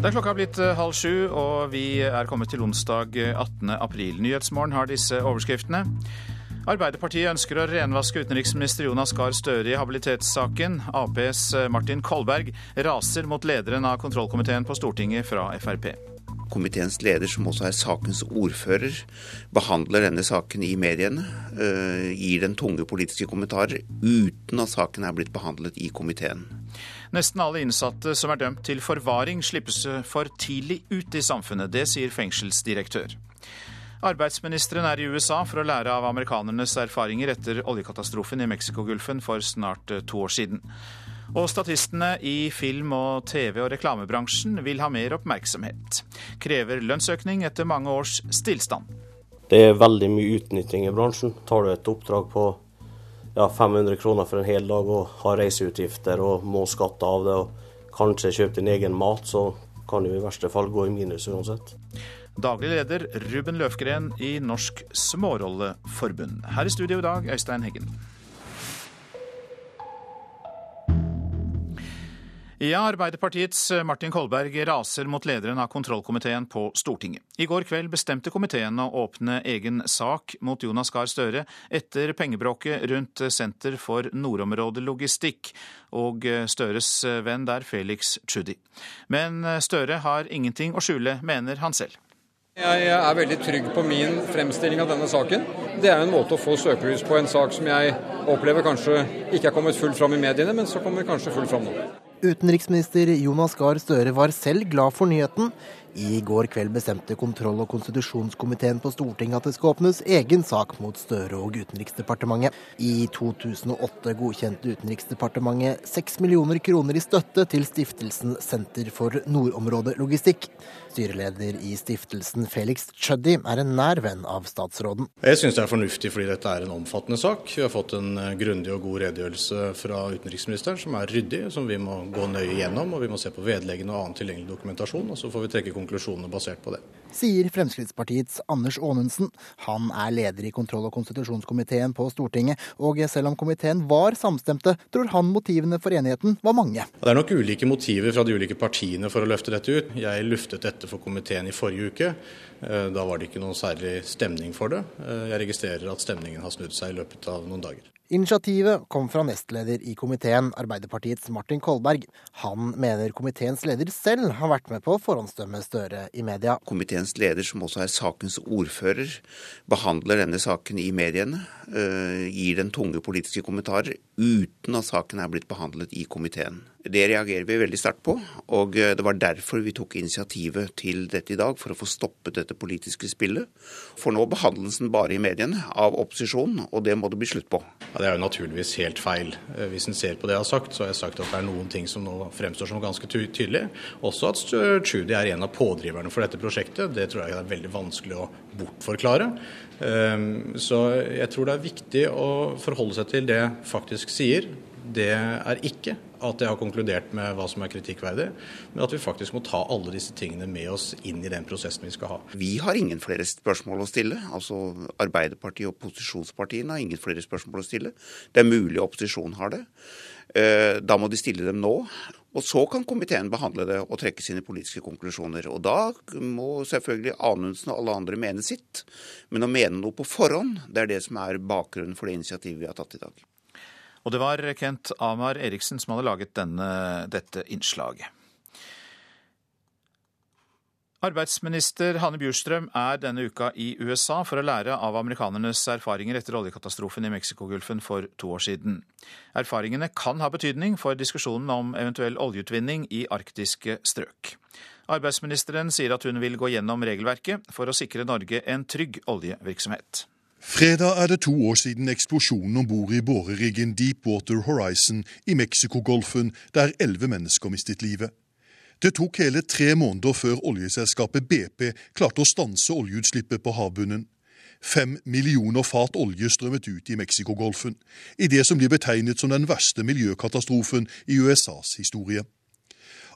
Det er klokka blitt eh, halv sju, og vi er kommet til onsdag 18. Eh, april. Nyhetsmorgen har disse overskriftene. Arbeiderpartiet ønsker å renvaske utenriksminister Jonas Gahr Støre i habilitetssaken. Aps eh, Martin Kolberg raser mot lederen av kontrollkomiteen på Stortinget fra Frp. Komiteens leder, som også er sakens ordfører, behandler denne saken i mediene. Gir den tunge politiske kommentarer uten at saken er blitt behandlet i komiteen. Nesten alle innsatte som er dømt til forvaring, slippes for tidlig ut i samfunnet. Det sier fengselsdirektør. Arbeidsministeren er i USA for å lære av amerikanernes erfaringer etter oljekatastrofen i Mexicogolfen for snart eh, to år siden. Og statistene i film- og TV- og reklamebransjen vil ha mer oppmerksomhet. Krever lønnsøkning etter mange års stillstand. Det er veldig mye utnytting i bransjen. Tar du et oppdrag på ja, 500 kroner for en hel dag og har reiseutgifter og må skatte av det, og kanskje kjøpe din egen mat, så kan du i verste fall gå i minus uansett. Daglig leder Ruben Løfgren i Norsk Smårolleforbund. Her i studio i dag, Øystein Heggen. Ja, Arbeiderpartiets eh, Martin Kolberg raser mot lederen av kontrollkomiteen på Stortinget. I går kveld bestemte komiteen å åpne egen sak mot Jonas Gahr Støre etter pengebråket rundt Senter for nordområdelogistikk og eh, Støres eh, venn der, Felix Tschudi. Men Støre har ingenting å skjule, mener han selv. Jeg er veldig trygg på min fremstilling av denne saken. Det er en måte å få søkelys på en sak som jeg opplever kanskje ikke er kommet fullt fram i mediene, men så kommer kanskje fullt fram nå. Utenriksminister Jonas Gahr Støre var selv glad for nyheten. I går kveld bestemte kontroll- og konstitusjonskomiteen på Stortinget at det skal åpnes egen sak mot Støre og Utenriksdepartementet. I 2008 godkjente Utenriksdepartementet 6 millioner kroner i støtte til stiftelsen Senter for nordområdelogistikk. Styreleder i stiftelsen Felix Chuddy er en nær venn av statsråden. Jeg syns det er fornuftig fordi dette er en omfattende sak. Vi har fått en eh, grundig og god redegjørelse fra utenriksministeren som er ryddig, som vi må gå nøye gjennom. Og vi må se på vedleggene og annen tilgjengelig dokumentasjon. og Så får vi trekke konklusjonene basert på det. Sier Fremskrittspartiets Anders Aanundsen. Han er leder i kontroll- og konstitusjonskomiteen på Stortinget, og selv om komiteen var samstemte, tror han motivene for enigheten var mange. Det er nok ulike motiver fra de ulike partiene for å løfte dette ut. Jeg luftet dette for komiteen i forrige uke. Eh, da var det ikke noe særlig stemning for det. Eh, jeg registrerer at stemningen har snudd seg i løpet av noen dager. Initiativet kom fra nestleder i komiteen, Arbeiderpartiets Martin Kolberg. Han mener komiteens leder selv har vært med på å forhåndsdømme Støre i media. Komiteens leder, som også er sakens ordfører, behandler denne saken i mediene. Eh, gir den tunge politiske kommentarer uten at saken er blitt behandlet i komiteen. Det reagerer vi veldig sterkt på, og eh, det var derfor vi tok initiativet til dette i dag, for å få stoppet dette politiske spillet. For nå behandles den bare i mediene av opposisjonen, og det må det bli slutt på. Ja, det er jo naturligvis helt feil. Eh, hvis en ser på det jeg har sagt, så har jeg sagt at det er noen ting som nå fremstår som ganske tydelig. Også at Trudy er en av pådriverne for dette prosjektet. Det tror jeg er veldig vanskelig å bortforklare. Ehm, så jeg tror det er viktig å forholde seg til det faktisk sier. Det er ikke at jeg har konkludert med hva som er kritikkverdig, men at vi faktisk må ta alle disse tingene med oss inn i den prosessen vi skal ha. Vi har ingen flere spørsmål å stille. Altså Arbeiderpartiet og posisjonspartiene har ingen flere spørsmål å stille. Det er mulig opposisjonen har det. Eh, da må de stille dem nå. Og så kan komiteen behandle det og trekke sine politiske konklusjoner. Og da må selvfølgelig Anundsen og alle andre mene sitt. Men å mene noe på forhånd, det er det som er bakgrunnen for det initiativet vi har tatt i dag. Og det var Kent Amar Eriksen som hadde laget denne, dette innslaget. Arbeidsminister Hanne Bjurstrøm er denne uka i USA for å lære av amerikanernes erfaringer etter oljekatastrofen i Mexicogolfen for to år siden. Erfaringene kan ha betydning for diskusjonen om eventuell oljeutvinning i arktiske strøk. Arbeidsministeren sier at hun vil gå gjennom regelverket for å sikre Norge en trygg oljevirksomhet. Fredag er det to år siden eksplosjonen om bord i boreriggen Deepwater Horizon i Mexicogolfen, der elleve mennesker mistet livet. Det tok hele tre måneder før oljeselskapet BP klarte å stanse oljeutslippet på havbunnen. Fem millioner fat olje strømmet ut i Mexicogolfen, i det som blir betegnet som den verste miljøkatastrofen i USAs historie.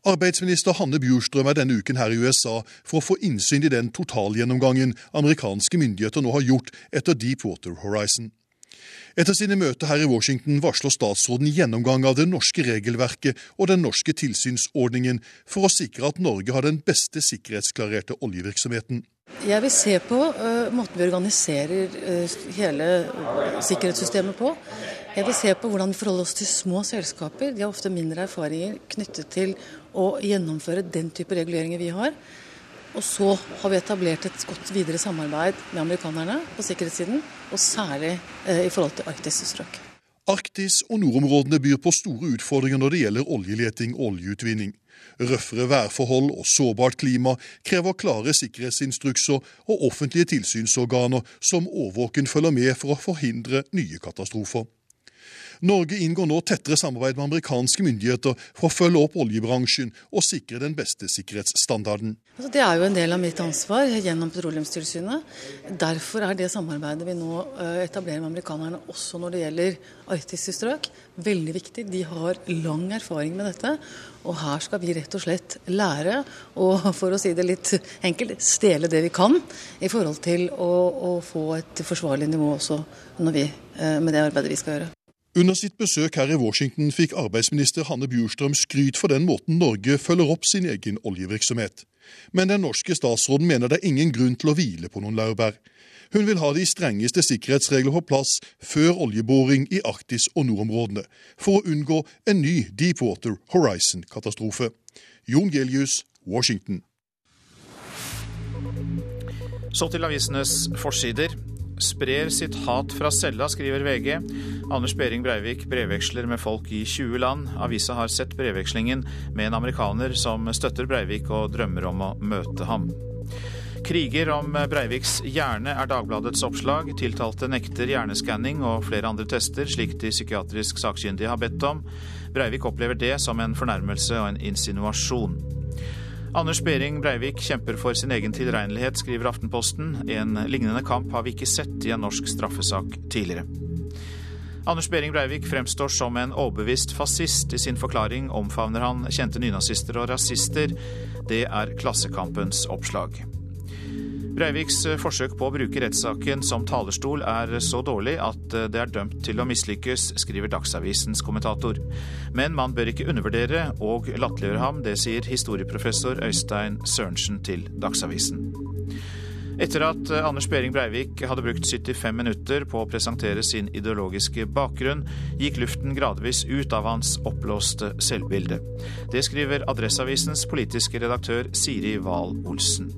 Arbeidsminister Hanne Bjurstrøm er denne uken her i USA for å få innsyn i den totalgjennomgangen amerikanske myndigheter nå har gjort etter Deepwater Horizon. Etter sine møter her i Washington varsler statsråden gjennomgang av det norske regelverket og den norske tilsynsordningen for å sikre at Norge har den beste sikkerhetsklarerte oljevirksomheten. Jeg vil se på uh, måten vi organiserer uh, hele sikkerhetssystemet på. Jeg vil se på hvordan vi forholder oss til små selskaper. De har ofte mindre erfaringer knyttet til å gjennomføre den type reguleringer vi har. Og så har vi etablert et godt videre samarbeid med amerikanerne på sikkerhetssiden, og særlig eh, i forhold til arktiske strøk. Arktis og nordområdene byr på store utfordringer når det gjelder oljeleting og oljeutvinning. Røffere værforhold og sårbart klima krever klare sikkerhetsinstrukser og offentlige tilsynsorganer som årvåken følger med for å forhindre nye katastrofer. Norge inngår nå tettere samarbeid med amerikanske myndigheter for å følge opp oljebransjen og sikre den beste sikkerhetsstandarden. Altså, det er jo en del av mitt ansvar gjennom Petroleumstilsynet. Derfor er det samarbeidet vi nå eh, etablerer med amerikanerne også når det gjelder arktiske strøk, veldig viktig. De har lang erfaring med dette. Og her skal vi rett og slett lære, og for å si det litt enkelt, stjele det vi kan i forhold til å, å få et forsvarlig nivå også vi, eh, med det arbeidet vi skal gjøre. Under sitt besøk her i Washington fikk arbeidsminister Hanne Bjurstrøm skryt for den måten Norge følger opp sin egen oljevirksomhet. Men den norske statsråden mener det er ingen grunn til å hvile på noen laurbær. Hun vil ha de strengeste sikkerhetsregler på plass før oljeboring i Arktis og nordområdene, for å unngå en ny Deepwater Horizon-katastrofe. Jon Gelius, Washington. Så til avisenes forsider sprer sitt hat fra cella, skriver VG. Anders Behring Breivik brevveksler med folk i 20 land. Avisa har sett brevvekslingen med en amerikaner som støtter Breivik og drømmer om å møte ham. Kriger om Breiviks hjerne er Dagbladets oppslag. Tiltalte nekter hjerneskanning og flere andre tester, slik de psykiatrisk sakkyndige har bedt om. Breivik opplever det som en fornærmelse og en insinuasjon. Anders Behring Breivik kjemper for sin egen tilregnelighet, skriver Aftenposten. En lignende kamp har vi ikke sett i en norsk straffesak tidligere. Anders Behring Breivik fremstår som en overbevist fascist. I sin forklaring omfavner han kjente nynazister og rasister. Det er Klassekampens oppslag. Breiviks eh, forsøk på å bruke rettssaken som talerstol er så dårlig at eh, det er dømt til å mislykkes, skriver Dagsavisens kommentator. Men man bør ikke undervurdere og latterliggjøre ham, det sier historieprofessor Øystein Sørensen til Dagsavisen. Etter at eh, Anders Behring Breivik hadde brukt 75 minutter på å presentere sin ideologiske bakgrunn, gikk luften gradvis ut av hans oppblåste selvbilde. Det skriver Adresseavisens politiske redaktør Siri Wahl Olsen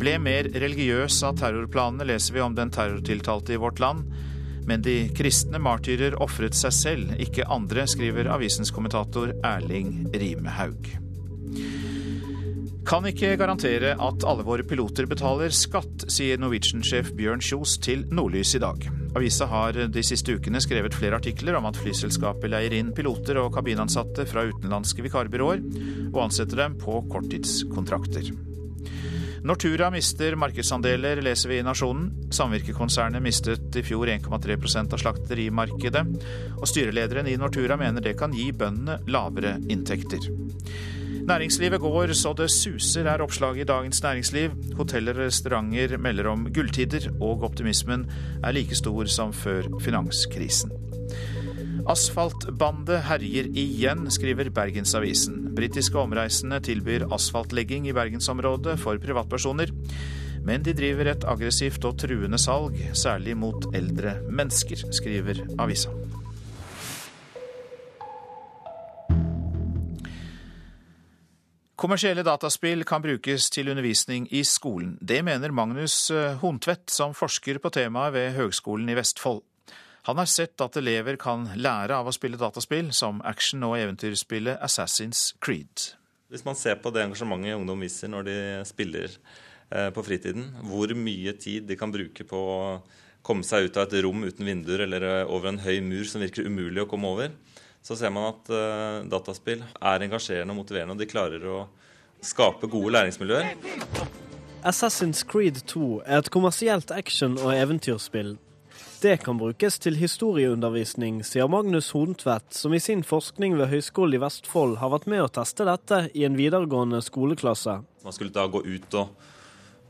ble mer religiøs av terrorplanene, leser vi om den terrortiltalte i vårt land. Men de kristne martyrer ofret seg selv, ikke andre, skriver avisens kommentator Erling Rimehaug. Kan ikke garantere at alle våre piloter betaler skatt, sier Norwegian-sjef Bjørn Kjos til Nordlys i dag. Avisa har de siste ukene skrevet flere artikler om at flyselskapet leier inn piloter og kabinansatte fra utenlandske vikarbyråer, og ansetter dem på korttidskontrakter. Nortura mister markedsandeler, leser vi i Nasjonen. Samvirkekonsernet mistet i fjor 1,3% av slakterimarkedet, og styrelederen i Nortura mener det kan gi bøndene lavere inntekter. Næringslivet går så det suser, er oppslaget i Dagens Næringsliv. Hoteller og restauranter melder om gulltider, og optimismen er like stor som før finanskrisen. Asfaltbande herjer igjen, skriver Bergensavisen. Britiske omreisende tilbyr asfaltlegging i bergensområdet for privatpersoner. Men de driver et aggressivt og truende salg, særlig mot eldre mennesker, skriver avisa. Kommersielle dataspill kan brukes til undervisning i skolen. Det mener Magnus Hontvedt, som forsker på temaet ved Høgskolen i Vestfold. Han har sett at elever kan lære av å spille dataspill, som action- og eventyrspillet Assassin's Creed. Hvis man ser på det engasjementet ungdom viser når de spiller eh, på fritiden, hvor mye tid de kan bruke på å komme seg ut av et rom uten vinduer eller eh, over en høy mur som virker umulig å komme over, så ser man at uh, dataspill er engasjerende og motiverende, og de klarer å skape gode læringsmiljøer. Assassin's Creed 2 er et kommersielt action- og eventyrspill det kan brukes til historieundervisning, sier Magnus Hontvedt, som i sin forskning ved Høgskolen i Vestfold har vært med å teste dette i en videregående skoleklasse. Man skulle da gå ut og,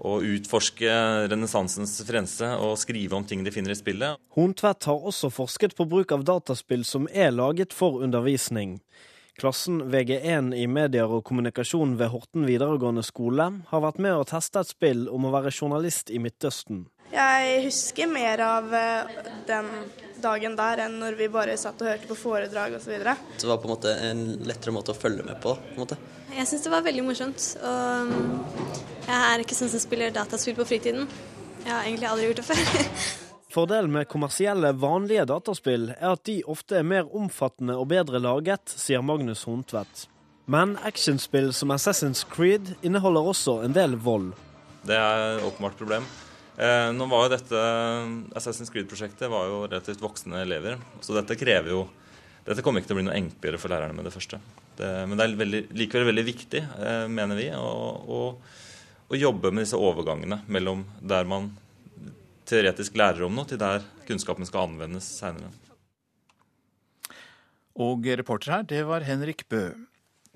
og utforske renessansens frense og skrive om ting de finner i spillet. Hontvedt har også forsket på bruk av dataspill som er laget for undervisning. Klassen VG1 i medier og kommunikasjon ved Horten videregående skole har vært med å teste et spill om å være journalist i Midtøsten. Jeg husker mer av eh, den dagen der enn når vi bare satt og hørte på foredrag osv. Det var på en måte en lettere måte å følge med på. på en måte. Jeg syns det var veldig morsomt. Og mm, jeg er ikke sånn som spiller dataspill på fritiden. Jeg har egentlig aldri gjort det før. Fordelen med kommersielle, vanlige dataspill er at de ofte er mer omfattende og bedre laget, sier Magnus Hontvedt. Men actionspill som Assassin's Creed inneholder også en del vold. Det er åpenbart problem. Eh, nå var jo dette Assassin's Creed-prosjektet var jo relativt voksne elever, så dette krever jo dette kommer ikke til å bli noe enklere for lærerne med det første. Det, men det er veldig, likevel veldig viktig, eh, mener vi, å, å, å, jobbe med disse overgangene mellom der man teoretisk lærer om noe, til der kunnskapen skal anvendes seinere. Og reporter her, det var Henrik Bø.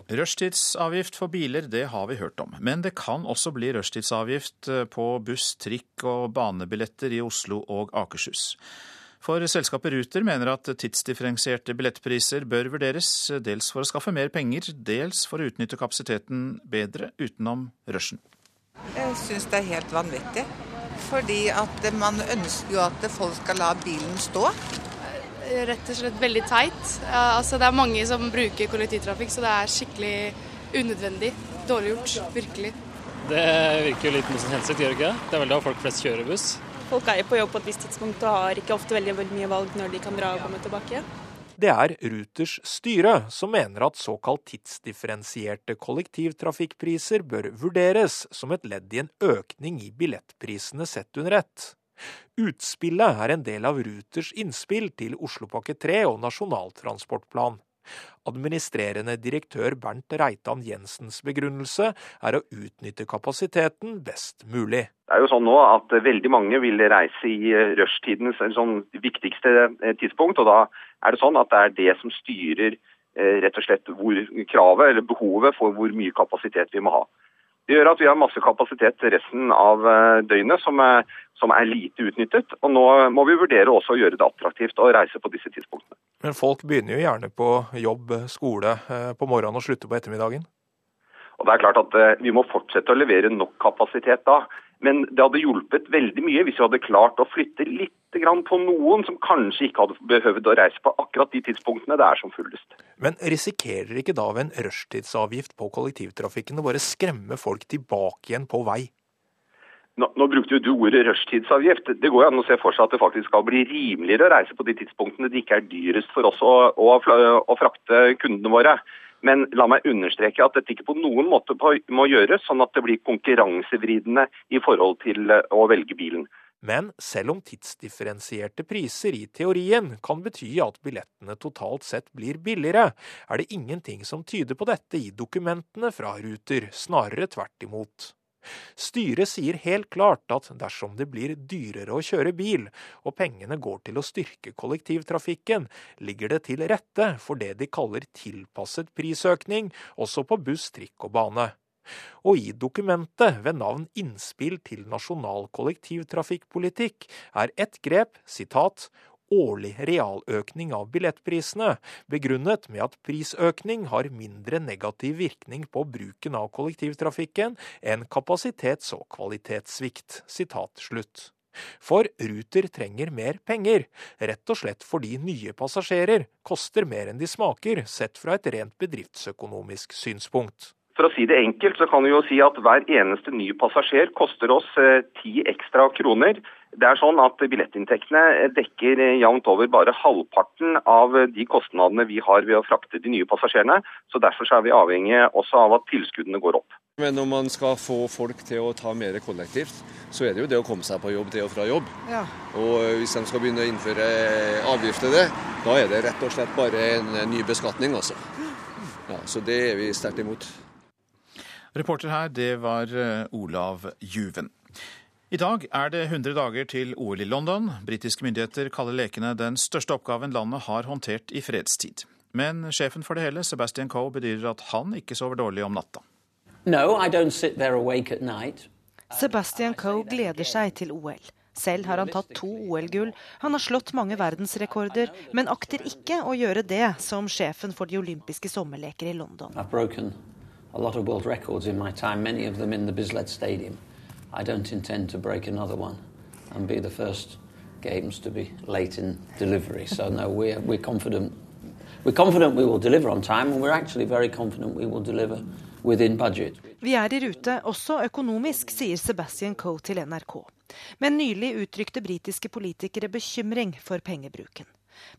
Rushtidsavgift for biler, det har vi hørt om. Men det kan også bli rushtidsavgift eh, på buss, trikk og banebilletter i Oslo og Akershus. For selskapet Ruter mener at tidsdifferensierte billettpriser bør vurderes, dels for å skaffe mer penger, dels for å utnytte kapasiteten bedre utenom rushen. Jeg syns det er helt vanvittig. Fordi at man ønsker jo at folk skal la bilen stå rett og slett veldig teit. Altså, det er mange som bruker kollektivtrafikk, så det er skikkelig unødvendig. Dårlig gjort. Virkelig. Det virker jo litt mot sin hensikt, gjør det ikke det? Det er vel da folk flest kjører buss? Folk er jo på jobb på et visst tidspunkt og har ikke ofte veldig, veldig mye valg når de kan dra og komme tilbake. Det er Ruters styre som mener at såkalt tidsdifferensierte kollektivtrafikkpriser bør vurderes som et ledd i en økning i billettprisene sett under ett. Utspillet er en del av Ruters innspill til Oslopakke 3 og Nasjonal transportplan. Administrerende direktør Bernt Reitan Jensens begrunnelse er å utnytte kapasiteten best mulig. Det er jo sånn nå at veldig mange vil reise i rushtidens sånn viktigste eh, tidspunkt. og Da er det sånn at det er det som styrer eh, rett og slett hvor kravet eller behovet for hvor mye kapasitet vi må ha. Det gjør at vi har masse kapasitet resten av eh, døgnet som er, som er, lite utnyttet. Og nå må vi vurdere også å gjøre det attraktivt å reise på disse tidspunktene. Men folk begynner jo gjerne på jobb, skole eh, på morgenen og slutter på ettermiddagen? Og det er klart at eh, Vi må fortsette å levere nok kapasitet da. Men det hadde hjulpet veldig mye hvis vi hadde klart å flytte litt på noen som kanskje ikke hadde behøvd å reise på akkurat de tidspunktene det er som fullest. Men risikerer ikke da ved en rushtidsavgift på kollektivtrafikken å bare skremme folk tilbake igjen på vei? Nå, nå, brukte jo du ordet rushtidsavgift. Det går jo an å se for seg at det faktisk skal bli rimeligere å reise på de tidspunktene det ikke er dyrest for oss å, å, å frakte kundene våre. Men la meg understreke at dette ikke på noen måte må gjøres sånn at det blir konkurransevridende i forhold til eh, å velge bilen. Men selv om tidsdifferensierte priser i teorien kan bety at billettene totalt sett blir billigere, er det ingenting som tyder på dette i dokumentene fra Ruter, snarere tvert imot. Styret sier helt klart at dersom det blir dyrere å kjøre bil, og pengene går til å styrke kollektivtrafikken, ligger det til rette for det de kaller tilpasset prisøkning, også på buss, trikk og bane. Og i dokumentet ved navn Innspill til nasjonal kollektivtrafikkpolitikk er ett grep sitat årlig realøkning av billettprisene, begrunnet med at prisøkning har mindre negativ virkning på bruken av kollektivtrafikken enn kapasitets- og kvalitetssvikt. Sitat slutt. For Ruter trenger mer penger, rett og slett fordi nye passasjerer koster mer enn de smaker, sett fra et rent bedriftsøkonomisk synspunkt. For å si det enkelt, så kan vi jo si at hver eneste ny passasjer koster oss eh, ti ekstra kroner. Det er sånn at Billettinntektene dekker eh, jevnt over bare halvparten av de kostnadene vi har ved å frakte de nye passasjerene. så Derfor så er vi avhengig også av at tilskuddene går opp. Men når man skal få folk til å ta mer kollektivt, så er det jo det å komme seg på jobb til og fra jobb. Ja. Og eh, hvis de skal begynne å innføre avgifter det, da er det rett og slett bare en ny beskatning, altså. Ja, så det er vi sterkt imot. Reporter her, det var eh, Olav Juven. I dag er det 100 dager til OL i London. Britiske myndigheter kaller lekene den største oppgaven landet har håndtert i fredstid. Men sjefen for det hele, Sebastian Coe, bedyrer at han ikke sover dårlig om natta. No, I don't sit there awake at night. Sebastian Coe gleder seg til OL. Selv har han tatt to OL-gull. Han har slått mange verdensrekorder, men akter ikke å gjøre det som sjefen for de olympiske sommerleker i London. A lot of world records in my time, many of them in the Bislett Stadium. I don't intend to break another one and be the first games to be late in delivery. So no, we're, we're confident. We're confident we will deliver on time, and we're actually very confident we will deliver. Vi er i rute, også økonomisk, sier Sebastian Coe til NRK. Men nylig uttrykte britiske politikere bekymring for pengebruken.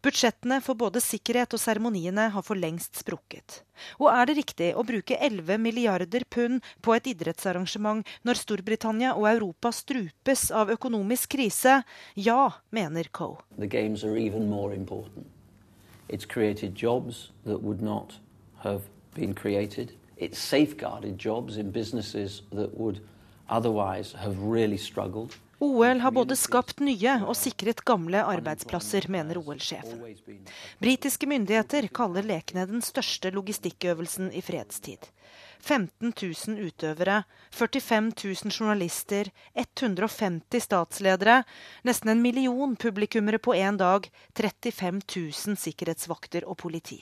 Budsjettene for både sikkerhet og seremoniene har for lengst sprukket. Og er det riktig å bruke 11 milliarder pund på et idrettsarrangement når Storbritannia og Europa strupes av økonomisk krise? Ja, mener Coe. It's created jobs that would not have been created. It's safeguarded jobs in businesses that would otherwise have really struggled. OL har både skapt nye og sikret gamle arbeidsplasser, mener OL-sjefen. Britiske myndigheter kaller lekene den største logistikkøvelsen i fredstid. 15 000 utøvere, 45 000 journalister, 150 statsledere, nesten en million publikummere på én dag, 35 000 sikkerhetsvakter og politi.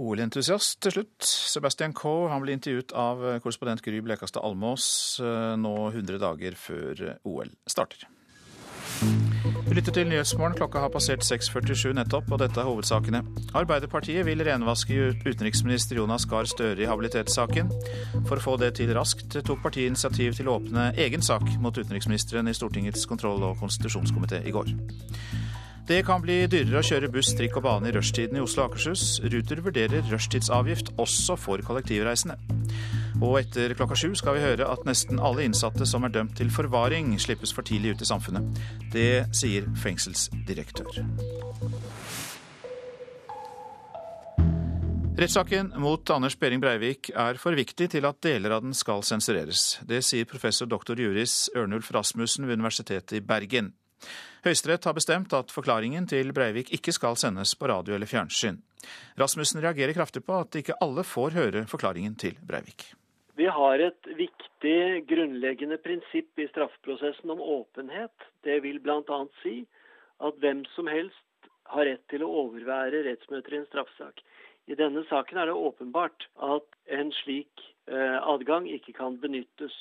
OL-entusiast til slutt. Sebastian Coe han ble intervjuet av korrespondent Gry Blekastad Almås eh, nå 100 dager før OL starter. Du lytter til Nyhetsmorgen. Klokka har passert 6.47 nettopp, og dette er hovedsakene. Arbeiderpartiet vil renvaske utenriksminister Jonas Gahr Støre i habilitetssaken. For å få det til raskt tok partiet initiativ til å åpne egen sak mot utenriksministeren i Stortingets kontroll- og konstitusjonskomité i går. Det kan bli dyrere å kjøre buss, trikk og bane i rushtiden i Oslo og Akershus. Ruter vurderer rushtidsavgift også for kollektivreisende. Og etter klokka sju skal vi høre at nesten alle innsatte som er dømt til forvaring, slippes for tidlig ut i samfunnet. Det sier fengselsdirektør. Rettssaken mot Anders Behring Breivik er for viktig til at deler av den skal sensureres. Det sier professor doktor juris Ørnulf Rasmussen ved Universitetet i Bergen. Høyesterett har bestemt at forklaringen til Breivik ikke skal sendes på radio eller fjernsyn. Rasmussen reagerer kraftig på at ikke alle får høre forklaringen til Breivik. Vi har et viktig grunnleggende prinsipp i straffeprosessen om åpenhet. Det vil bl.a. si at hvem som helst har rett til å overvære rettsmøter i en straffesak. I denne saken er det åpenbart at en slik eh, adgang ikke kan benyttes.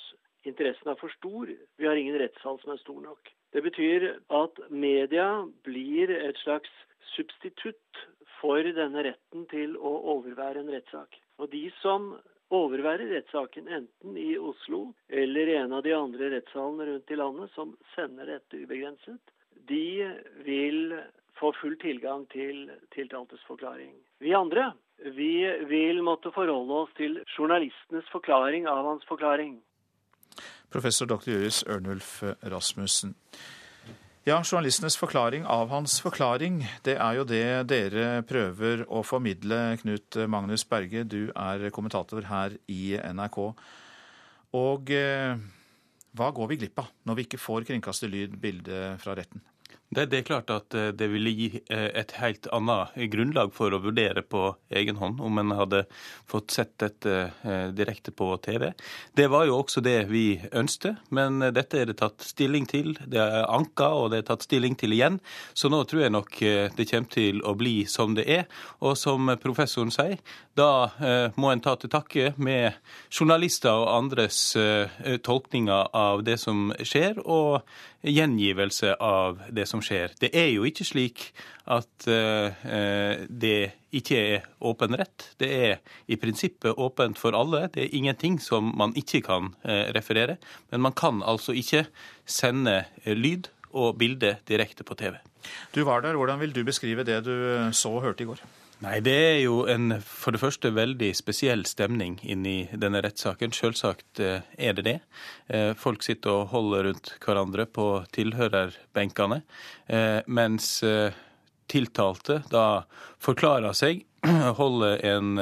Interessen er for stor. Vi har ingen rettssal som er stor nok. Det betyr at media blir et slags substitutt for denne retten til å overvære en rettssak. Og de som overværer rettssaken enten i Oslo eller i en av de andre rettssalene rundt i landet som sender dette ubegrenset, de vil få full tilgang til tiltaltes forklaring. Vi andre vi vil måtte forholde oss til journalistenes forklaring av hans forklaring. Professor dr. Juris Ørnulf Rasmussen. Ja, journalistenes forklaring av hans forklaring, det er jo det dere prøver å formidle. Knut Magnus Berge, du er kommentator her i NRK. Og eh, hva går vi glipp av når vi ikke får kringkastet lyd, bilde fra retten? Det, det, er klart at eh, det ville gi eh, et helt annet grunnlag for å vurdere på egen hånd om en hadde fått sett dette eh, direkte på TV. Det var jo også det vi ønsket, men dette er det tatt stilling til. Det er anka, og det er tatt stilling til igjen. Så nå tror jeg nok det kommer til å bli som det er. Og som professoren sier, da må en ta til takke med journalister og andres tolkninger av det som skjer. og gjengivelse av det som skjer. Det er jo ikke slik at uh, det ikke er åpen rett. Det er i prinsippet åpent for alle. Det er ingenting som man ikke kan uh, referere. Men man kan altså ikke sende lyd og bilde direkte på TV. Du var der. Hvordan vil du beskrive det du så og hørte i går? Nei, Det er jo en for det første veldig spesiell stemning inni denne rettssaken. Selvsagt eh, er det det. Eh, folk sitter og holder rundt hverandre på tilhørerbenkene, eh, mens tiltalte da forklarer seg, holder en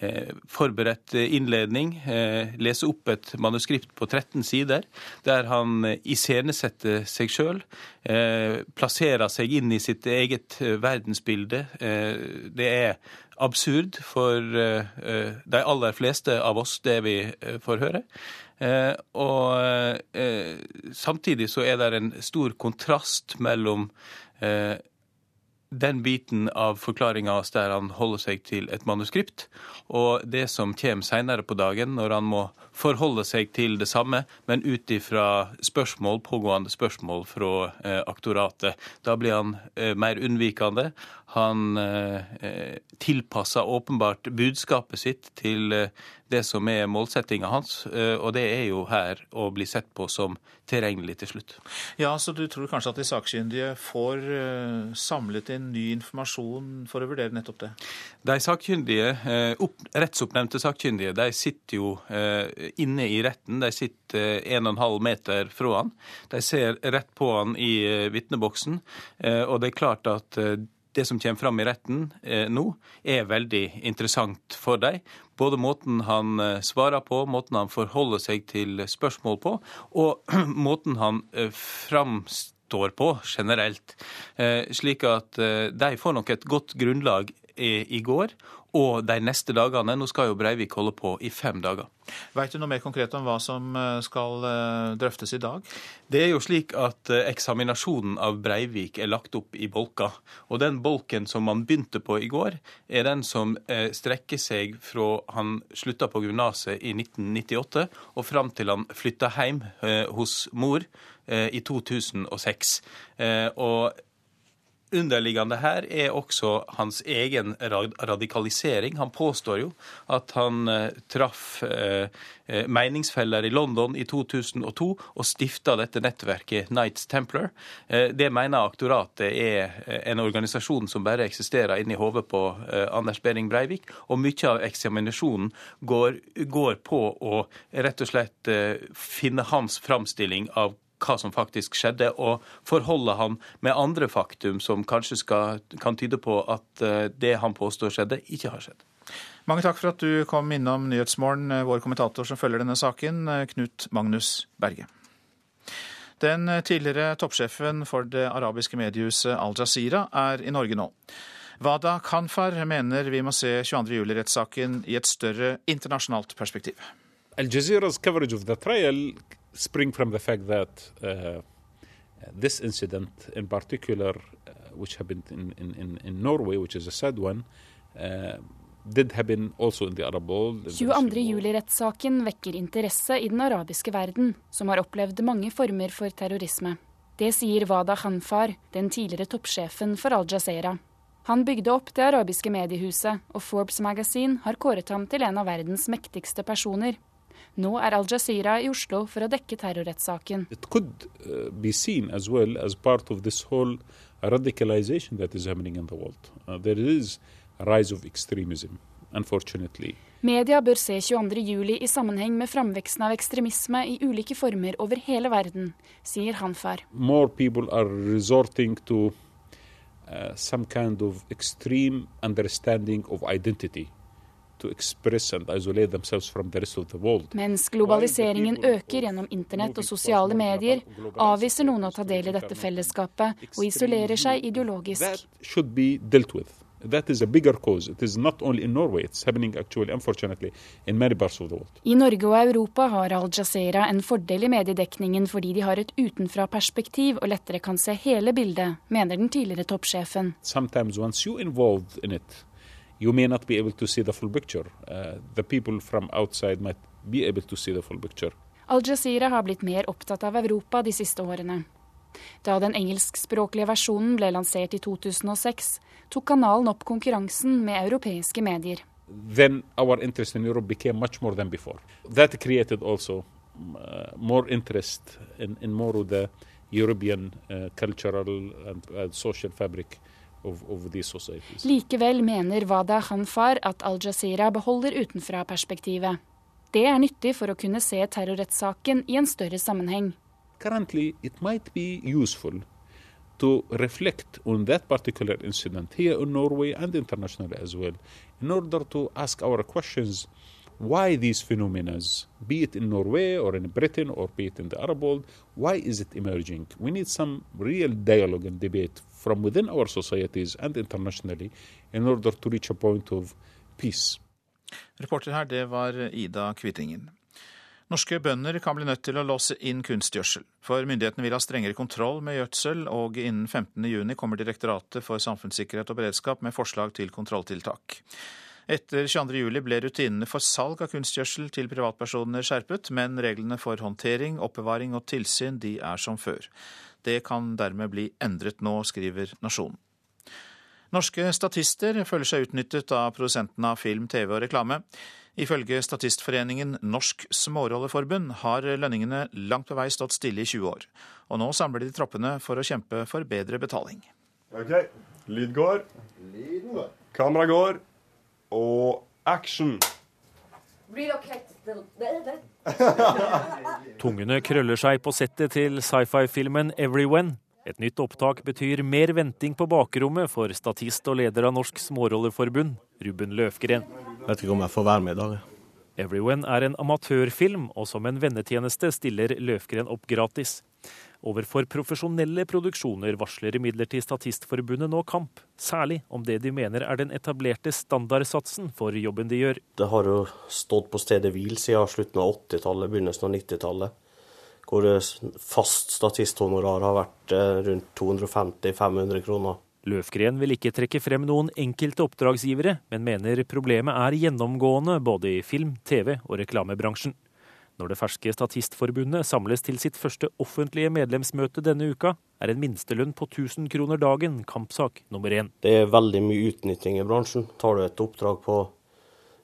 Eh, forberedt innledning, eh, lese opp et manuskript på 13 sider, der han iscenesetter seg sjøl, eh, plasserer seg inn i sitt eget verdensbilde. Det er absurd for de aller fleste av oss, det vi får høre. Og samtidig så er det en stor kontrast mellom den biten av forklaringa der han holder seg til et manuskript, og det som kommer seinere på dagen, når han må forholde seg til det samme, men ut ifra spørsmål, pågående spørsmål fra eh, aktoratet. Da blir han eh, mer unnvikende. Han eh, tilpasser åpenbart budskapet sitt til eh, det som er målsettinga hans, eh, og det er jo her å bli sett på som tilregnelig til slutt. Ja, Så du tror kanskje at de sakkyndige får eh, samlet inn ny informasjon for å vurdere nettopp det? De sakkyndige, eh, rettsoppnevnte sakkyndige de sitter jo inne i retten. De sitter en og en halv meter fra han. De ser rett på han i vitneboksen, og det er klart at det som kommer fram i retten eh, nå, er veldig interessant for dem. Både måten han eh, svarer på, måten han forholder seg til spørsmål på, og måten han eh, framstår på generelt. Slik at de får nok et godt grunnlag i går og de neste dagene. Nå skal jo Breivik holde på i fem dager. Vet du noe mer konkret om hva som eh, skal eh, drøftes i dag? Det er jo slik at eh, eksaminasjonen av Breivik er lagt opp i bolker. Og den bolken som man begynte på i går, er den som strekker seg fra han slutta på gymnaset i 1998 og fram til han flytta hjem hos mor i 2006. Og underliggende her er også hans egen radikalisering. Han påstår jo at han eh, traff eh, eh, meningsfeller i London i 2002 og stifta dette nettverket Knights Templar. Det mener aktoratet er en organisasjon som bare eksisterer inni hodet på Anders Behring Breivik, og mye av eksaminasjonen går, går på å rett og slett finne hans framstilling av hva som faktisk skjedde, og forholde han med andre faktum som kanskje skal, kan tyde på at eh, det han påstår skjedde, ikke har skjedd. Mange takk for at du kom innom Nyhetsmorgen, eh, vår kommentator som følger denne saken, eh, Knut Magnus Berge. Den tidligere toppsjefen for det arabiske mediehuset Al Jazeera er i Norge nå. Wada Khanfar mener vi må se 22.07-rettssaken i et større internasjonalt perspektiv. Al Jazeera's coverage of the trial spring from the fact that uh, this incident in particular, uh, which happened in, in, in, Norway, which is a sad one, uh, did happen also in the Arab world. 22.07-rettssaken vekker interesse i den arabiske verden, som har opplevd mange former for terrorisme. Det sier Wada Khanfar, den tidligere toppsjefen for Al Jazeera. Han bygde opp det arabiske mediehuset, og Forbes Magazine har kåret ham til en av verdens mektigste personer. Nå er Al Jazeera i Oslo for å dekke terrorrettssaken. Uh, well radicalization that is happening in the world. Uh, there is a rise of extremism, unfortunately. Media bør se 22.07 i sammenheng med framveksten av ekstremisme i ulike former over hele verden, sier Hanfar. Uh, some kind of extreme understanding of identity. Mens globaliseringen øker gjennom internett og sosiale medier, avviser noen å ta del i dette fellesskapet og isolerer seg ideologisk. That is a bigger cause. It is not only in Norway, actually, unfortunately, in many parts of the world. I Norge og Europa har Al Jazeera en fordel i mediedekningen fordi de har et utenfra-perspektiv og lettere kan se hele bildet, mener den tidligere toppsjefen. Sometimes once you involved in it, you may not be able to see the full picture. Uh, the people from outside might be able to see the full picture. Al Jazeera har blitt mer opptatt av Europa de siste årene. Da den engelskspråklige versjonen ble lansert i 2006, tok kanalen opp konkurransen med europeiske medier. Then our interest in Europe became much more than before. That created also uh, more interest in, in more of the European uh, cultural and uh, social fabric of, of these. Likevel mener Wada Hanfar at Al-Jazeera beholder utenfra-perspektivet. Det er nyttig for å kunne se terrorrettssaken i en større sammenheng. Currently, it might be useful to reflect on that particular incident here in Norway and internationally as well, in order to ask our questions why these phenomena, be it in Norway or in Britain or be it in the Arab world, why is it emerging? We need some real dialogue and debate from within our societies and internationally in order to reach a point of peace. Reporter her, det var Ida Kvittingen. Norske bønder kan bli nødt til å låse inn kunstgjødsel, for myndighetene vil ha strengere kontroll med gjødsel, og innen 15.6 kommer Direktoratet for samfunnssikkerhet og beredskap med forslag til kontrolltiltak. Etter 22.07 ble rutinene for salg av kunstgjødsel til privatpersoner skjerpet, men reglene for håndtering, oppbevaring og tilsyn de er som før. Det kan dermed bli endret nå, skriver Nasjonen. Norske statister føler seg utnyttet av produsentene av film, TV og reklame. Ifølge Statistforeningen Norsk Smårolleforbund har lønningene langt på vei stått stille i 20 år. Og nå samler de troppene for å kjempe for bedre betaling. OK. Lyd går. Kamera går. Og action. Tungene krøller seg på settet til sci-fi-filmen 'Everyone'. Et nytt opptak betyr mer venting på bakrommet for statist og leder av Norsk Smårollerforbund, Ruben Løfgren. Jeg Vet ikke om jeg får være med i dag. 'Everyone' er en amatørfilm, og som en vennetjeneste stiller Løfgren opp gratis. Overfor profesjonelle produksjoner varsler imidlertid Statistforbundet nå kamp, særlig om det de mener er den etablerte standardsatsen for jobben de gjør. Det har jo stått på stedet hvil siden slutten av 80-tallet, begynnelsen av 90-tallet. Hvor fast statisthonorar har vært rundt 250-500 kroner. Løfgren vil ikke trekke frem noen enkelte oppdragsgivere, men mener problemet er gjennomgående både i film-, TV- og reklamebransjen. Når det ferske Statistforbundet samles til sitt første offentlige medlemsmøte denne uka, er en minstelønn på 1000 kroner dagen kampsak nummer én. Det er veldig mye utnytting i bransjen. Tar du et oppdrag på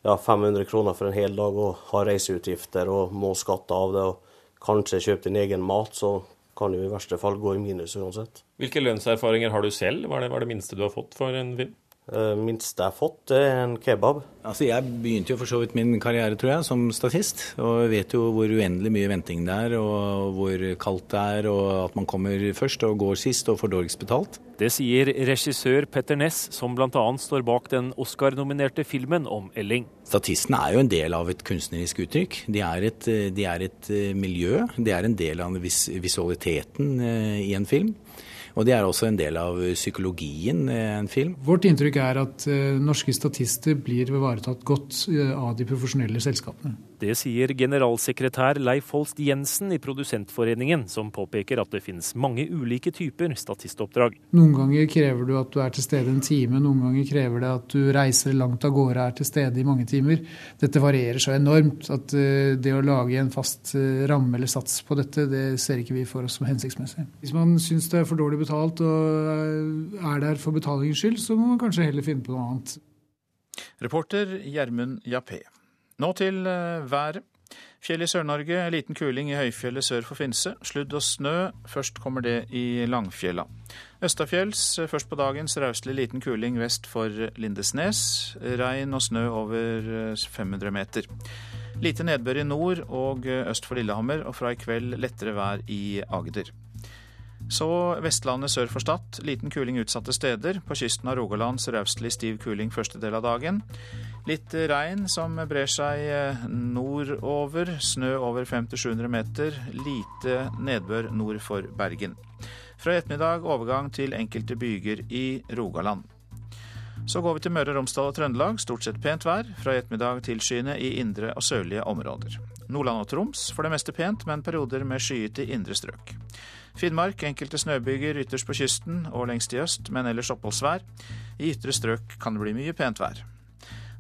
ja, 500 kroner for en hel dag og har reiseutgifter og må skatte av det, og kanskje kjøpe din egen mat, så kan du i verste fall gå i minus uansett. Hvilke lønnserfaringer har du selv? Hva er det, hva er det minste du har fått for en film? Uh, minste jeg har fått, er en kebab. Altså, jeg begynte jo for så vidt min karriere, tror jeg, som statist. Og vet jo hvor uendelig mye venting det er, og hvor kaldt det er, og at man kommer først og går sist og får dårligst betalt. Det sier regissør Petter Ness, som bl.a. står bak den Oscar-nominerte filmen om Elling. Statistene er jo en del av et kunstnerisk uttrykk. De er et, de er et miljø. De er en del av vis visualiteten i en film. Og det er også en del av psykologien i en film. Vårt inntrykk er at norske statister blir ivaretatt godt av de profesjonelle selskapene. Det sier generalsekretær Leif Holst Jensen i Produsentforeningen, som påpeker at det finnes mange ulike typer statistoppdrag. Noen ganger krever du at du er til stede en time, noen ganger krever det at du reiser langt av gårde og er til stede i mange timer. Dette varierer så enormt at det å lage en fast ramme eller sats på dette, det ser ikke vi for oss som hensiktsmessig. Hvis man syns det er for dårlig betalt og er der for betalingens skyld, så må man kanskje heller finne på noe annet. Reporter Gjermund Jappé. Nå til været. Fjell i Sør-Norge, liten kuling i høyfjellet sør for Finse. Sludd og snø, først kommer det i Langfjella. Østafjells først på dagens rauslig liten kuling vest for Lindesnes. Regn og snø over 500 meter. Lite nedbør i nord og øst for Lillehammer, og fra i kveld lettere vær i Agder. Så Vestlandet sør for Stad. Liten kuling utsatte steder. På kysten av Rogaland sørøstlig stiv kuling første del av dagen. Litt regn som brer seg nordover. Snø over 500-700 meter. Lite nedbør nord for Bergen. Fra i ettermiddag overgang til enkelte byger i Rogaland. Så går vi til Møre og Romsdal og Trøndelag. Stort sett pent vær. Fra i ettermiddag tilskyende i indre og sørlige områder. Nordland og Troms for det meste pent, men perioder med skyet i indre strøk. Finnmark enkelte snøbyger ytterst på kysten og lengst i øst, men ellers oppholdsvær. I ytre strøk kan det bli mye pent vær.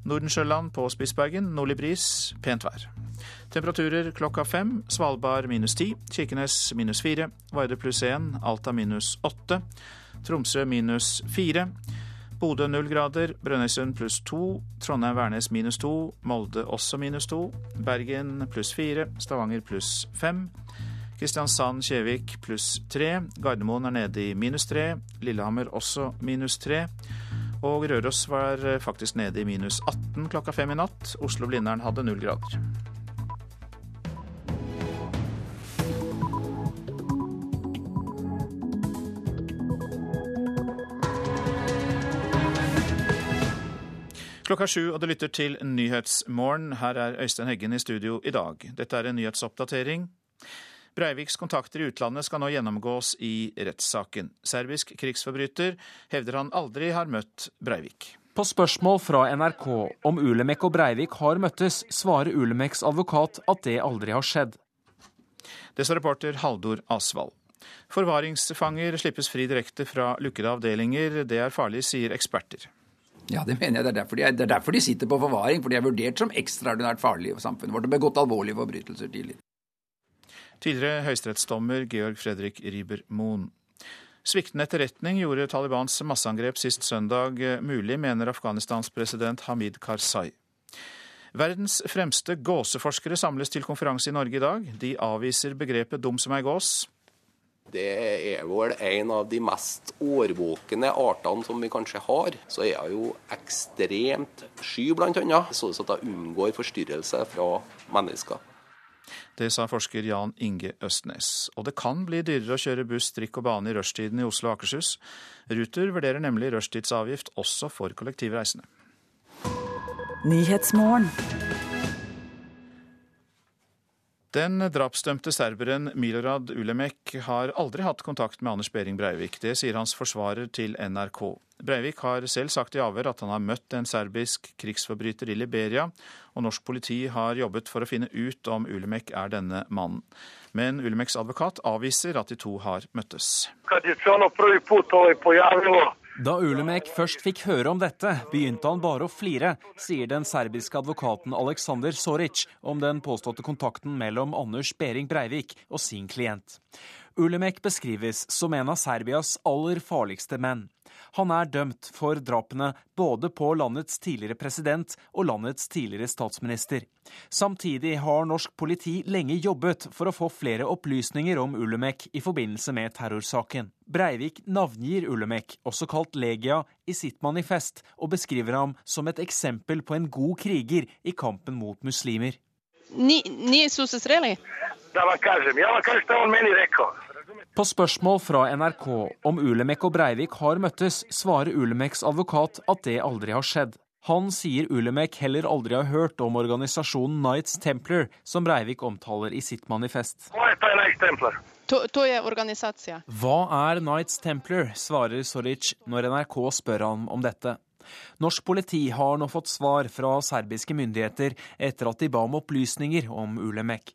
Nordensjøland på Spitsbergen nordlig bris, pent vær. Temperaturer klokka fem. Svalbard minus ti. Kirkenes minus fire. Varde pluss én. Alta minus åtte. Tromsø minus fire. Bodø null grader. Brønnøysund pluss to. Trondheim-Værnes minus to. Molde også minus to. Bergen pluss fire. Stavanger pluss fem. Kristiansand-Kjevik pluss tre. Gardermoen er nede i minus tre. Lillehammer også minus tre. Og Røros var faktisk nede i minus 18 klokka fem i natt. Oslo-Blindern hadde null grader. Klokka sju, og du lytter til Nyhetsmorgen. Her er Øystein Heggen i studio i dag. Dette er en nyhetsoppdatering. Breiviks kontakter i utlandet skal nå gjennomgås i rettssaken. Serbisk krigsforbryter hevder han aldri har møtt Breivik. På spørsmål fra NRK om Ulemek og Breivik har møttes, svarer Ulemeks advokat at det aldri har skjedd. Det sa reporter Haldor Asvald. Forvaringsfanger slippes fri direkte fra lukkede avdelinger. Det er farlig, sier eksperter. Ja, det mener jeg. Det er, derfor de, det er derfor de sitter på forvaring. For de er vurdert som ekstraordinært farlige for samfunnet vårt og begått alvorlige forbrytelser tidligere. Tidligere høyesterettsdommer Georg Fredrik Riiber-Moen. Sviktende etterretning gjorde Talibans masseangrep sist søndag mulig, mener Afghanistans president Hamid Karzai. Verdens fremste gåseforskere samles til konferanse i Norge i dag. De avviser begrepet 'dum som ei gås'. Det er vel en av de mest årvåkne artene som vi kanskje har. Så er hun jo ekstremt sky, bl.a. så at hun unngår forstyrrelse fra mennesker. Det sa forsker Jan Inge Østnes. Og det kan bli dyrere å kjøre buss, trikk og bane i rushtiden i Oslo og Akershus. Ruter vurderer nemlig rushtidsavgift også for kollektivreisende. Den drapsdømte serberen Milorad Ulemek har aldri hatt kontakt med Anders Behring Breivik. Det sier hans forsvarer til NRK. Breivik har selv sagt i avhør at han har møtt en serbisk krigsforbryter i Liberia, og norsk politi har jobbet for å finne ut om Ulemek er denne mannen. Men Ulemeks advokat avviser at de to har møttes. Da Ulemek først fikk høre om dette, begynte han bare å flire, sier den serbiske advokaten Aleksandr Soric om den påståtte kontakten mellom Anders Behring Breivik og sin klient. Ulemek beskrives som en av Serbias aller farligste menn. Han er dømt for drapene både på landets tidligere president og landets tidligere statsminister. Samtidig har norsk politi lenge jobbet for å få flere opplysninger om Ulemek i forbindelse med terrorsaken. Breivik navngir Ulemek, også kalt Legia, i sitt manifest, og beskriver ham som et eksempel på en god kriger i kampen mot muslimer. Ni, su se sreli? Da vam kažem. Ja vam kažem što on meni rekao. På spørsmål fra NRK om Ulemek og Breivik har møttes, svarer Ulemeks advokat at det aldri har skjedd. Han sier Ulemek heller aldri har hørt om organisasjonen Knights Templar, som Breivik omtaler i sitt manifest. Hva er Knights Templar, svarer Soric når NRK spør ham om dette. Norsk politi har nå fått svar fra serbiske myndigheter etter at de ba om opplysninger om Ulemek.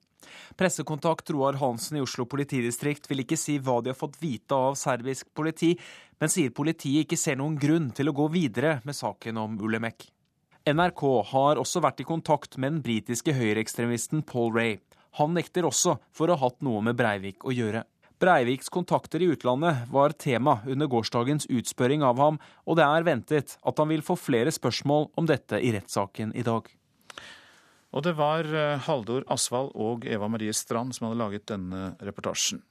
Pressekontakt Roar Hansen i Oslo politidistrikt vil ikke si hva de har fått vite av serbisk politi, men sier politiet ikke ser noen grunn til å gå videre med saken om Ulemek. NRK har også vært i kontakt med den britiske høyreekstremisten Paul Ray. Han nekter også for å ha hatt noe med Breivik å gjøre. Breiviks kontakter i utlandet var tema under gårsdagens utspørring av ham, og det er ventet at han vil få flere spørsmål om dette i rettssaken i dag. Og det var eh, Haldor Asvald og Eva Marie Strand som hadde laget denne reportasjen.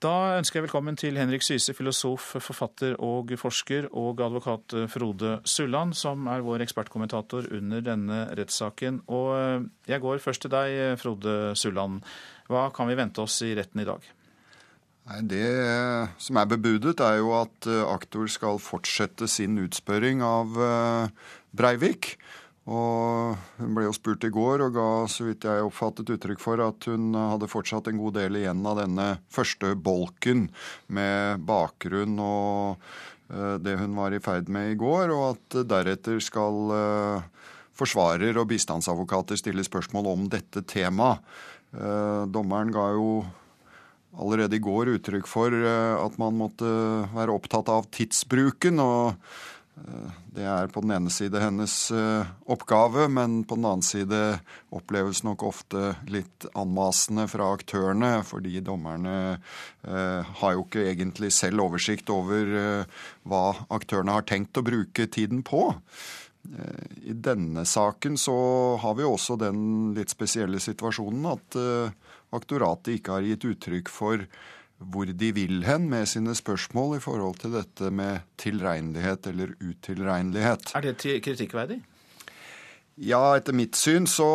Da ønsker jeg velkommen til Henrik Syse, filosof, forfatter og forsker, og advokat Frode Sulland, som er vår ekspertkommentator under denne rettssaken. Og eh, jeg går først til deg, Frode Sulland. Hva kan vi vente oss i retten i dag? Nei, Det som er bebudet, er jo at eh, aktor skal fortsette sin utspørring av Breivik. Og hun ble jo spurt i går og ga, så vidt jeg oppfattet, uttrykk for at hun hadde fortsatt en god del igjen av denne første bolken med bakgrunn og uh, det hun var i ferd med i går, og at deretter skal uh, forsvarer og bistandsadvokater stille spørsmål om dette temaet. Uh, dommeren ga jo allerede i går uttrykk for at man måtte være opptatt av tidsbruken. og det er på den ene side hennes eh, oppgave, men på den annen side oppleves nok ofte litt anmasende fra aktørene, fordi dommerne eh, har jo ikke egentlig selv oversikt over eh, hva aktørene har tenkt å bruke tiden på. I denne saken så har vi også den litt spesielle situasjonen at aktoratet ikke har gitt uttrykk for hvor de vil hen med sine spørsmål i forhold til dette med tilregnelighet eller utilregnelighet. Er det kritikkverdig? Ja, etter mitt syn så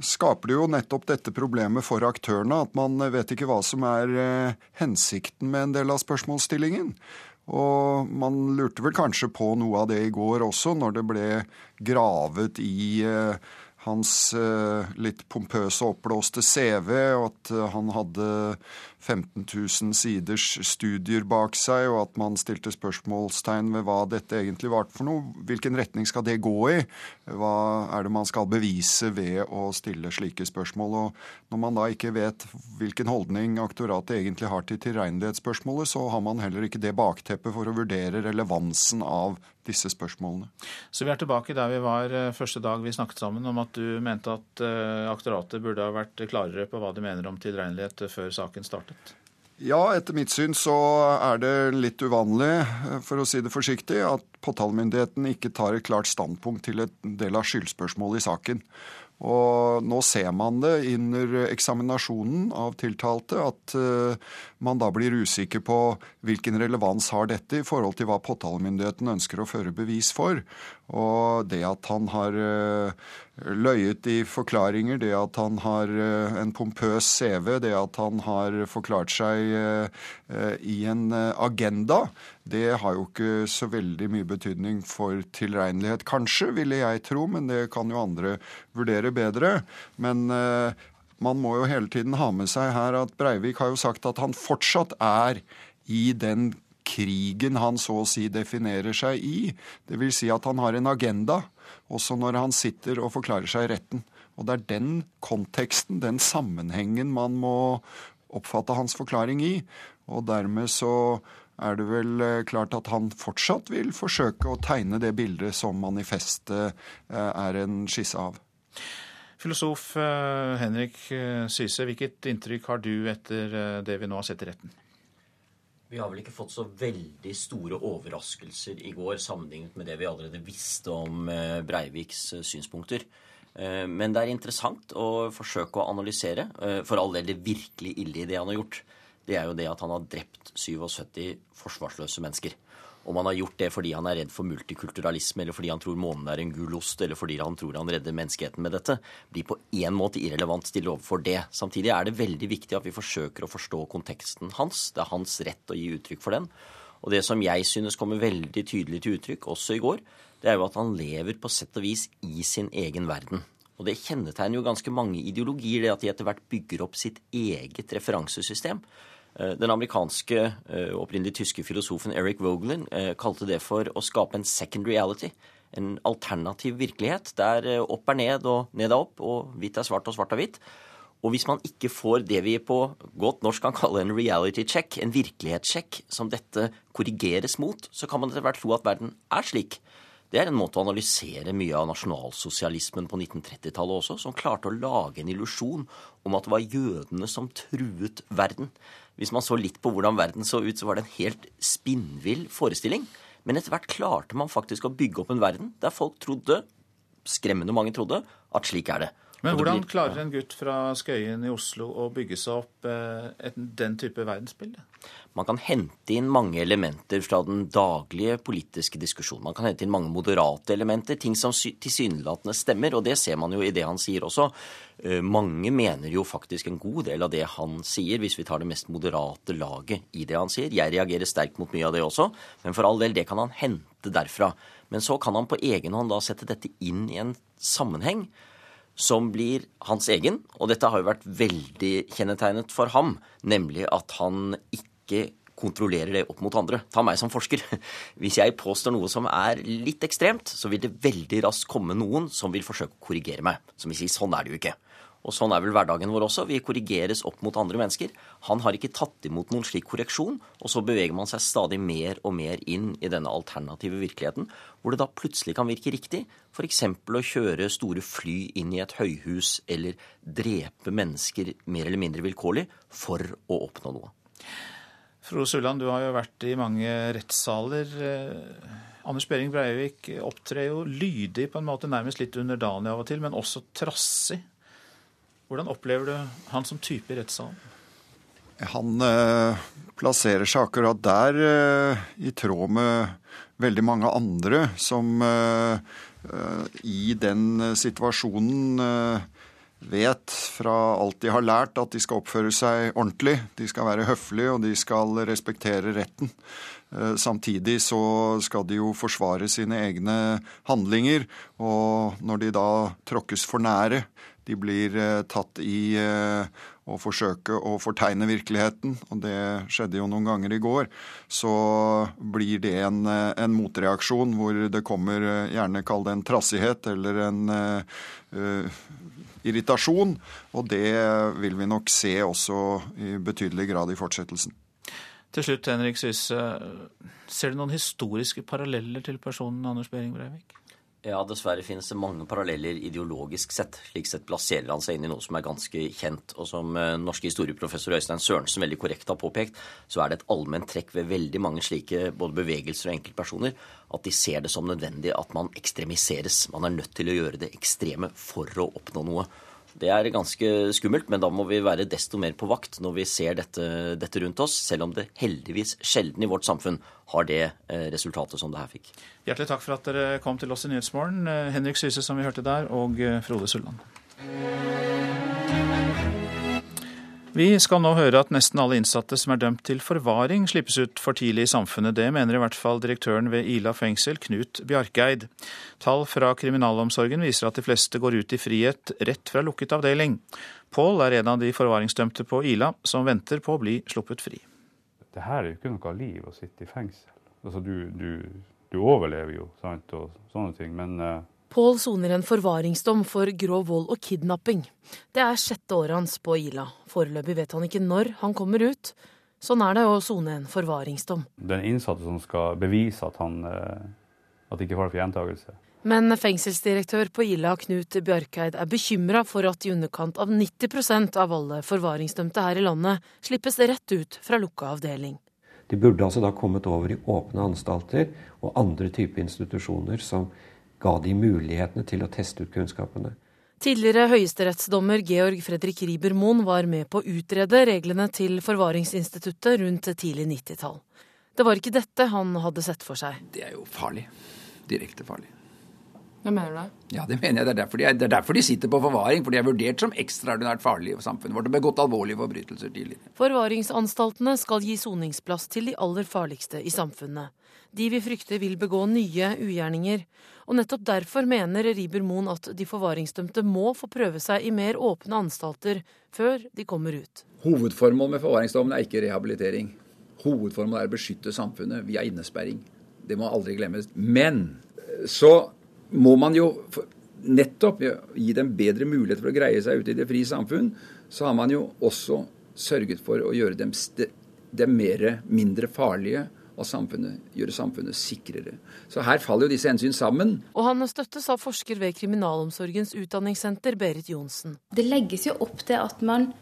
skaper det jo nettopp dette problemet for aktørene. At man vet ikke hva som er eh, hensikten med en del av spørsmålsstillingen. Og man lurte vel kanskje på noe av det i går også, når det ble gravet i eh, hans eh, litt pompøse, oppblåste CV, og at han hadde 15 000 siders studier bak seg, og at man stilte spørsmålstegn ved hva dette egentlig var for noe. Hvilken retning skal det gå i? Hva er det man skal bevise ved å stille slike spørsmål? Og når man da ikke vet hvilken holdning aktoratet egentlig har til tilregnelighetsspørsmålet, så har man heller ikke det bakteppet for å vurdere relevansen av disse spørsmålene. Så vi er tilbake der vi var eh, første dag vi snakket sammen, om at du mente at eh, aktoratet burde ha vært klarere på hva de mener om tilregnelighet før saken startet? Ja, etter mitt syn så er det litt uvanlig, for å si det forsiktig, at påtalemyndigheten ikke tar et klart standpunkt til et del av skyldspørsmålet i saken. Og nå ser man det under eksaminasjonen av tiltalte at uh, man da blir usikker på hvilken relevans har dette i forhold til hva påtalemyndigheten ønsker å føre bevis for. Og det at han har uh, løyet i forklaringer, det at han har uh, en pompøs CV, det at han har forklart seg i en agenda, det har jo ikke så veldig mye betydning for tilregnelighet. Kanskje, ville jeg tro, men det kan jo andre vurdere bedre. Men eh, man må jo hele tiden ha med seg her at Breivik har jo sagt at han fortsatt er i den krigen han så å si definerer seg i. Vil si at han har en agenda, også når han sitter og forklarer seg i retten. Og det er den konteksten, den sammenhengen, man må oppfatte hans forklaring i. Og dermed så er det vel eh, klart at han fortsatt vil forsøke å tegne det bildet som manifestet eh, er en skisse av. Filosof eh, Henrik Syse, hvilket inntrykk har du etter det vi nå har sett i retten? Vi har vel ikke fått så veldig store overraskelser i går sammenlignet med det vi allerede visste om Breiviks synspunkter. Men det er interessant å forsøke å analysere. For all del det virkelig ille i det han har gjort det er jo det at han har drept 77 forsvarsløse mennesker. Om han har gjort det fordi han er redd for multikulturalisme, eller fordi han tror månen er en gul ost, eller fordi han tror han redder menneskeheten med dette, blir på én måte irrelevant stilt overfor det. Samtidig er det veldig viktig at vi forsøker å forstå konteksten hans. Det er hans rett å gi uttrykk for den. Og det som jeg synes kommer veldig tydelig til uttrykk, også i går, det er jo at han lever på sett og vis i sin egen verden. Og det kjennetegner jo ganske mange ideologier, det at de etter hvert bygger opp sitt eget referansesystem. Eh, den amerikanske, eh, opprinnelig tyske filosofen Eric Vogelin eh, kalte det for å skape en second reality. En alternativ virkelighet der opp er ned og ned er opp, og hvitt er svart og svart er hvitt. Og hvis man ikke får det vi på godt norsk kan kalle en reality check, en virkelighetssjekk, som dette korrigeres mot, så kan man etter hvert tro at verden er slik. Det er en måte å analysere mye av nasjonalsosialismen på 1930-tallet også, som klarte å lage en illusjon om at det var jødene som truet verden. Hvis man så litt på hvordan verden så ut, så var det en helt spinnvill forestilling. Men etter hvert klarte man faktisk å bygge opp en verden der folk trodde, skremmende mange trodde, at slik er det. Men hvordan klarer en gutt fra Skøyen i Oslo å bygge seg opp eh, den type verdensbilde? Man kan hente inn mange elementer fra den daglige politiske diskusjonen. Man kan hente inn mange moderate elementer, ting som tilsynelatende stemmer, og det ser man jo i det han sier også. Eh, mange mener jo faktisk en god del av det han sier, hvis vi tar det mest moderate laget i det han sier. Jeg reagerer sterkt mot mye av det også, men for all del, det kan han hente derfra. Men så kan han på egen hånd da sette dette inn i en sammenheng som blir hans egen. Og dette har jo vært veldig kjennetegnet for ham, nemlig at han ikke kontrollerer det opp mot andre. Ta meg som forsker. Hvis jeg påstår noe som er litt ekstremt, så vil det veldig raskt komme noen som vil forsøke å korrigere meg. Som vil si sånn er det jo ikke. Og sånn er vel hverdagen vår også. Vi korrigeres opp mot andre mennesker. Han har ikke tatt imot noen slik korreksjon, og så beveger man seg stadig mer og mer inn i denne alternative virkeligheten, hvor det da plutselig kan virke riktig, f.eks. å kjøre store fly inn i et høyhus eller drepe mennesker mer eller mindre vilkårlig for å oppnå noe. Frode Sulland, du har jo vært i mange rettssaler. Eh, Anders Behring Breivik opptrer jo lydig, på en måte nærmest litt underdanig av og til, men også trassig. Hvordan opplever du han som type i rettssalen? Han eh, plasserer seg akkurat der, eh, i tråd med veldig mange andre som eh, i den situasjonen vet fra alt de har lært, at de skal oppføre seg ordentlig. De skal være høflige, og de skal respektere retten. Samtidig så skal de jo forsvare sine egne handlinger, og når de da tråkkes for nære, de blir eh, tatt i eh, å forsøke å fortegne virkeligheten, og det skjedde jo noen ganger i går, så blir det en, en motreaksjon hvor det kommer gjerne kall det en trassighet eller en uh, irritasjon. Og det vil vi nok se også i betydelig grad i fortsettelsen. Til slutt, Henrik Syse. Ser du noen historiske paralleller til personen Anders Behring Breivik? Ja, dessverre finnes det mange paralleller ideologisk sett. Slik sett plasserer han seg inn i noe som er ganske kjent. Og som eh, norske historieprofessor Øystein Sørensen veldig korrekt har påpekt, så er det et allment trekk ved veldig mange slike både bevegelser og enkeltpersoner at de ser det som nødvendig at man ekstremiseres. Man er nødt til å gjøre det ekstreme for å oppnå noe. Det er ganske skummelt, men da må vi være desto mer på vakt når vi ser dette, dette rundt oss, selv om det heldigvis sjelden i vårt samfunn har det eh, resultatet som det her fikk. Hjertelig takk for at dere kom til oss i Nyhetsmorgen. Eh, Henrik Syse, som vi hørte der, og eh, Frode Sulland. Vi skal nå høre at nesten alle innsatte som er dømt til forvaring, slippes ut for tidlig i samfunnet. Det mener i hvert fall direktøren ved Ila fengsel, Knut Bjarkeid. Tall fra kriminalomsorgen viser at de fleste går ut i frihet rett fra lukket avdeling. Pål er en av de forvaringsdømte på Ila som venter på å bli sluppet fri. Det her er jo ikke noe liv å sitte i fengsel. Altså, du, du, du overlever jo, sant, og sånne ting. Men uh Pål soner en forvaringsdom for grov vold og kidnapping. Det er sjette året hans på Ila. Foreløpig vet han ikke når han kommer ut. Sånn er det å sone en forvaringsdom. Den innsatte som skal bevise at han eh, at ikke får for gjentakelse. Men fengselsdirektør på Ila, Knut Bjarkeid, er bekymra for at i underkant av 90% av alle forvaringsdømte her i landet slippes rett ut fra lukka avdeling. De burde altså da kommet over i åpne anstalter og andre typer institusjoner som ga de mulighetene til å teste ut kunnskapene. Tidligere høyesterettsdommer Georg Fredrik Riiber-Moen var med på å utrede reglene til Forvaringsinstituttet rundt tidlig 90-tall. Det var ikke dette han hadde sett for seg. Det er jo farlig. Direkte farlig. Hva mener du? da? Ja, Det mener jeg. Det er, derfor de, det er derfor de sitter på forvaring. For de er vurdert som ekstraordinært farlige for samfunnet vårt og begått alvorlige forbrytelser tidligere. Forvaringsanstaltene skal gi soningsplass til de aller farligste i samfunnet. De vi frykter vil begå nye ugjerninger. Og nettopp derfor mener Riber Moen at de forvaringsdømte må få prøve seg i mer åpne anstalter før de kommer ut. Hovedformålet med forvaringsdommen er ikke rehabilitering. Hovedformålet er å beskytte samfunnet via innesperring. Det må aldri glemmes. Men så må man jo nettopp gi dem bedre mulighet for å greie seg ute i det frie samfunn, så har man jo også sørget for å gjøre dem, dem mer, mindre farlige og samfunnet, gjøre samfunnet sikrere. Så her faller jo disse hensyn sammen. Og han støttes av forsker ved Kriminalomsorgens utdanningssenter, Berit Johnsen. Det legges jo opp til at man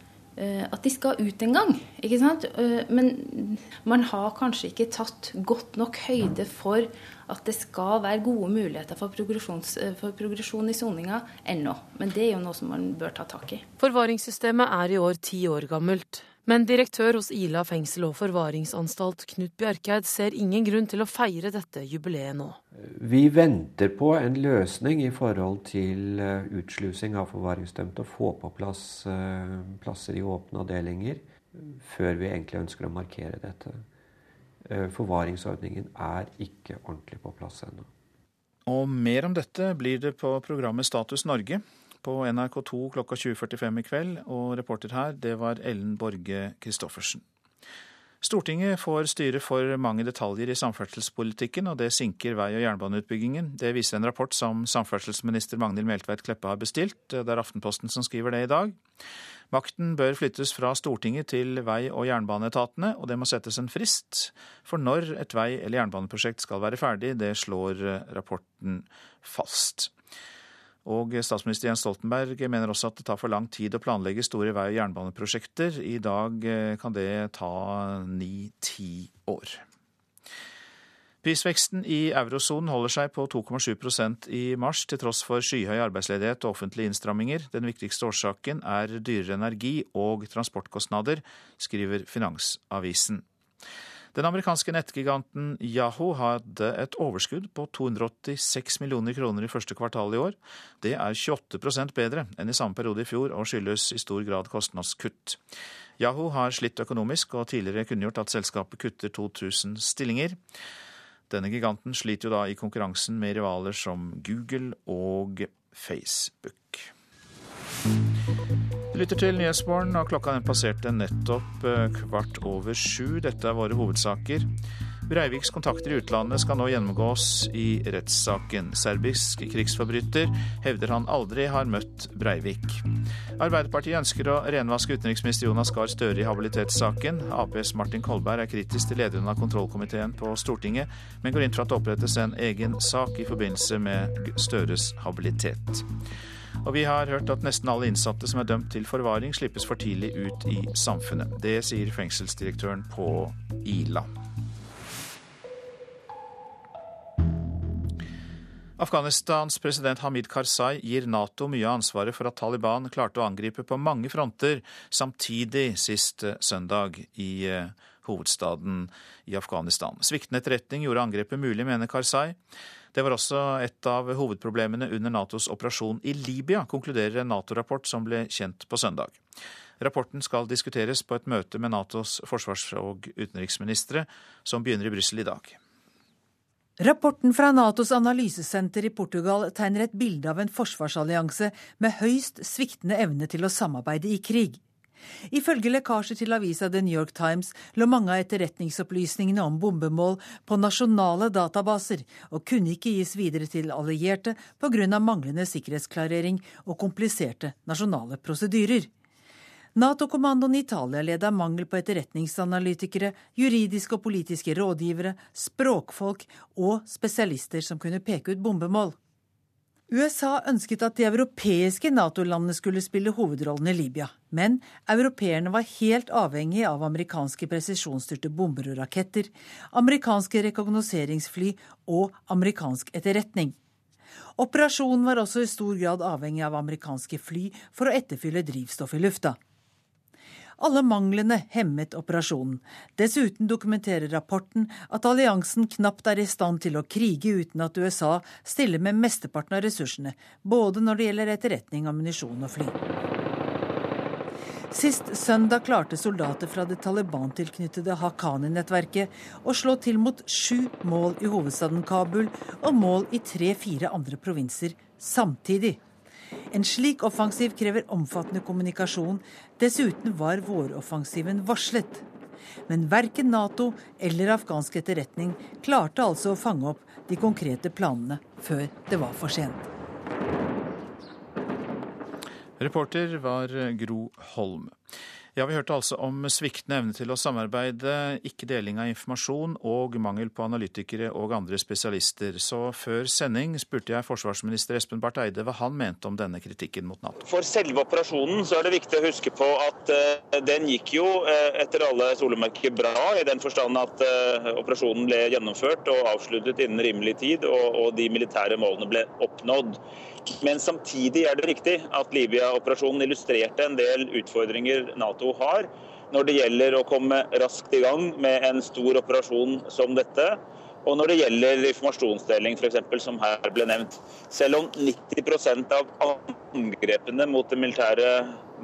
Eh, at de skal ut en gang. ikke sant? Eh, men man har kanskje ikke tatt godt nok høyde for at det skal være gode muligheter for, eh, for progresjon i soninga ennå. Men det er jo noe som man bør ta tak i. Forvaringssystemet er i år ti år gammelt. Men direktør hos Ila fengsel og forvaringsanstalt Knut Bjerkeid, ser ingen grunn til å feire dette jubileet nå. Vi venter på en løsning i forhold til eh, utslusing av forvaringsdømte. Å få på plass eh, plasser i åpne avdelinger før vi egentlig ønsker å markere dette. Eh, forvaringsordningen er ikke ordentlig på plass ennå. Og mer om dette blir det på programmet Status Norge på NRK2 klokka 20.45 i kveld, og reporter her, det var Ellen Borge Christoffersen. Stortinget får styre for mange detaljer i samferdselspolitikken, og det sinker vei- og jernbaneutbyggingen. Det viser en rapport som samferdselsminister Magnhild Meltveit Kleppa har bestilt. Det er Aftenposten som skriver det i dag. Makten bør flyttes fra Stortinget til vei- og jernbaneetatene, og det må settes en frist for når et vei- eller jernbaneprosjekt skal være ferdig. Det slår rapporten fast. Og statsminister Jens Stoltenberg mener også at det tar for lang tid å planlegge store vei- og jernbaneprosjekter. I dag eh, kan det ta ni-ti år. Prisveksten i eurosonen holder seg på 2,7% i mars, til tross for skyhøy arbeidsledighet og offentlige innstramminger. Den viktigste årsaken er dyrere energi og transportkostnader, skriver Finansavisen. Den amerikanske nettgiganten Yahoo hadde et overskudd på 286 millioner kroner i første kvartal i år. Det er 28% bedre enn i samme periode i fjor, og skyldes i stor grad kostnadskutt. Yahoo har slitt økonomisk, og tidligere kunngjort at selskapet kutter 2000 stillinger. Denne giganten sliter jo da i konkurransen med rivaler som Google og Facebook. Lytter til Nyhetsmorgen, og klokka den passerte nettopp eh, kvart over sju. Dette er våre hovedsaker. Breiviks kontakter i utlandet skal nå gjennomgås i rettssaken. Serbisk krigsforbryter hevder han aldri har møtt Breivik. Arbeiderpartiet ønsker å renvaske utenriksminister Jonas Gahr Støre i habilitetssaken. Aps Martin Kolberg er kritisk til lederen av kontrollkomiteen på Stortinget, men går inn for at det opprettes en egen sak i forbindelse med Støres habilitet. Og vi har hørt at nesten alle innsatte som er dømt til forvaring, slippes for tidlig ut i samfunnet. Det sier fengselsdirektøren på Ila. Afghanistans president Hamid Karzai gir Nato mye av ansvaret for at Taliban klarte å angripe på mange fronter samtidig sist eh, søndag i eh, hovedstaden i Afghanistan. Sviktende etterretning gjorde angrepet mulig, mener Karzai. Det var også et av hovedproblemene under Natos operasjon i Libya, konkluderer en Nato-rapport som ble kjent på søndag. Rapporten skal diskuteres på et møte med Natos forsvars- og utenriksministre, som begynner i Brussel i dag. Rapporten fra Natos analysesenter i Portugal tegner et bilde av en forsvarsallianse med høyst sviktende evne til å samarbeide i krig. Ifølge lekkasjer til avisa The New York Times lå mange av etterretningsopplysningene om bombemål på nasjonale databaser, og kunne ikke gis videre til allierte pga. manglende sikkerhetsklarering og kompliserte nasjonale prosedyrer. Nato-kommandoen i Italia led av mangel på etterretningsanalytikere, juridiske og politiske rådgivere, språkfolk og spesialister som kunne peke ut bombemål. USA ønsket at de europeiske Nato-landene skulle spille hovedrollen i Libya, men europeerne var helt avhengig av amerikanske presisjonsstyrte bomber og raketter, amerikanske rekognoseringsfly og amerikansk etterretning. Operasjonen var også i stor grad avhengig av amerikanske fly for å etterfylle drivstoff i lufta. Alle manglene hemmet operasjonen. Dessuten dokumenterer rapporten at alliansen knapt er i stand til å krige uten at USA stiller med mesteparten av ressursene, både når det gjelder etterretning, ammunisjon og fly. Sist søndag klarte soldater fra det Taliban-tilknyttede Haqqani-nettverket å slå til mot sju mål i hovedstaden Kabul og mål i tre-fire andre provinser samtidig. En slik offensiv krever omfattende kommunikasjon. Dessuten var våroffensiven varslet. Men verken Nato eller afghansk etterretning klarte altså å fange opp de konkrete planene før det var for sent. Reporter var Gro Holm. Ja, Vi hørte altså om sviktende evne til å samarbeide, ikke deling av informasjon og mangel på analytikere og andre spesialister. Så før sending spurte jeg forsvarsminister Espen Barth Eide hva han mente om denne kritikken mot Nato. For selve operasjonen så er det viktig å huske på at uh, den gikk jo uh, etter alle solemerker bra, i den forstand at uh, operasjonen ble gjennomført og avsluttet innen rimelig tid, og, og de militære målene ble oppnådd. Men samtidig er det riktig at Libya-operasjonen illustrerte en del utfordringer Nato har når det gjelder å komme raskt i gang med en stor operasjon som dette. Og når det gjelder informasjonsdeling, f.eks., som her ble nevnt. Selv om 90% av angrepene mot det militære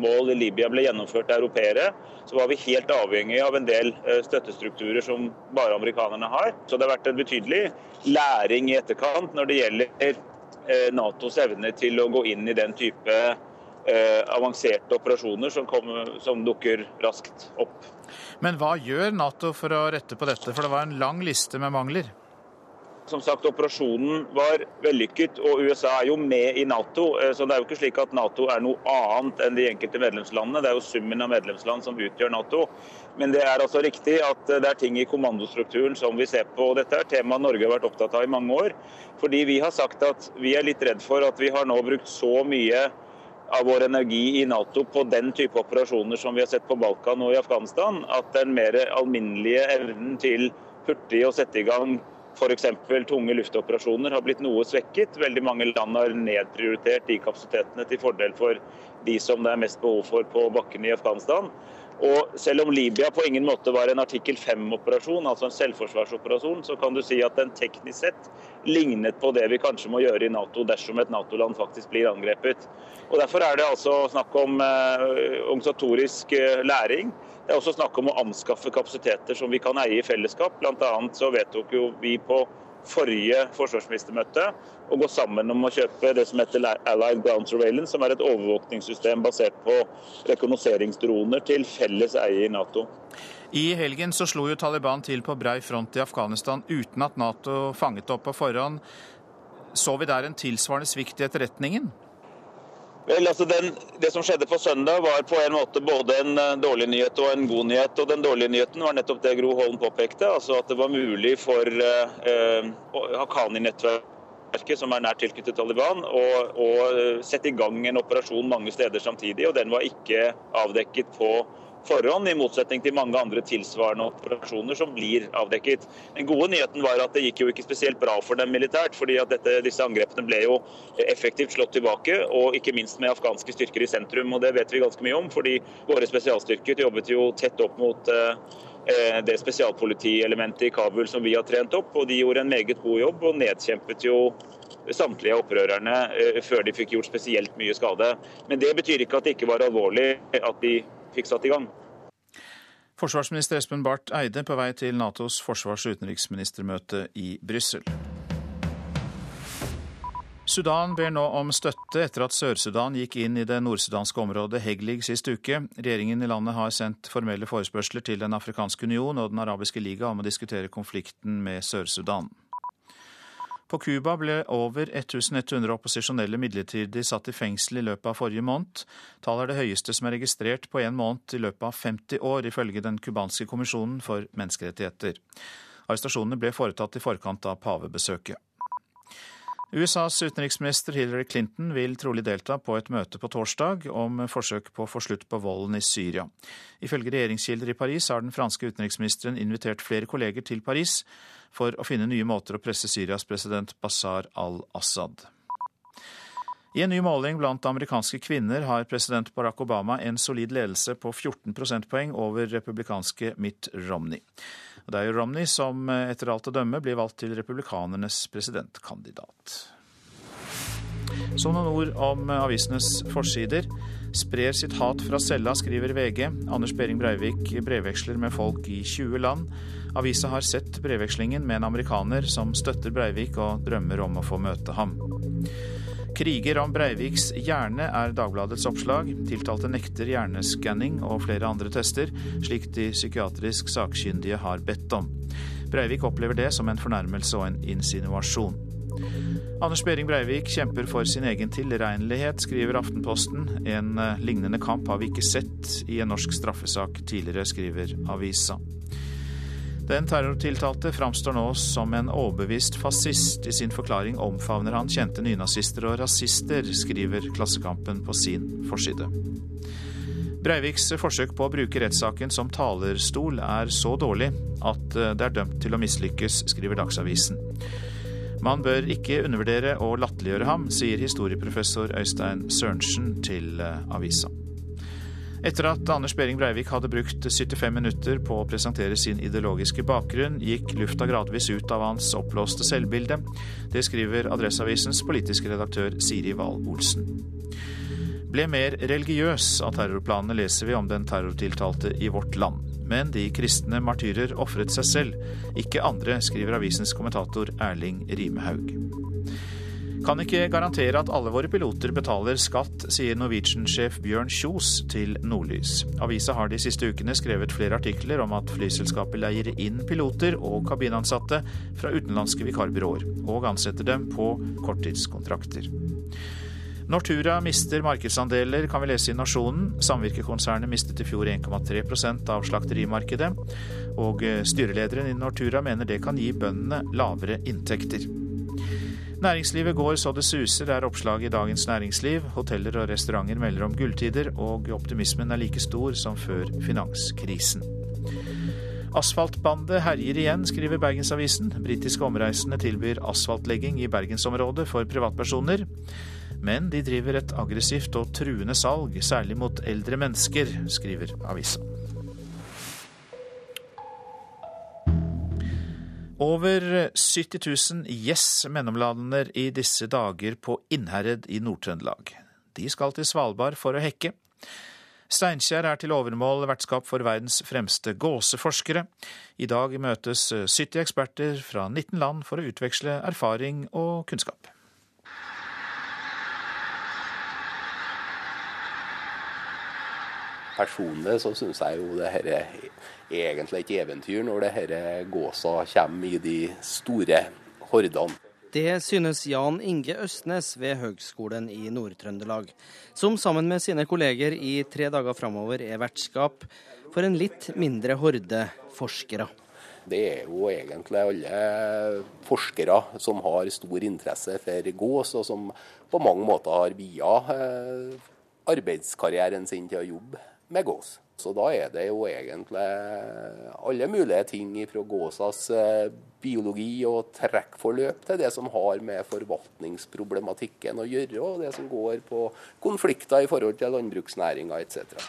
mål i Libya ble gjennomført av europeere, så var vi helt avhengig av en del eh, støttestrukturer som bare amerikanerne har. Så det har vært en betydelig læring i etterkant når det gjelder Natos evne til å gå inn i den type eh, avanserte operasjoner som, kom, som dukker raskt opp. Men hva gjør Nato for å rette på dette, for det var en lang liste med mangler? Som sagt, Operasjonen var vellykket, og USA er jo med i Nato. Eh, så det er jo ikke slik at Nato er noe annet enn de enkelte medlemslandene. Det er jo summen av medlemsland som utgjør Nato. Men det er altså riktig at det er ting i kommandostrukturen som vi ser på. og Dette er tema Norge har vært opptatt av i mange år. Fordi vi har sagt at vi er litt redd for at vi har nå brukt så mye av vår energi i Nato på den type operasjoner som vi har sett på Balkan og i Afghanistan, at den mer alminnelige evnen til hurtig å sette i gang f.eks. tunge luftoperasjoner har blitt noe svekket. Veldig mange land har nedprioritert de kapasitetene til fordel for de som det er mest behov for på bakken i Afghanistan. Og selv om Libya på ingen måte var en artikkel 5-operasjon, altså en selvforsvarsoperasjon, så kan du si at den teknisk sett lignet på det vi kanskje må gjøre i Nato dersom et Nato-land faktisk blir angrepet. Og Derfor er det altså snakk om eh, organisatorisk eh, læring. Det er også snakk om å anskaffe kapasiteter som vi kan eie i fellesskap. Blant annet så vedtok jo vi på forrige forsvarsministermøte og gå sammen om å kjøpe det som heter Allied Ground Surveillance, som er et overvåkningssystem basert på rekognoseringsdroner til felles eie i Nato. I helgen så slo jo Taliban til på brei front i Afghanistan uten at Nato fanget opp på forhånd. Så vi der en tilsvarende svikt i etterretningen? Vel, altså den, Det som skjedde på søndag var på en måte både en eh, dårlig nyhet og en god nyhet. og Den dårlige nyheten var nettopp det Gro Holm påpekte, altså at det var mulig for eh, eh Haqqani-nettverket, som er nært tilknyttet Taliban, å, å, sette i gang en operasjon mange steder samtidig. og Den var ikke avdekket på forhånd, i motsetning til mange andre tilsvarende operasjoner som blir avdekket. Den gode nyheten var at det gikk jo ikke spesielt bra for dem militært, fordi at dette, disse angrepene ble jo effektivt slått tilbake, og ikke minst med afghanske styrker i sentrum. og Det vet vi ganske mye om, fordi våre spesialstyrker jobbet jo tett opp mot eh, eh, det spesialpolitielementet i Kabul som vi har trent opp, og de gjorde en meget god jobb og nedkjempet jo samtlige opprørerne eh, før de fikk gjort spesielt mye skade. Men det betyr ikke at det ikke var alvorlig at de fikk satt i gang. Forsvarsminister Espen Barth Eide på vei til Natos forsvars- og utenriksministermøte i Brussel. Sudan ber nå om støtte etter at Sør-Sudan gikk inn i det nordsudanske området Heglig sist uke. Regjeringen i landet har sendt formelle forespørsler til Den afrikanske union og Den arabiske liga om å diskutere konflikten med Sør-Sudan. På Cuba ble over 1100 opposisjonelle midlertidig satt i fengsel i løpet av forrige måned. Tallet er det høyeste som er registrert på én måned i løpet av 50 år, ifølge den cubanske kommisjonen for menneskerettigheter. Arrestasjonene ble foretatt i forkant av pavebesøket. USAs utenriksminister Hillary Clinton vil trolig delta på et møte på torsdag om forsøk på å få slutt på volden i Syria. Ifølge regjeringskilder i Paris har den franske utenriksministeren invitert flere kolleger til Paris for å finne nye måter å presse Syrias president Bashar al-Assad. I en ny måling blant amerikanske kvinner har president Barack Obama en solid ledelse på 14 prosentpoeng over republikanske Mitt Romney. Det er jo Romney som etter alt å dømme blir valgt til republikanernes presidentkandidat. Så noen ord om avisenes forsider. Sprer sitt hat fra cella, skriver VG. Anders Behring Breivik brevveksler med folk i 20 land. Avisa har sett brevvekslingen med en amerikaner som støtter Breivik og drømmer om å få møte ham. Kriger om Breiviks hjerne er Dagbladets oppslag. Tiltalte nekter hjerneskanning og flere andre tester, slik de psykiatrisk sakkyndige har bedt om. Breivik opplever det som en fornærmelse og en insinuasjon. Anders Behring Breivik kjemper for sin egen tilregnelighet, skriver Aftenposten. En eh, lignende kamp har vi ikke sett i en norsk straffesak tidligere, skriver avisa. Den terrortiltalte framstår nå som en overbevist fascist. I sin forklaring omfavner han kjente nynazister og rasister, skriver Klassekampen på sin forside. Breiviks forsøk på å bruke rettssaken som talerstol er så dårlig at det er dømt til å mislykkes, skriver Dagsavisen. Man bør ikke undervurdere og latterliggjøre ham, sier historieprofessor Øystein Sørensen til avisa. Etter at Anders Behring Breivik hadde brukt 75 minutter på å presentere sin ideologiske bakgrunn, gikk lufta gradvis ut av hans oppblåste selvbilde. Det skriver Adresseavisens politiske redaktør Siri Wahl Olsen. Ble mer religiøs av terrorplanene leser vi om den terrortiltalte i Vårt Land. Men de kristne martyrer ofret seg selv, ikke andre, skriver avisens kommentator Erling Rimehaug. Kan ikke garantere at alle våre piloter betaler skatt, sier Norwegian-sjef Bjørn Kjos til Nordlys. Avisa har de siste ukene skrevet flere artikler om at flyselskapet leier inn piloter og kabinansatte fra utenlandske vikarbyråer, og ansetter dem på korttidskontrakter. Nortura mister markedsandeler, kan vi lese i Nasjonen. Samvirkekonsernet mistet i fjor 1,3 av slakterimarkedet. Og styrelederen i Nortura mener det kan gi bøndene lavere inntekter. Næringslivet går så det suser, er oppslaget i Dagens Næringsliv. Hoteller og restauranter melder om gulltider, og optimismen er like stor som før finanskrisen. Asfaltbandet herjer igjen, skriver Bergensavisen. Britiske omreisende tilbyr asfaltlegging i bergensområdet for privatpersoner. Men de driver et aggressivt og truende salg, særlig mot eldre mennesker, skriver avisa. Over 70 000 gjess mellomlander i disse dager på Innherred i Nord-Trøndelag. De skal til Svalbard for å hekke. Steinkjer er til overmål vertskap for verdens fremste gåseforskere. I dag møtes 70 eksperter fra 19 land for å utveksle erfaring og kunnskap. Personlig så syns jeg jo det her er egentlig et eventyr når det her gåsa kommer i de store hordene. Det synes Jan Inge Østnes ved Høgskolen i Nord-Trøndelag, som sammen med sine kolleger i tre dager framover er vertskap for en litt mindre horde forskere. Det er jo egentlig alle forskere som har stor interesse for gås, og som på mange måter har via eh, arbeidskarrieren sin til å jobbe med gås. Så da er det jo egentlig alle mulige ting fra gåsas eh, biologi og trekkforløp til det som har med forvaltningsproblematikken å gjøre, og det som går på konflikter i forhold til landbruksnæringa etc.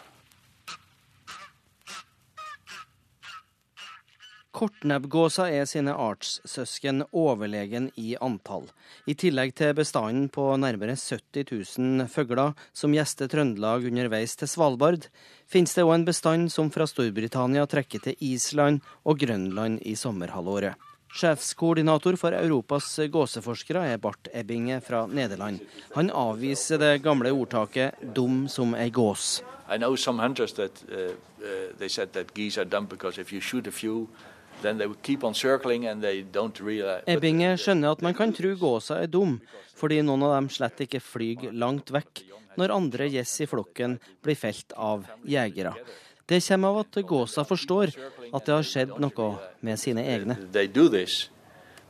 Kortnebbgåsa er sine artssøsken overlegen i antall. I tillegg til bestanden på nærmere 70 000 fugler som gjester Trøndelag underveis til Svalbard, finnes det òg en bestand som fra Storbritannia trekker til Island og Grønland i sommerhalvåret. Sjefskoordinator for Europas gåseforskere er Bart Ebbinge fra Nederland. Han avviser det gamle ordtaket 'dum som ei gås'. I know some hunters that uh, uh, they said that geese are dumb because if you Ebbinge skjønner at man kan tro gåsa er dum, fordi noen av dem slett ikke flyr langt vekk når andre gjess i flokken blir felt av jegere. Det kommer av at gåsa forstår at det har skjedd noe med sine egne.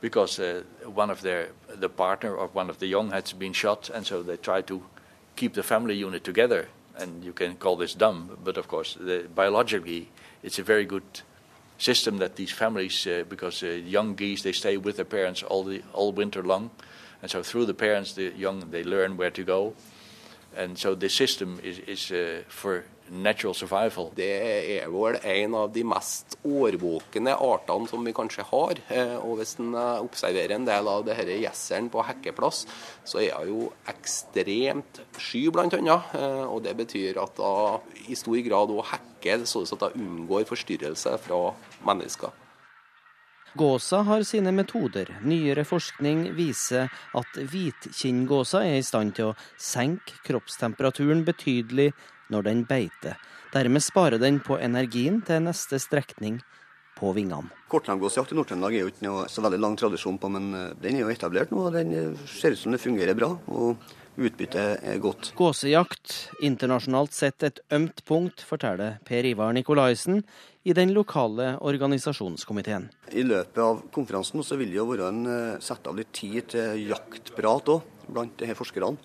Because uh, one of their the partner of one of the young has been shot, and so they try to keep the family unit together. And you can call this dumb, but of course, the, biologically, it's a very good system that these families, uh, because uh, young geese, they stay with their parents all the all winter long, and so through the parents, the young they learn where to go, and so this system is is uh, for natural survival. Det er vel en av de mest årvåkne artene som vi kanskje har. Eh, og hvis en observerer en del av disse gjesseren på hekkeplass, så er hun jo ekstremt sky, bl.a. Eh, og det betyr at hun i stor grad òg hekker sånn at hun unngår forstyrrelse fra mennesker. Gåsa har sine metoder. Nyere forskning viser at hvitkinngåsa er i stand til å senke kroppstemperaturen betydelig når den beiter. Dermed sparer den på energien til neste strekning på vingene. Kortnebbgåsejakt i Nord-Trøndelag er jo ikke noe så veldig lang tradisjon på, men den er jo etablert nå. og Den ser ut som det fungerer bra. og Utbyttet er godt. Gåsejakt, internasjonalt sett et ømt punkt, forteller Per Ivar Nikolaisen i den lokale organisasjonskomiteen. I løpet av konferansen så vil det jo være en sette av litt tid til jaktprat òg, blant de forskerne.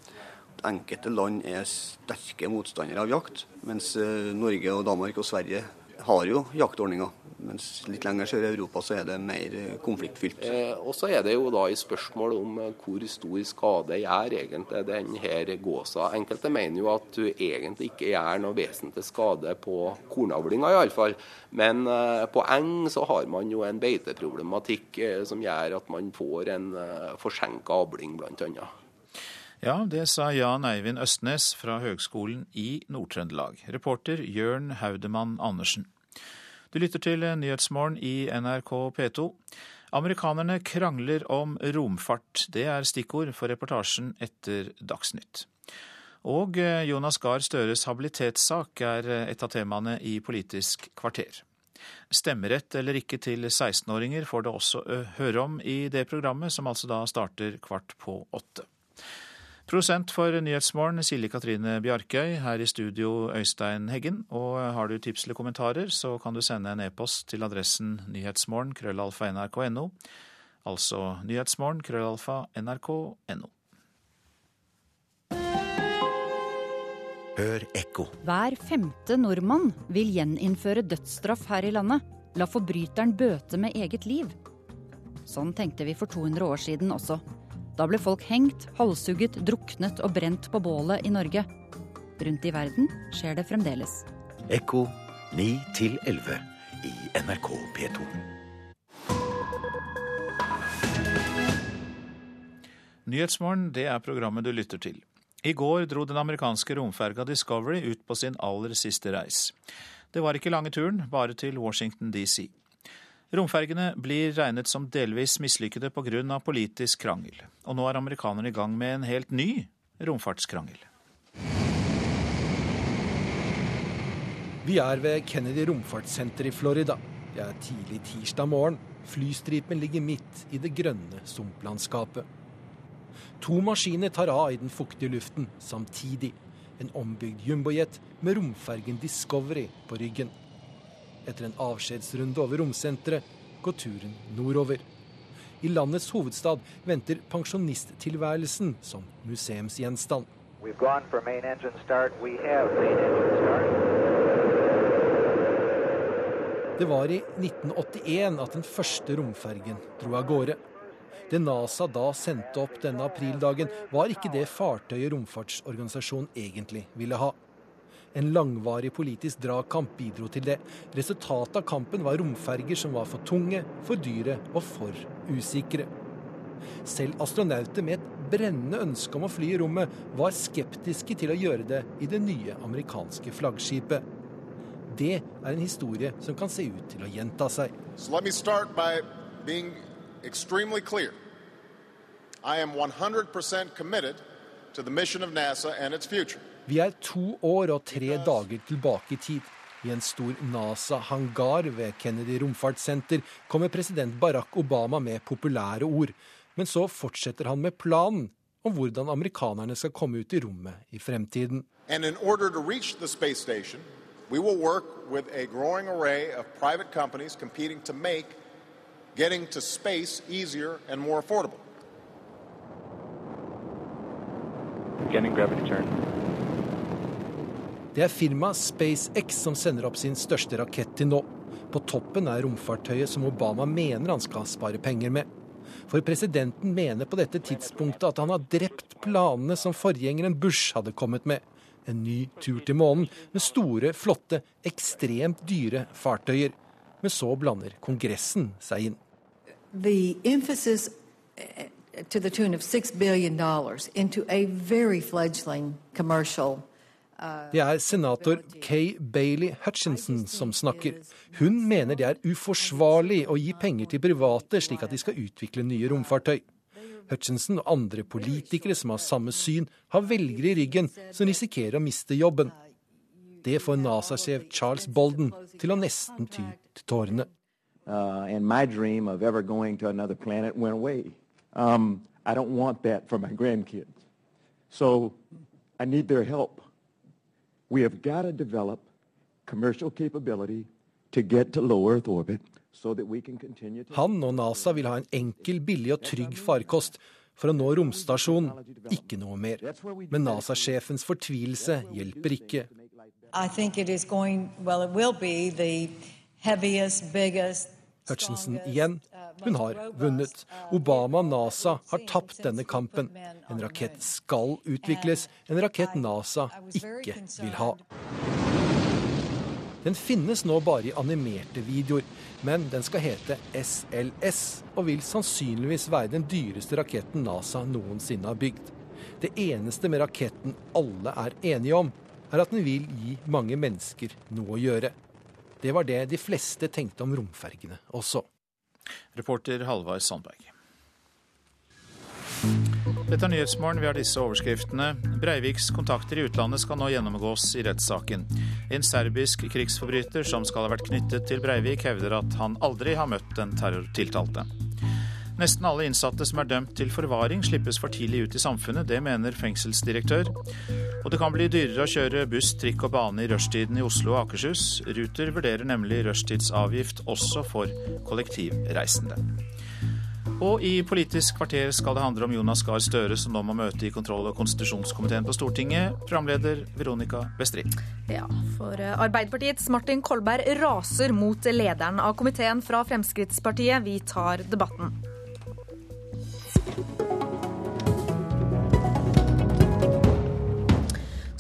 Enkelte land er sterke motstandere av jakt, mens Norge og Danmark og Sverige har jo jaktordninger. Mens litt lenger sør i Europa så er det mer konfliktfylt. Eh, og så er det jo da i spørsmål om hvor stor skade gjør egentlig denne gåsa. Enkelte mener jo at du egentlig ikke gjør noe vesentlig skade på kornavlinga iallfall. Men eh, på eng så har man jo en beiteproblematikk eh, som gjør at man får en eh, forsenka avling, bl.a. Ja, det sa Jan Eivind Østnes fra Høgskolen i Nord-Trøndelag. Reporter Jørn Haudemann Andersen. Du lytter til Nyhetsmorgen i NRK P2. Amerikanerne krangler om romfart. Det er stikkord for reportasjen etter Dagsnytt. Og Jonas Gahr Støres habilitetssak er et av temaene i Politisk kvarter. Stemmerett eller ikke til 16-åringer får det også høre om i det programmet, som altså da starter kvart på åtte. Prosent for Nyhetsmorgen, Silje Katrine Bjarkøy. Her i studio, Øystein Heggen. Og har du tips eller kommentarer, så kan du sende en e-post til adressen nyhetsmorgen krøllalfa nrk.no. Altså nyhetsmorgen krøllalfa nrk.no. Hør ekko. Hver femte nordmann vil gjeninnføre dødsstraff her i landet. La forbryteren bøte med eget liv. Sånn tenkte vi for 200 år siden også. Da ble folk hengt, halshugget, druknet og brent på bålet i Norge. Rundt i verden skjer det fremdeles. Ekko 9 11 i NRK P2. Nyhetsmorgen, det er programmet du lytter til. I går dro den amerikanske romferga Discovery ut på sin aller siste reis. Det var ikke lange turen, bare til Washington DC. Romfergene blir regnet som delvis mislykkede pga. politisk krangel. Og nå er amerikanerne i gang med en helt ny romfartskrangel. Vi er ved Kennedy romfartssenter i Florida. Det er tidlig tirsdag morgen. Flystripen ligger midt i det grønne sumplandskapet. To maskiner tar av i den fuktige luften samtidig. En ombygd jumbojet med romfergen Discovery på ryggen. Etter en avskjedsrunde over romsenteret går turen nordover. I landets hovedstad venter pensjonisttilværelsen som museumsgjenstand. Det var i 1981 at den første romfergen dro av gårde. Det NASA da sendte opp denne aprildagen, var ikke det fartøyet romfartsorganisasjonen egentlig ville ha. En langvarig politisk dragkamp bidro til det. Resultatet av kampen var romferger som var for tunge, for dyre og for usikre. Selv astronauter med et brennende ønske om å fly i rommet var skeptiske til å gjøre det i det nye amerikanske flaggskipet. Det er en historie som kan se ut til å gjenta seg. So let me start by being extremely clear. I am 100% committed to the mission NASA and its future. Vi er to år og tre dager tilbake i tid. I en stor NASA-hangar ved Kennedy romfartssenter kommer president Barack Obama med populære ord. Men så fortsetter han med planen om hvordan amerikanerne skal komme ut i rommet i fremtiden. And in order to reach the space station, we will work with a growing array of private companies competing to make getting to space easier and more affordable. Det er firmaet SpaceX som sender opp sin største rakett til nå. På toppen er romfartøyet som Obama mener han skal spare penger med. For presidenten mener på dette tidspunktet at han har drept planene som forgjengeren Bush hadde kommet med. En ny tur til månen med store, flotte, ekstremt dyre fartøyer. Men så blander Kongressen seg inn. The emphasis eh, to the tune of $6 billion into a very fledgling commercial Det er senator Kay Bailey Hutchinson som snakker. Hun mener det er uforsvarlig å gi penger til private slik at de skal utvikle nye romfartøy. Hutchinson og andre politikere som har samme syn, har velgere i ryggen som risikerer å miste jobben. Det får NASA-sjef Charles Bolden til å nesten ty til tårene. Uh, and my dream of ever going to another planet went away. Um, I don't want for my grandkids. So I need their help. We have got to develop commercial capability to get to low Earth orbit so that we can continue to... Han og NASA vil ha en enkel, billig og trygg farkost for å nå romstasjonen, ikke noe mer. Men NASA-sjefens fortvilelse hjelper ikke. I think it is going, well, it will be the heaviest, biggest, Hutchinson igjen. Hun har vunnet. Obama og NASA har tapt denne kampen. En rakett skal utvikles, en rakett NASA ikke vil ha. Den finnes nå bare i animerte videoer, men den skal hete SLS og vil sannsynligvis være den dyreste raketten NASA noensinne har bygd. Det eneste med raketten alle er enige om, er at den vil gi mange mennesker noe å gjøre. Det var det de fleste tenkte om romfergene også. Reporter Halvard Sandberg. Dette er Nyhetsmorgen. Vi har disse overskriftene. Breiviks kontakter i utlandet skal nå gjennomgås i rettssaken. En serbisk krigsforbryter som skal ha vært knyttet til Breivik, hevder at han aldri har møtt den terrortiltalte. Nesten alle innsatte som er dømt til forvaring, slippes for tidlig ut i samfunnet. Det mener fengselsdirektør. Og det kan bli dyrere å kjøre buss, trikk og bane i rushtiden i Oslo og Akershus. Ruter vurderer nemlig rushtidsavgift også for kollektivreisende. Og i Politisk kvarter skal det handle om Jonas Gahr Støre, som nå må møte i kontroll- og konstitusjonskomiteen på Stortinget. Programleder Veronica Westrin. Ja, for eh, Arbeiderpartiets Martin Kolberg raser mot lederen av komiteen fra Fremskrittspartiet. Vi tar debatten.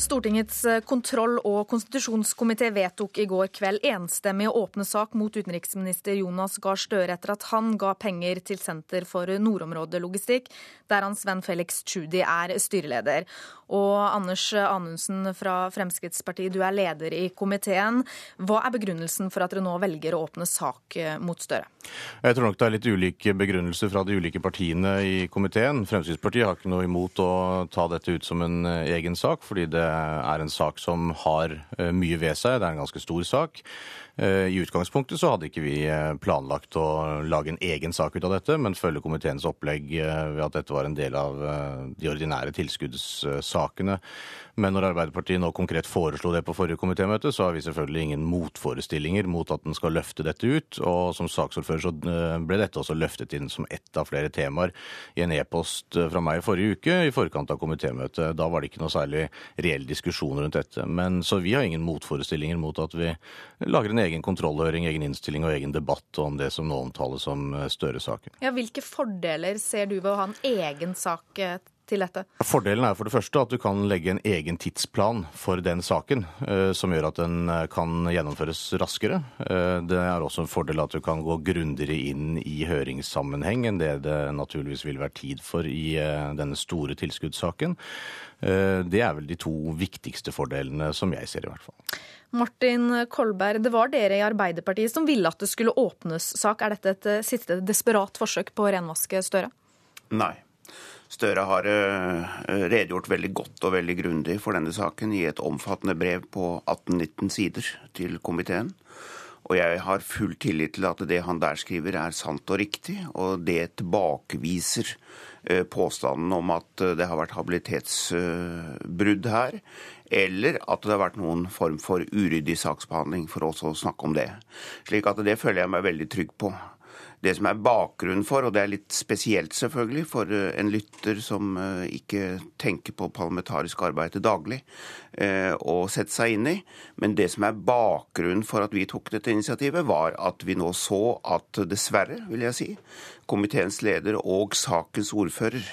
Stortingets eh, kontroll- og konstitusjonskomité vedtok i går kveld enstemmig å åpne sak mot utenriksminister Jonas Gahr Støre etter at han ga penger til Senter for nordområdelogistikk, der hans venn Felix Tschudi er styreleder. Og Anders Anundsen fra Fremskrittspartiet, du er leder i komiteen. Hva er begrunnelsen for at dere nå velger å åpne sak eh, mot Støre? Jeg tror nok det er litt ulike begrunnelser fra de ulike partiene i komiteen. Fremskrittspartiet har ikke noe imot å ta dette ut som en eh, egen sak, fordi det er en sak som har eh, mye ved seg. Det er en ganske stor sak. Eh, I utgangspunktet så hadde ikke vi planlagt å lage en egen sak ut av dette, men følge komiteens opplegg ved at dette var en del av de ordinære tilskuddssakene. Men når Arbeiderpartiet nå konkret foreslo det på forrige komitémøte, så har vi selvfølgelig ingen motforestillinger mot at den skal løfte dette ut. Og som saksordfører så ble dette også løftet inn som ett av flere temaer i en e-post fra meg i forrige uke i forkant av komitémøtet. Da var det ikke noe særlig reell diskusjon rundt dette. Men Så vi har ingen motforestillinger mot at vi lager en egen kontrollhøring, egen innstilling og egen debatt om det som nå omtales som Støre-saken. Ja, hvilke fordeler ser du ved å ha en egen sak til dette? Fordelen er for det første at du kan legge en egen tidsplan for den saken, eh, som gjør at den eh, kan gjennomføres raskere. Eh, det er også en fordel at du kan gå grundigere inn i høringssammenheng enn det det naturligvis vil være tid for i denne store tilskuddssaken. Det er vel de to viktigste fordelene som jeg ser, i hvert fall. Martin Kolberg, det var dere i Arbeiderpartiet som ville at det skulle åpnes sak. Er dette et siste desperat forsøk på å renvaske Støre? Nei. Støre har eh, redegjort veldig godt og veldig grundig for denne saken i et omfattende brev på 18-19 sider til komiteen. Og jeg har full tillit til at det han der skriver er sant og riktig, og det tilbakeviser eh, påstanden om at eh, det har vært habilitetsbrudd her, eller at det har vært noen form for uryddig saksbehandling, for også å snakke om det. Slik at det føler jeg meg veldig trygg på. Det som er bakgrunnen for, og det er litt spesielt selvfølgelig for eh, en lytter som eh, ikke tenker på parlamentarisk arbeid til daglig, eh, å sette seg inn i, men det som er bakgrunnen for at vi tok dette initiativet, var at vi nå så at dessverre, vil jeg si, komiteens leder og sakens ordfører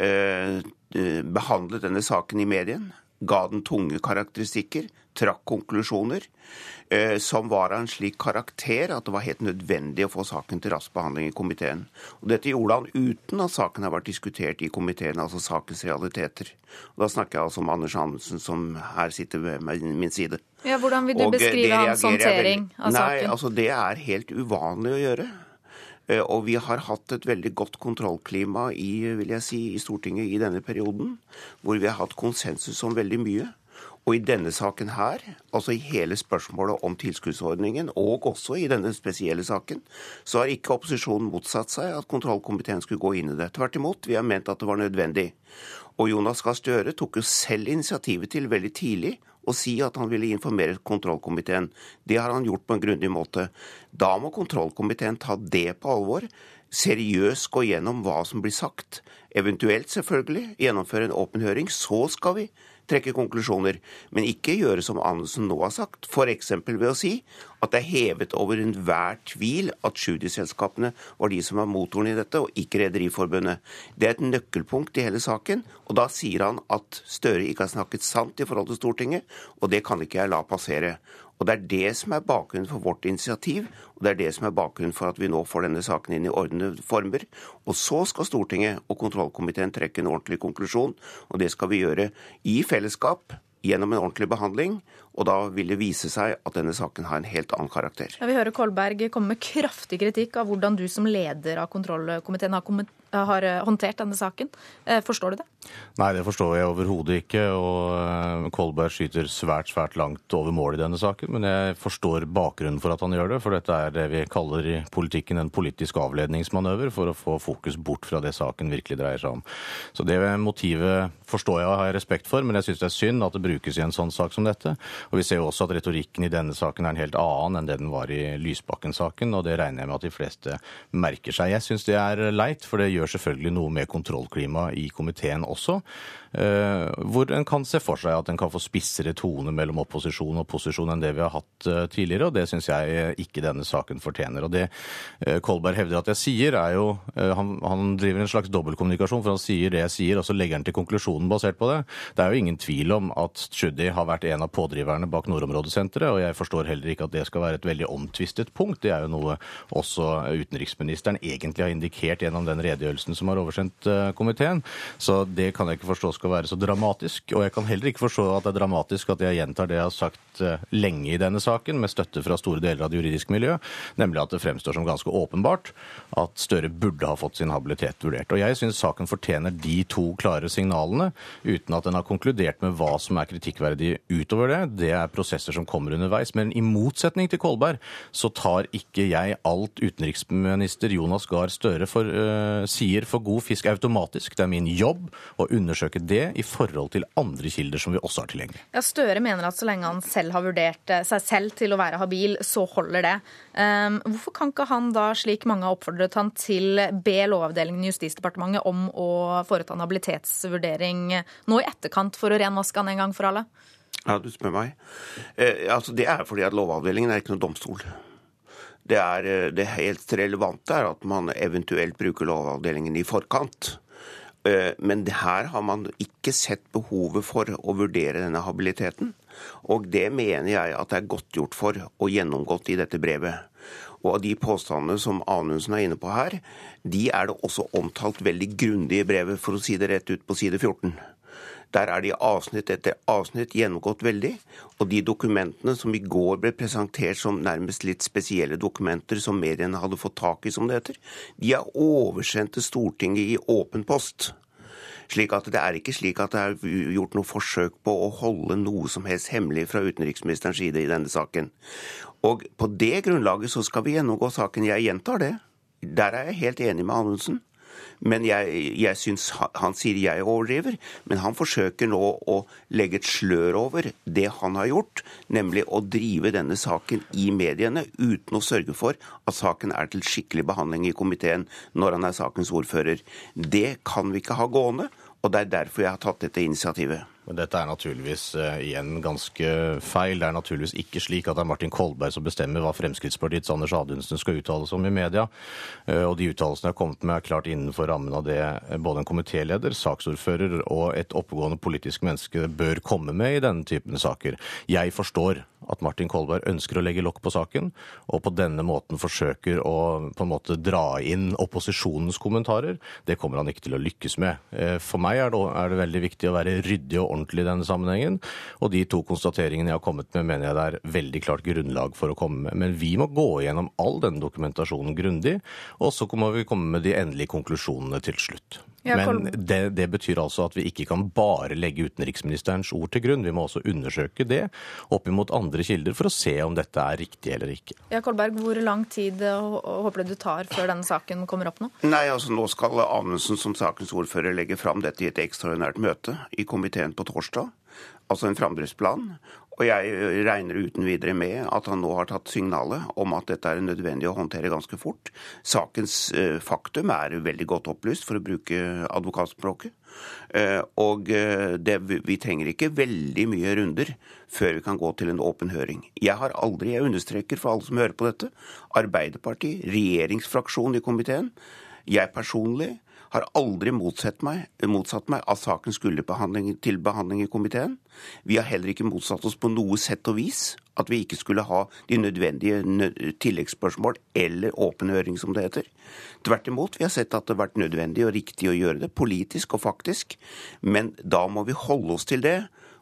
behandlet denne saken i medien, ga den tunge karakteristikker, trakk konklusjoner eh, som var av en slik karakter at det var helt nødvendig å få saken til rask behandling i komiteen. Og Dette gjorde han uten at saken har vært diskutert i komiteen, altså sakens realiteter. Og Da snakker jeg altså om Anders Anundsen, som her sitter ved min side. Ja, Hvordan vil du og beskrive hans håndtering av saken? Nei, altså Det er helt uvanlig å gjøre. Eh, og vi har hatt et veldig godt kontrollklima i, vil jeg si, i Stortinget i denne perioden, hvor vi har hatt konsensus om veldig mye. Og i denne saken her, altså i hele spørsmålet om tilskuddsordningen, og også i denne spesielle saken, så har ikke opposisjonen motsatt seg at kontrollkomiteen skulle gå inn i det. Tvert imot, vi har ment at det var nødvendig. Og Jonas Gahr Støre tok jo selv initiativet til veldig tidlig å si at han ville informere kontrollkomiteen. Det har han gjort på en grundig måte. Da må kontrollkomiteen ta det på alvor seriøst gå gjennom hva som blir sagt. Eventuelt selvfølgelig gjennomføre en åpen høring. Så skal vi trekke konklusjoner, men ikke gjøre som Andersen nå har sagt, f.eks. ved å si at det er hevet over enhver tvil at Tschudi-selskapene var de som var motoren i dette, og ikke Rederiforbundet. Det er et nøkkelpunkt i hele saken, og da sier han at Støre ikke har snakket sant i forhold til Stortinget, og det kan ikke jeg la passere. Og Det er det som er bakgrunnen for vårt initiativ, og det er det som er bakgrunnen for at vi nå får denne saken inn i ordnede former. Og så skal Stortinget og kontrollkomiteen trekke en ordentlig konklusjon, og det skal vi gjøre i fellesskap gjennom en ordentlig behandling. Og da vil det vise seg at denne saken har en helt annen karakter. Ja, vi hører Kolberg komme med kraftig kritikk av hvordan du som leder av kontrollkomiteen har, har eh, håndtert denne saken. Eh, forstår du det? Nei, det forstår jeg overhodet ikke. Og eh, Kolberg skyter svært, svært langt over mål i denne saken. Men jeg forstår bakgrunnen for at han gjør det. For dette er det vi kaller i politikken en politisk avledningsmanøver for å få fokus bort fra det saken virkelig dreier seg om. Så det motivet forstår jeg og har jeg respekt for, men jeg syns det er synd at det brukes i en sånn sak som dette. Og Vi ser jo også at retorikken i denne saken er en helt annen enn det den var i Lysbakken-saken, og det regner jeg med at de fleste merker seg. Jeg syns det er leit, for det gjør selvfølgelig noe med kontrollklimaet i komiteen også. Eh, hvor en kan se for seg at en kan få spissere tone mellom opposisjon og posisjon enn det vi har hatt eh, tidligere, og det syns jeg ikke denne saken fortjener. Og Det eh, Kolberg hevder at jeg sier, er jo han, han driver en slags dobbeltkommunikasjon, for han sier det jeg sier, og så legger han til konklusjonen basert på det. Det er jo ingen tvil om at Tschudi har vært en av pådriverne bak Nordområdesenteret, og jeg forstår heller ikke at det skal være et veldig omtvistet punkt. Det er jo noe også utenriksministeren egentlig har indikert gjennom den redegjørelsen som har oversendt komiteen. Så det kan jeg ikke forstå skal være så dramatisk. Og jeg kan heller ikke forstå at det er dramatisk at jeg gjentar det jeg har sagt eh, lenge i denne saken, med støtte fra store deler av det juridiske miljøet, nemlig at det fremstår som ganske åpenbart at Støre burde ha fått sin habilitet vurdert. Og jeg syns saken fortjener de to klare signalene, uten at den har konkludert med hva som er kritikkverdig utover det. Det er prosesser som kommer underveis. Men i motsetning til Kolberg så tar ikke jeg alt utenriksminister Jonas Gahr Støre for, uh, sier for god fisk automatisk. Det er min jobb å undersøke det i forhold til andre kilder som vi også har tilgjengelig. Ja, Støre mener at så lenge han selv har vurdert eh, seg selv til å være habil, så holder det. Um, hvorfor kan ikke han da, slik mange har oppfordret han til, be Lovavdelingen i Justisdepartementet om å foreta en habilitetsvurdering nå i etterkant for å renvaske han en gang for alle? Ja, du spør meg. Eh, altså, det er fordi at Lovavdelingen er ikke noen domstol. Det, er, eh, det helt relevante er at man eventuelt bruker Lovavdelingen i forkant. Eh, men her har man ikke sett behovet for å vurdere denne habiliteten. Og det mener jeg at det er godt gjort for og gjennomgått i dette brevet. Og av de påstandene som Anundsen er inne på her, de er det også omtalt veldig grundig i brevet, for å si det rett ut på side 14. Der er de avsnitt etter avsnitt gjennomgått veldig. Og de dokumentene som i går ble presentert som nærmest litt spesielle dokumenter som mediene hadde fått tak i, som det heter, de er oversendt til Stortinget i åpen post. Slik at Det er ikke slik at det er gjort noe forsøk på å holde noe som helst hemmelig fra utenriksministerens side i denne saken. Og På det grunnlaget så skal vi gjennomgå saken. Jeg gjentar det. Der er jeg helt enig med Anundsen. Men jeg, jeg synes, han sier jeg overdriver, men han forsøker nå å legge et slør over det han har gjort, nemlig å drive denne saken i mediene uten å sørge for at saken er til skikkelig behandling i komiteen når han er sakens ordfører. Det kan vi ikke ha gående, og det er derfor jeg har tatt dette initiativet. Men dette er naturligvis uh, igjen ganske feil. Det er naturligvis ikke slik at det er Martin Kolberg som bestemmer hva Fremskrittspartiets Anders Adunsen skal uttale seg om i media. Uh, og de uttalelsene jeg har kommet med, er klart innenfor rammen av det både en komitéleder, saksordfører og et oppegående politisk menneske bør komme med i denne typen saker. Jeg forstår at Martin Kolberg ønsker å legge lokk på saken, og på denne måten forsøker å på en måte dra inn opposisjonens kommentarer. Det kommer han ikke til å lykkes med. For meg er det, er det veldig viktig å være ryddig og ordentlig ordentlig i denne sammenhengen. Og de to konstateringene jeg har kommet med, mener jeg det er veldig klart grunnlag for å komme med. Men vi må gå gjennom all denne dokumentasjonen grundig, og så må vi komme med de endelige konklusjonene til slutt. Ja, Men det, det, betyr altså at vi ikke kan bare legge utenriksministerens ord til grunn. Vi må også undersøke det opp mot andre kilder for å se om dette er riktig eller ikke. Ja, Kolberg, Hvor lang tid håper du du tar før denne saken kommer opp nå? Nei, altså Nå skal Amundsen som sakens ordfører legge fram dette i et ekstraordinært møte i komiteen på torsdag. Altså en framdriftsplan. Og jeg regner uten videre med at han nå har tatt signalet om at dette er nødvendig å håndtere ganske fort. Sakens eh, faktum er veldig godt opplyst, for å bruke advokatspråket. Eh, og eh, det, vi trenger ikke veldig mye runder før vi kan gå til en åpen høring. Jeg har aldri, jeg understreker for alle som hører på dette, Arbeiderpartiet, regjeringsfraksjonen i komiteen, jeg personlig har aldri motsatt meg, motsatt meg at saken skulle behandling, til behandling i komiteen. Vi har heller ikke motsatt oss på noe sett og vis at vi ikke skulle ha de nødvendige tilleggsspørsmål eller åpen høring, som det heter. Tvert imot, vi har sett at det har vært nødvendig og riktig å gjøre det, politisk og faktisk. Men da må vi holde oss til det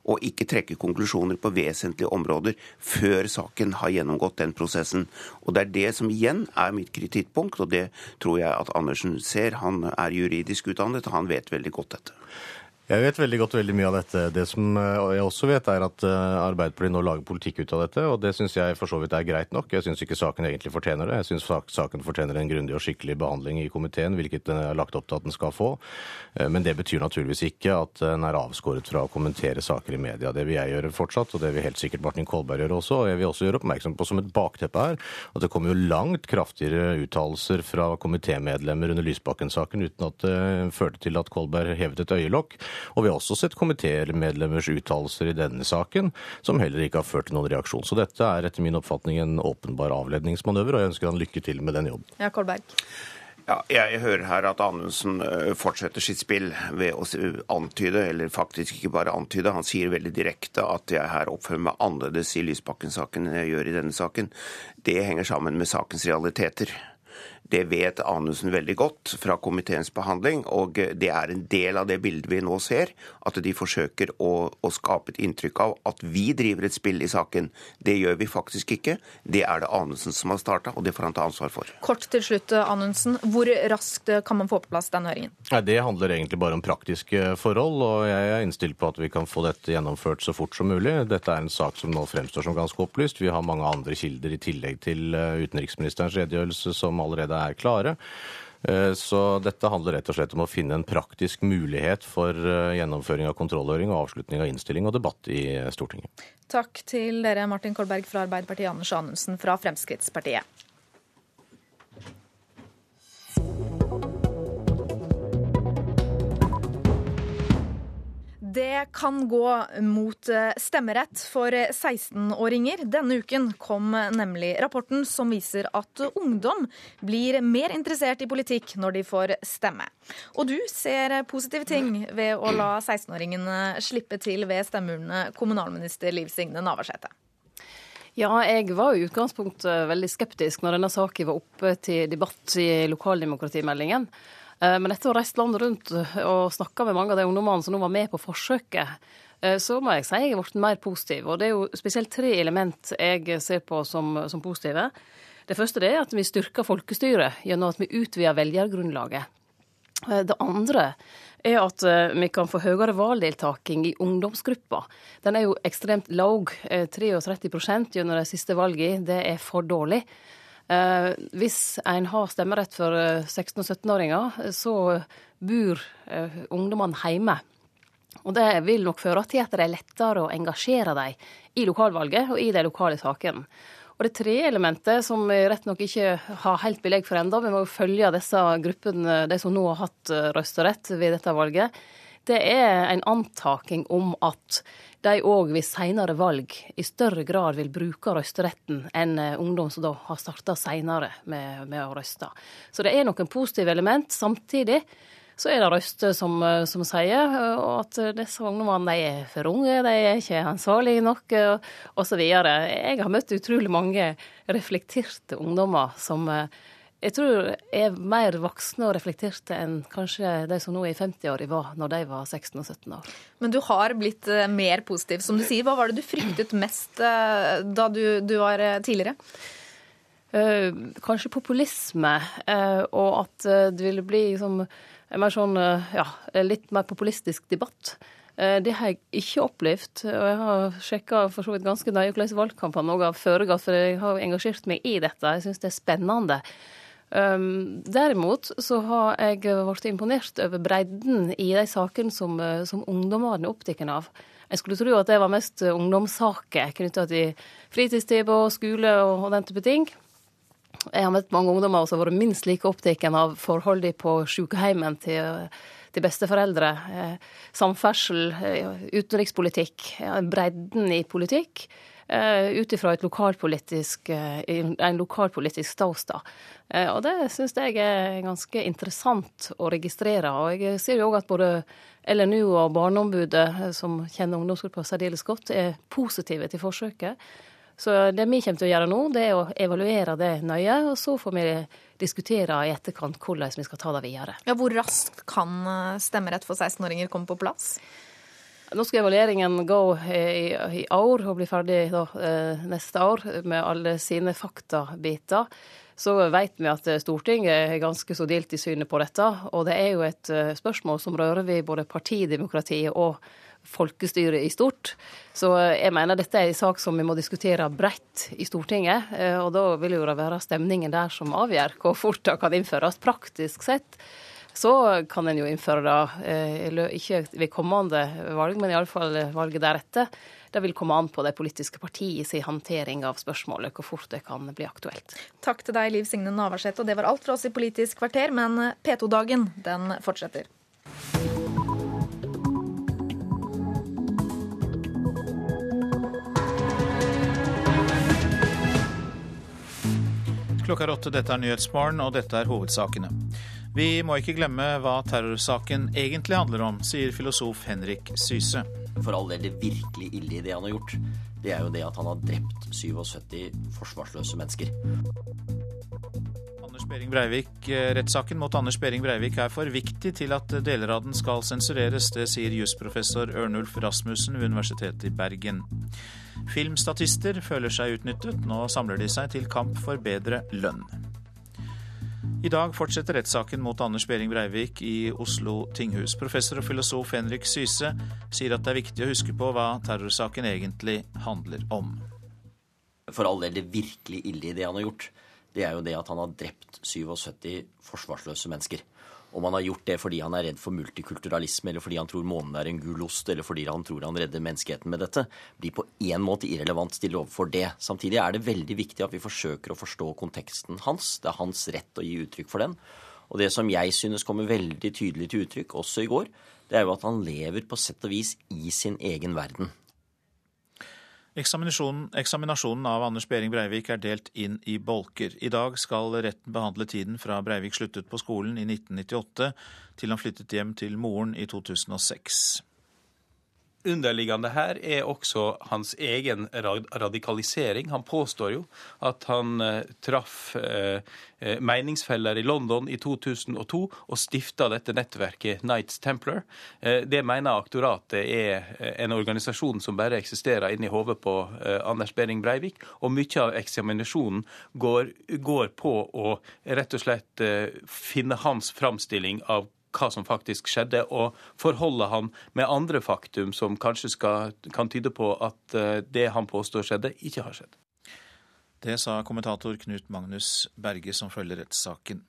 og ikke trekke konklusjoner på vesentlige områder før saken har gjennomgått den prosessen. Og Det er det som igjen er mitt kritikkpunkt, og det tror jeg at Andersen ser. Han er juridisk utdannet, og han vet veldig godt dette. Jeg vet veldig godt veldig mye av dette. Det som eh, jeg også vet, er at eh, Arbeiderpartiet nå lager politikk ut av dette, og det syns jeg for så vidt er greit nok. Jeg syns ikke saken egentlig fortjener det. Jeg syns saken fortjener en grundig og skikkelig behandling i komiteen, hvilket den er lagt opp til at den skal få. Eh, men det betyr naturligvis ikke at den er avskåret fra å kommentere saker i media. Det vil jeg gjøre fortsatt, og det vil helt sikkert Martin Kolberg gjøre også. Og jeg vil også gjøre oppmerksom på som et bakteppe her at det kommer jo langt kraftigere uttalelser fra komitémedlemmer under Lysbakken-saken uten at det førte til at Kolberg hevet et øyelokk. Og vi har også sett komitémedlemmers uttalelser i denne saken som heller ikke har ført til noen reaksjon. Så dette er etter min oppfatning en åpenbar avledningsmanøver, og jeg ønsker han lykke til med den jobben. Ja, Kolberg. Ja, jeg hører her at Anundsen fortsetter sitt spill ved å antyde, eller faktisk ikke bare antyde, han sier veldig direkte at jeg her oppfører meg annerledes i Lysbakken-saken enn jeg gjør i denne saken. Det henger sammen med sakens realiteter. Det vet Anundsen veldig godt fra komiteens behandling, og det er en del av det bildet vi nå ser, at de forsøker å, å skape et inntrykk av at vi driver et spill i saken. Det gjør vi faktisk ikke. Det er det Anundsen som har starta, og det får han ta ansvar for. Kort til slutt, Anundsen. Hvor raskt kan man få på plass den høringen? Nei, Det handler egentlig bare om praktiske forhold, og jeg er innstilt på at vi kan få dette gjennomført så fort som mulig. Dette er en sak som nå fremstår som ganske opplyst. Vi har mange andre kilder i tillegg til eh, utenriksministerens redegjørelse som allerede er klare. Eh, så dette handler rett og slett om å finne en praktisk mulighet for eh, gjennomføring av kontrollhøring og avslutning av innstilling og debatt i Stortinget. Takk til dere, Martin Kolberg fra Arbeiderpartiet, Anders Anundsen fra Fremskrittspartiet. Det kan gå mot eh, stemmerett for 16-åringer. Denne uken kom nemlig rapporten som viser at ungdom blir mer interessert i politikk når de får stemme. Og du ser positive ting ved å la 16-åringene slippe til ved stemmeurnene, kommunalminister Liv Signe Navarsete. Ja, jeg var i utgangspunktet veldig skeptisk når denne saken var oppe til debatt i lokaldemokratimeldingen. Eh, men etter å ha reist landet rundt og snakka med mange av de ungdommene som nå var med på forsøket, eh, så må jeg si jeg er blitt mer positiv. Og det er jo spesielt tre element jeg ser på som, som positive. Det første er at vi styrker folkestyret gjennom at vi utvider velgergrunnlaget. Eh, det andre er at vi kan få høyere valgdeltaking i ungdomsgruppa. Den er jo ekstremt lav, 33% gjennom de siste valgene. Det er for dårlig. Eh, hvis en har stemmerett for 16- eh, og 17-åringer, så bor eh, ungdommene hjemme. Og det vil nok føre til at det er lettere å engasjere dem i lokalvalget og i de lokale sakene. Og det tredje elementet, som vi rett nok ikke har helt belegg for ennå, vi må jo følge disse gruppene, de som nå har hatt røysterett ved dette valget, det er en antaking om at de òg ved seinere valg i større grad vil bruke røysteretten enn eh, ungdom som da har starta seinere med, med, å røyste. Så det er noen positive element. Samtidig så er det røster som, eh, som sier eh, at disse ungdommene er for unge, de er ikke ansvarlige nok, osv. Jeg har møtt utrolig mange reflekterte ungdommer som jeg tror er mer voksne og reflekterte enn kanskje de som nå er i 50-åra var når de var 16 og 17 år. Men du har blitt eh, mer positiv, som du sier. Hva var det du fryktet mest eh, da du, du var eh, tidligere? Uh, kanskje populisme, uh, og at det ville bli liksom, mer sånn, uh, ja, litt mer populistisk debatt. Det har jeg ikke opplevd. og Jeg har sjekka for så vidt ganske nøye hvordan valgkampene har foregått, for jeg har engasjert meg i dette. Jeg syns det er spennende. Um, derimot så har jeg blitt imponert over bredden i de sakene som, eh, som ungdommene er opptatt av. Jeg skulle tro at det var mest ungdomssaker knytta til fritidstilbud, skole og, og den type ting. Jeg har møtt mange ungdommer som har vært minst like opptatt av forholdene på sykehjemmen til, til besteforeldre. Eh, samferdsel, eh, utenrikspolitikk, bredden i politikk. Uh, ut ifra uh, en lokalpolitisk ståsted. Uh, og det syns jeg er ganske interessant å registrere. Og jeg ser jo òg at både LNU og Barneombudet, som kjenner ungdomsgruppa særdeles godt, er positive til forsøket. Så det vi kommer til å gjøre nå, det er å evaluere det nøye, og så får vi diskutere i etterkant hvordan vi skal ta det videre. Ja, hvor raskt kan stemmerett for 16-åringer komme på plass? Nå skal evalueringen gå i, i år og bli ferdig da, eh, neste år med alle sine faktabiter. så vet vi at Stortinget er ganske så delt i synet på dette. Og det er jo et spørsmål som rører ved både partidemokratiet og folkestyret i stort. Så jeg mener dette er en sak som vi må diskutere bredt i Stortinget. Og da vil jo det være stemningen der som avgjør hvor fort det kan innføres. Praktisk sett så kan en jo innføre det, ikke ved kommende valg, men iallfall valget deretter. Det vil komme an på de politiske partiets håndtering av spørsmålet, hvor fort det kan bli aktuelt. Takk til deg, Liv Signe Navarsete. Og det var alt fra oss i Politisk kvarter, men P2-dagen, den fortsetter. Klokka er åtte, dette er Nyhetsmorgen, og dette er hovedsakene. Vi må ikke glemme hva terrorsaken egentlig handler om, sier filosof Henrik Syse. For all del, det virkelig ille i det han har gjort, det er jo det at han har drept 77 forsvarsløse mennesker. Anders Behring Breivik, eh, Rettssaken mot Anders Behring Breivik er for viktig til at deler av den skal sensureres. Det sier jusprofessor Ørnulf Rasmussen ved Universitetet i Bergen. Filmstatister føler seg utnyttet. Nå samler de seg til kamp for bedre lønn. I dag fortsetter rettssaken mot Anders Behring Breivik i Oslo tinghus. Professor og filosof Henrik Syse sier at det er viktig å huske på hva terrorsaken egentlig handler om. For all del, det virkelig ille i det han har gjort, det er jo det at han har drept 77 forsvarsløse mennesker. Om han har gjort det fordi han er redd for multikulturalisme, eller fordi han tror månen er en gul ost, eller fordi han tror han redder menneskeheten med dette, blir på én måte irrelevant stilt overfor det. Samtidig er det veldig viktig at vi forsøker å forstå konteksten hans. Det er hans rett å gi uttrykk for den. Og det som jeg synes kommer veldig tydelig til uttrykk, også i går, det er jo at han lever på sett og vis i sin egen verden. Eksaminasjonen, eksaminasjonen av Anders Behring Breivik er delt inn i bolker. I dag skal retten behandle tiden fra Breivik sluttet på skolen i 1998 til han flyttet hjem til moren i 2006 underliggende her er også hans egen radikalisering. Han påstår jo at han eh, traff eh, eh, meningsfeller i London i 2002 og stifta dette nettverket Knights Templar. Det mener aktoratet er en organisasjon som bare eksisterer inni hodet på Anders Behring Breivik, og mye av eksaminasjonen går, går på å rett og slett finne hans framstilling av hva som faktisk skjedde, og forholde han med andre faktum som kanskje skal, kan tyde på at eh, det han påstår skjedde, ikke har skjedd. Det sa kommentator Knut Magnus Berge, som følger rettssaken.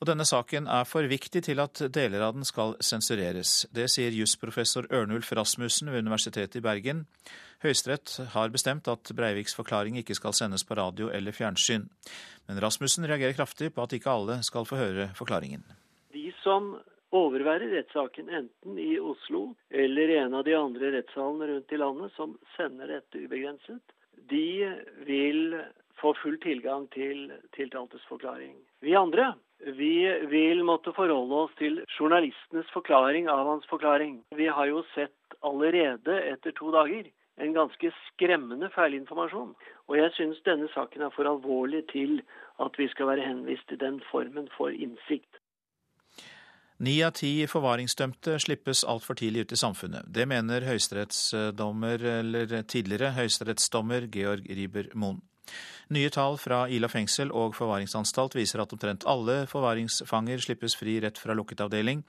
Og denne saken er for viktig til at deler av den skal sensureres. Det sier jusprofessor Ørnulf Rasmussen ved Universitetet i Bergen. Høyesterett har bestemt at Breiviks forklaring ikke skal sendes på radio eller fjernsyn. Men Rasmussen reagerer kraftig på at ikke alle skal få høre forklaringen som overværer rettssaken enten i Oslo eller i en av de andre rettssalene rundt i landet som sender dette ubegrenset, de vil få full tilgang til tiltaltes forklaring. Vi andre vi vil måtte forholde oss til journalistenes forklaring av hans forklaring. Vi har jo sett allerede etter to dager en ganske skremmende feilinformasjon. Og jeg syns denne saken er for alvorlig til at vi skal være henvist til den formen for innsikt. Ni av ti forvaringsdømte slippes altfor tidlig ut i samfunnet. Det mener høyesterettsdommer, eller tidligere høyesterettsdommer Georg Riiber-Moen. Nye tall fra Ila fengsel og forvaringsanstalt viser at omtrent alle forvaringsfanger slippes fri rett fra lukket avdeling.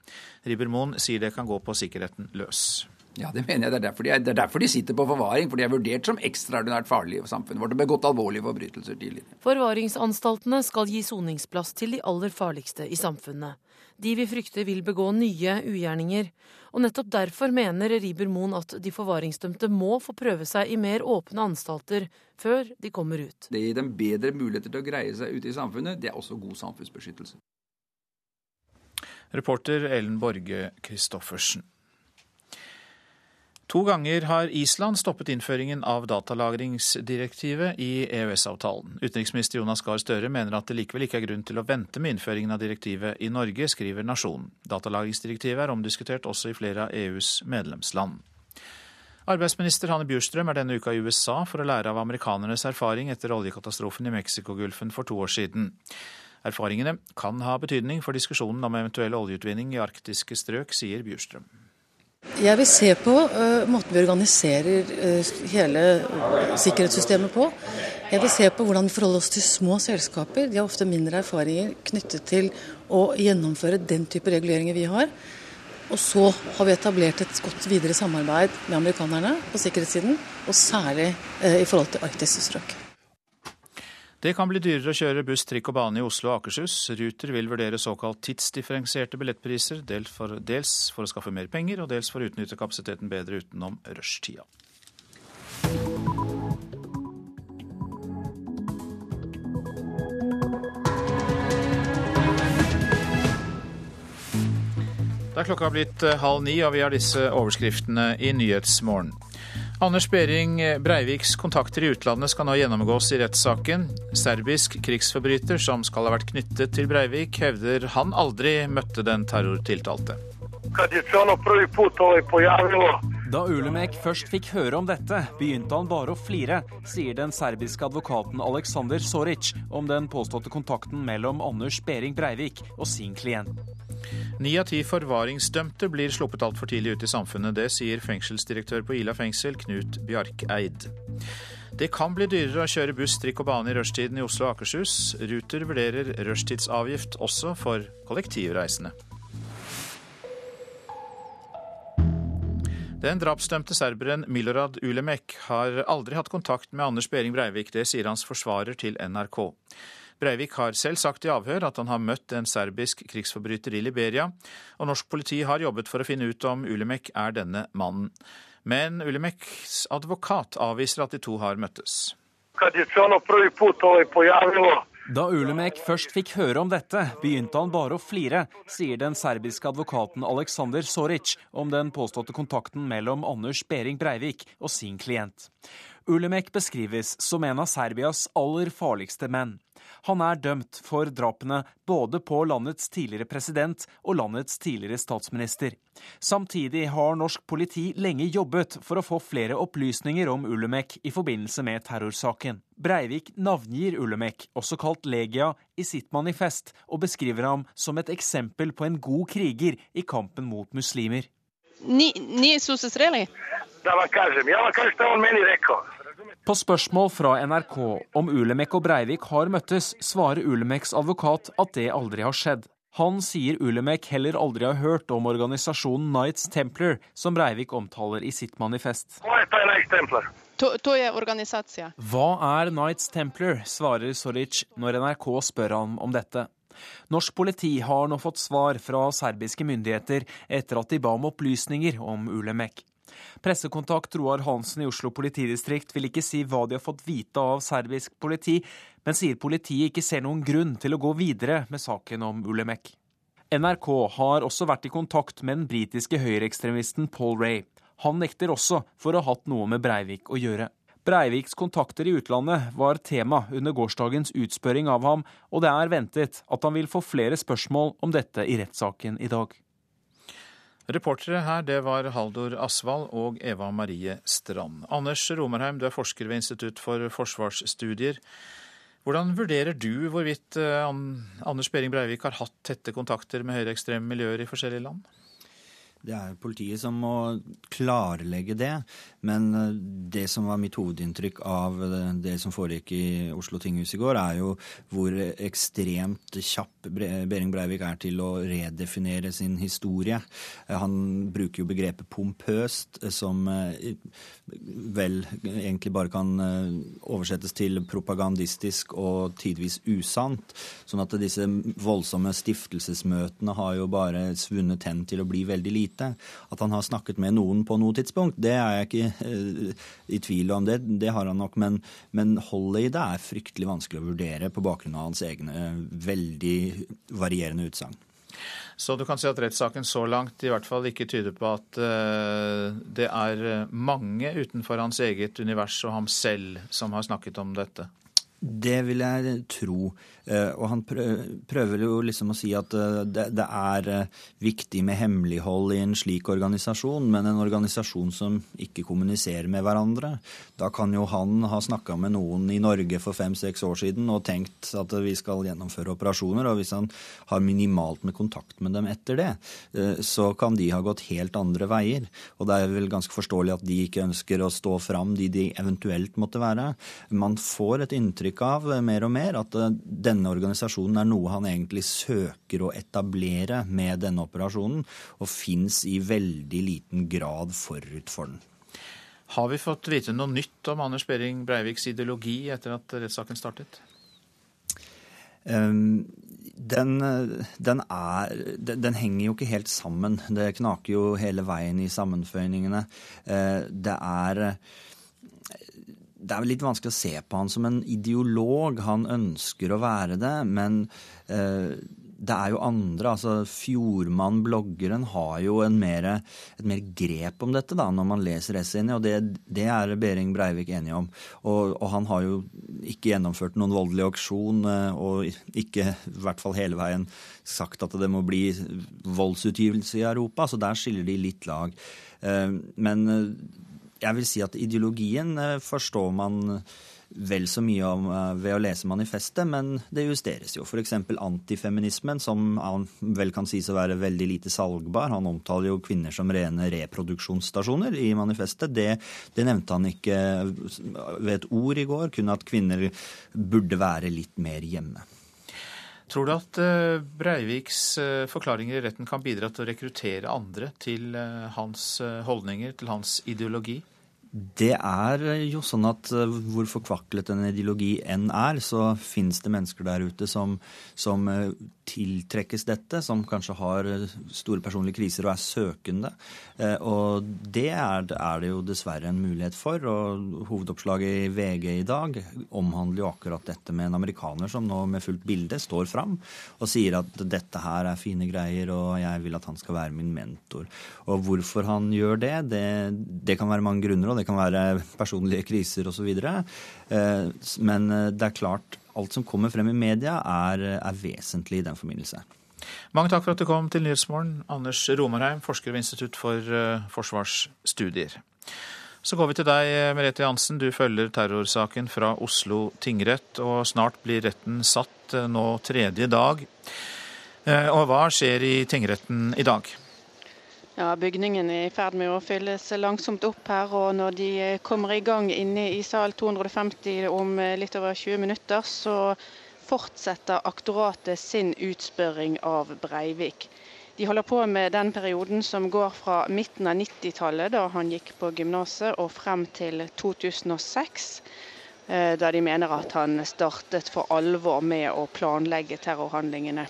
Riiber-Moen sier det kan gå på sikkerheten løs. Ja, det mener jeg. Det er, derfor de, det er derfor de sitter på forvaring. For de er vurdert som ekstraordinært farlige for samfunnet vårt og begått alvorlige forbrytelser tidligere. Forvaringsanstaltene skal gi soningsplass til de aller farligste i samfunnet. De vi frykter vil begå nye ugjerninger. Og nettopp derfor mener Riiber Moen at de forvaringsdømte må få prøve seg i mer åpne anstalter før de kommer ut. Det gir dem bedre muligheter til å greie seg ute i samfunnet. Det er også god samfunnsbeskyttelse. Reporter Ellen Borge Christoffersen. To ganger har Island stoppet innføringen av datalagringsdirektivet i EØS-avtalen. Utenriksminister Jonas Gahr Støre mener at det likevel ikke er grunn til å vente med innføringen av direktivet i Norge, skriver Nasjonen. Datalagringsdirektivet er omdiskutert også i flere av EUs medlemsland. Arbeidsminister Hanne Bjurstrøm er denne uka i USA for å lære av amerikanernes erfaring etter oljekatastrofen i Mexicogolfen for to år siden. Erfaringene kan ha betydning for diskusjonen om eventuell oljeutvinning i arktiske strøk, sier Bjurstrøm. Jeg vil se på uh, måten vi organiserer uh, hele sikkerhetssystemet på. Jeg vil se på hvordan vi forholder oss til små selskaper. De har ofte mindre erfaringer knyttet til å gjennomføre den type reguleringer vi har. Og så har vi etablert et godt videre samarbeid med amerikanerne på sikkerhetssiden, og særlig uh, i forhold til arktiske strøk. Det kan bli dyrere å kjøre buss, trikk og bane i Oslo og Akershus. Ruter vil vurdere såkalt tidsdifferensierte billettpriser, dels for, dels for å skaffe mer penger, og dels for å utnytte kapasiteten bedre utenom rushtida. Det er klokka blitt eh, halv ni, og vi har disse overskriftene i Nyhetsmorgen. Anders Behring Breiviks kontakter i utlandet skal nå gjennomgås i rettssaken. Serbisk krigsforbryter som skal ha vært knyttet til Breivik, hevder han aldri møtte den terrortiltalte. Da Ulemek først fikk høre om dette, begynte han bare å flire, sier den serbiske advokaten Aleksandr Soric om den påståtte kontakten mellom Anders Behring Breivik og sin klient. Ni av ti forvaringsdømte blir sluppet altfor tidlig ut i samfunnet. Det sier fengselsdirektør på Ila fengsel, Knut Bjarkeid. Det kan bli dyrere å kjøre buss, trikk og bane i rushtiden i Oslo og Akershus. Ruter vurderer rushtidsavgift også for kollektivreisende. Den drapsdømte serberen Milorad Ulemek har aldri hatt kontakt med Anders Behring Breivik. Det sier hans forsvarer til NRK. Breivik har selv sagt i avhør at han har møtt en serbisk krigsforbryter i Liberia, og norsk politi har jobbet for å finne ut om Ulemek er denne mannen. Men Ulemeks advokat avviser at de to har møttes. Da Ulemek først fikk høre om dette, begynte han bare å flire, sier den serbiske advokaten Aleksandr Soric om den påståtte kontakten mellom Anders Behring Breivik og sin klient. Ulemek beskrives som en av Serbias aller farligste menn. Han er dømt for drapene både på landets tidligere president og landets tidligere statsminister. Samtidig har norsk politi lenge jobbet for å få flere opplysninger om Ulemek i forbindelse med terrorsaken. Breivik navngir Ulemek, også kalt Legia, i sitt manifest, og beskriver ham som et eksempel på en god kriger i kampen mot muslimer. Ni, ni? Da vam kažem. Ja vam kažem što on meni rekao. På spørsmål fra NRK om Ulemek og Breivik har møttes, svarer Ulemeks advokat at det aldri har skjedd. Han sier Ulemek heller aldri har hørt om organisasjonen Knights Templar, som Breivik omtaler i sitt manifest. Hva er Knights Templar, svarer Soric når NRK spør ham om dette. Norsk politi har nå fått svar fra serbiske myndigheter etter at de ba om opplysninger om Ulemek. Pressekontakt Roar Hansen i Oslo politidistrikt vil ikke si hva de har fått vite av serbisk politi, men sier politiet ikke ser noen grunn til å gå videre med saken om Ulemek. NRK har også vært i kontakt med den britiske høyreekstremisten Paul Ray. Han nekter også for å ha hatt noe med Breivik å gjøre. Breiviks kontakter i utlandet var tema under gårsdagens utspørring av ham, og det er ventet at han vil få flere spørsmål om dette i rettssaken i dag. Reportere her, det var Haldor Asvald og Eva Marie Strand. Anders Romerheim, du er forsker ved Institutt for forsvarsstudier. Hvordan vurderer du hvorvidt eh, Anders Behring Breivik har hatt tette kontakter med høyreekstreme miljøer i forskjellige land? Det er politiet som må klarlegge det. Men eh, det som var mitt hovedinntrykk av det som foregikk i Oslo tinghus i går, er jo hvor ekstremt kjapp Behring Breivik er til å redefinere sin historie. Eh, han bruker jo begrepet pompøst, eh, som vel egentlig bare kan oversettes til propagandistisk og tidvis usant. Sånn at disse voldsomme stiftelsesmøtene har jo bare svunnet hen til å bli veldig lite lite. At han har snakket med noen på noe tidspunkt, det er jeg ikke uh, i tvil om. Det, det har han nok, men, men, holdet i det er fryktelig vanskelig å vurdere på bakgrunn av hans egne uh, veldig varierende utsagn. Så du kan si at rettssaken så langt i hvert fall ikke tyder på at uh, det er mange utenfor hans eget univers og ham selv som har snakket om dette? Det vil jeg tro. Eh, og han prøver jo liksom å si at eh, det, er eh, viktig med hemmelighold i en slik organisasjon, men en organisasjon som ikke kommuniserer med hverandre. Da kan jo han ha snakka med noen i Norge for fem-seks år siden og tenkt at vi skal gjennomføre operasjoner, og hvis han har minimalt med kontakt med dem etter det, så kan de ha gått helt andre veier. Og det er vel ganske forståelig at de ikke ønsker å stå fram, de de eventuelt måtte være. Man får et inntrykk av mer og mer at denne denne organisasjonen er noe han egentlig søker å etablere med denne operasjonen, og fins i veldig liten grad forut for den. Har vi fått vite noe nytt om Anders Behring Breiviks ideologi etter at rettssaken startet? Um, den, den, er, den, henger jo ikke helt sammen. Det knaker jo hele veien i sammenføyningene. Det er det er litt vanskelig å se på han som en ideolog. Han ønsker å være det, men eh, det er jo andre. altså Fjordmann, bloggeren, har jo mere, et mer grep om dette da, når man leser essayene, og det, det, er Behring Breivik enig om. Og, og, han har jo ikke gjennomført noen voldelig auksjon, eh, og ikke i hvert fall hele veien sagt at det må bli voldsutgivelse i Europa, så der skiller de litt lag. Eh, men jeg vil si at ideologien eh, forstår man vel så mye om eh, ved å lese manifestet, men det justeres jo. F.eks. antifeminismen, som han vel kan sies å være veldig lite salgbar. Han omtaler jo kvinner som rene reproduksjonsstasjoner i manifestet. Det, det nevnte han ikke ved et ord i går, kun at kvinner burde være litt mer hjemme. Tror du at eh, Breiviks forklaringer i retten kan bidra til å rekruttere andre til hans holdninger, til hans ideologi? Det er jo sånn at eh, hvor forkvaklet en ideologi enn er, så finnes det mennesker der ute som, som eh, tiltrekkes dette, som kanskje har eh, store personlige kriser og er søkende. Eh, og det er, er, det jo dessverre en mulighet for. Og hovedoppslaget i VG i dag omhandler jo akkurat dette med en amerikaner som nå med fullt bilde står fram og sier at dette her er fine greier, og jeg vil at han skal være min mentor. Og hvorfor han gjør det, det, det kan være mange grunner, og det kan være personlige kriser osv. Eh, men det er klart alt som kommer frem i media, er, er vesentlig i den forbindelse. Mange takk for at du kom til Nyhetsmorgen, Anders Romarheim, forsker ved Institutt for uh, forsvarsstudier. Så går vi til deg, Merete Jansen. Du følger terrorsaken fra Oslo tingrett, og snart blir retten satt uh, nå tredje dag. Og hva skjer i tingretten i dag? Ja, Bygningen er i ferd med å fylles langsomt opp her. og Når de kommer i gang inne i sal 250 om litt over 20 minutter, så fortsetter aktoratet sin utspørring av Breivik. De holder på med den perioden som går fra midten av 90-tallet, da han gikk på gymnaset, og frem til 2006. Eh, da de mener at han startet for alvor med å planlegge terrorhandlingene.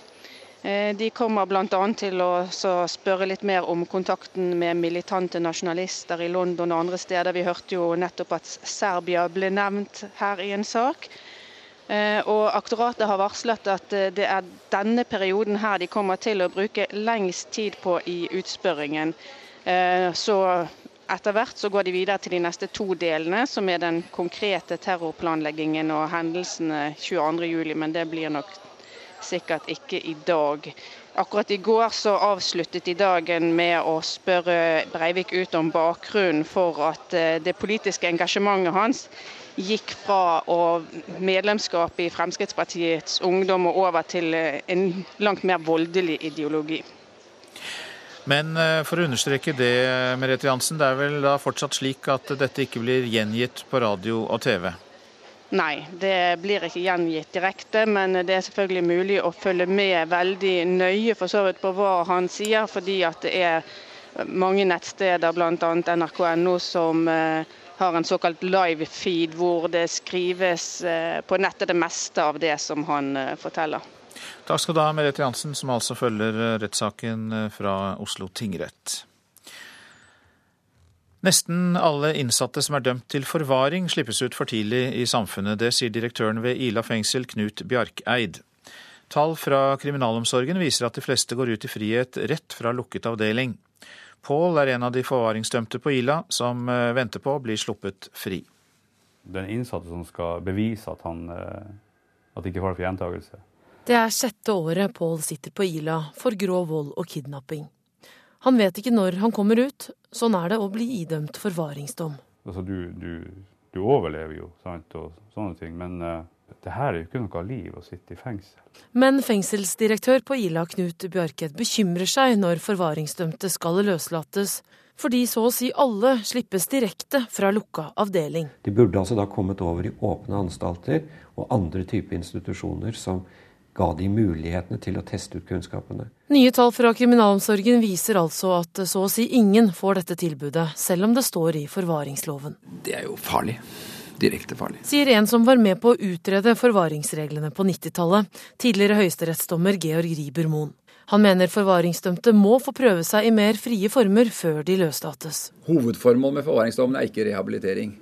Eh, de kommer bl.a. til å spørre litt mer om kontakten med militante nasjonalister i London og andre steder. Vi hørte jo nettopp at Serbia ble nevnt her i en sak. Eh, og Aktoratet har varslet at eh, det er denne perioden her de kommer til å bruke lengst tid på i utspørringen. Så etter hvert så går de videre til de neste to delene, som er den konkrete terrorplanleggingen og hendelsene 22.07. Men det blir nok sikkert ikke i dag. Akkurat i går så avsluttet de dagen med å spørre Breivik ut om bakgrunnen for at eh, det politiske engasjementet hans gikk fra å medlemskap i Fremskrittspartiets ungdom og over til eh, en langt mer voldelig ideologi. Men eh, for å understreke det, Merete Jansen, det er vel da fortsatt slik at dette ikke blir gjengitt på radio og TV? Nei, det blir ikke gjengitt direkte, men det er selvfølgelig mulig å følge med veldig nøye for så vidt på hva han sier, fordi at det er mange nettsteder, bl.a. nrk.no, som eh, har en såkalt live feed, hvor det skrives eh, på nettet det meste av det som han eh, forteller. Takk skal du ha, Merete Jansen, som altså følger rettssaken fra Oslo tingrett. Nesten alle innsatte som er dømt til forvaring, slippes ut for tidlig i samfunnet. Det sier direktøren ved Ila fengsel, Knut Bjarkeid. Tall fra kriminalomsorgen viser at de fleste går ut i frihet rett fra lukket avdeling. Pål er en av de forvaringsdømte på Ila som eh, venter på å bli sluppet fri. den innsatte som skal bevise at han eh, at ikke fare for gjentakelse. Det er sjette året Pål sitter på Ila for grov vold og kidnapping. Han vet ikke når han kommer ut. Sånn er det å bli idømt forvaringsdom. Altså, du, du, du overlever jo, sant, og sånne ting, men uh, det her er jo ikke noe liv å sitte i fengsel. Men fengselsdirektør på Ila, Knut Bjørket bekymrer seg når forvaringsdømte skal løslates, fordi så å si alle slippes direkte fra lukka avdeling. De burde altså da kommet over i åpne anstalter og andre typer institusjoner som ga de mulighetene til å teste ut kunnskapene. Nye tall fra kriminalomsorgen viser altså at så å si ingen får dette tilbudet, selv om det står i forvaringsloven. Det er jo farlig. Direkte farlig. Sier en som var med på å utrede forvaringsreglene på 90-tallet, tidligere høyesterettsdommer Georg Riiber Moen. Han mener forvaringsdømte må få prøve seg i mer frie former før de løslates. Hovedformålet med forvaringsdommen er ikke rehabilitering.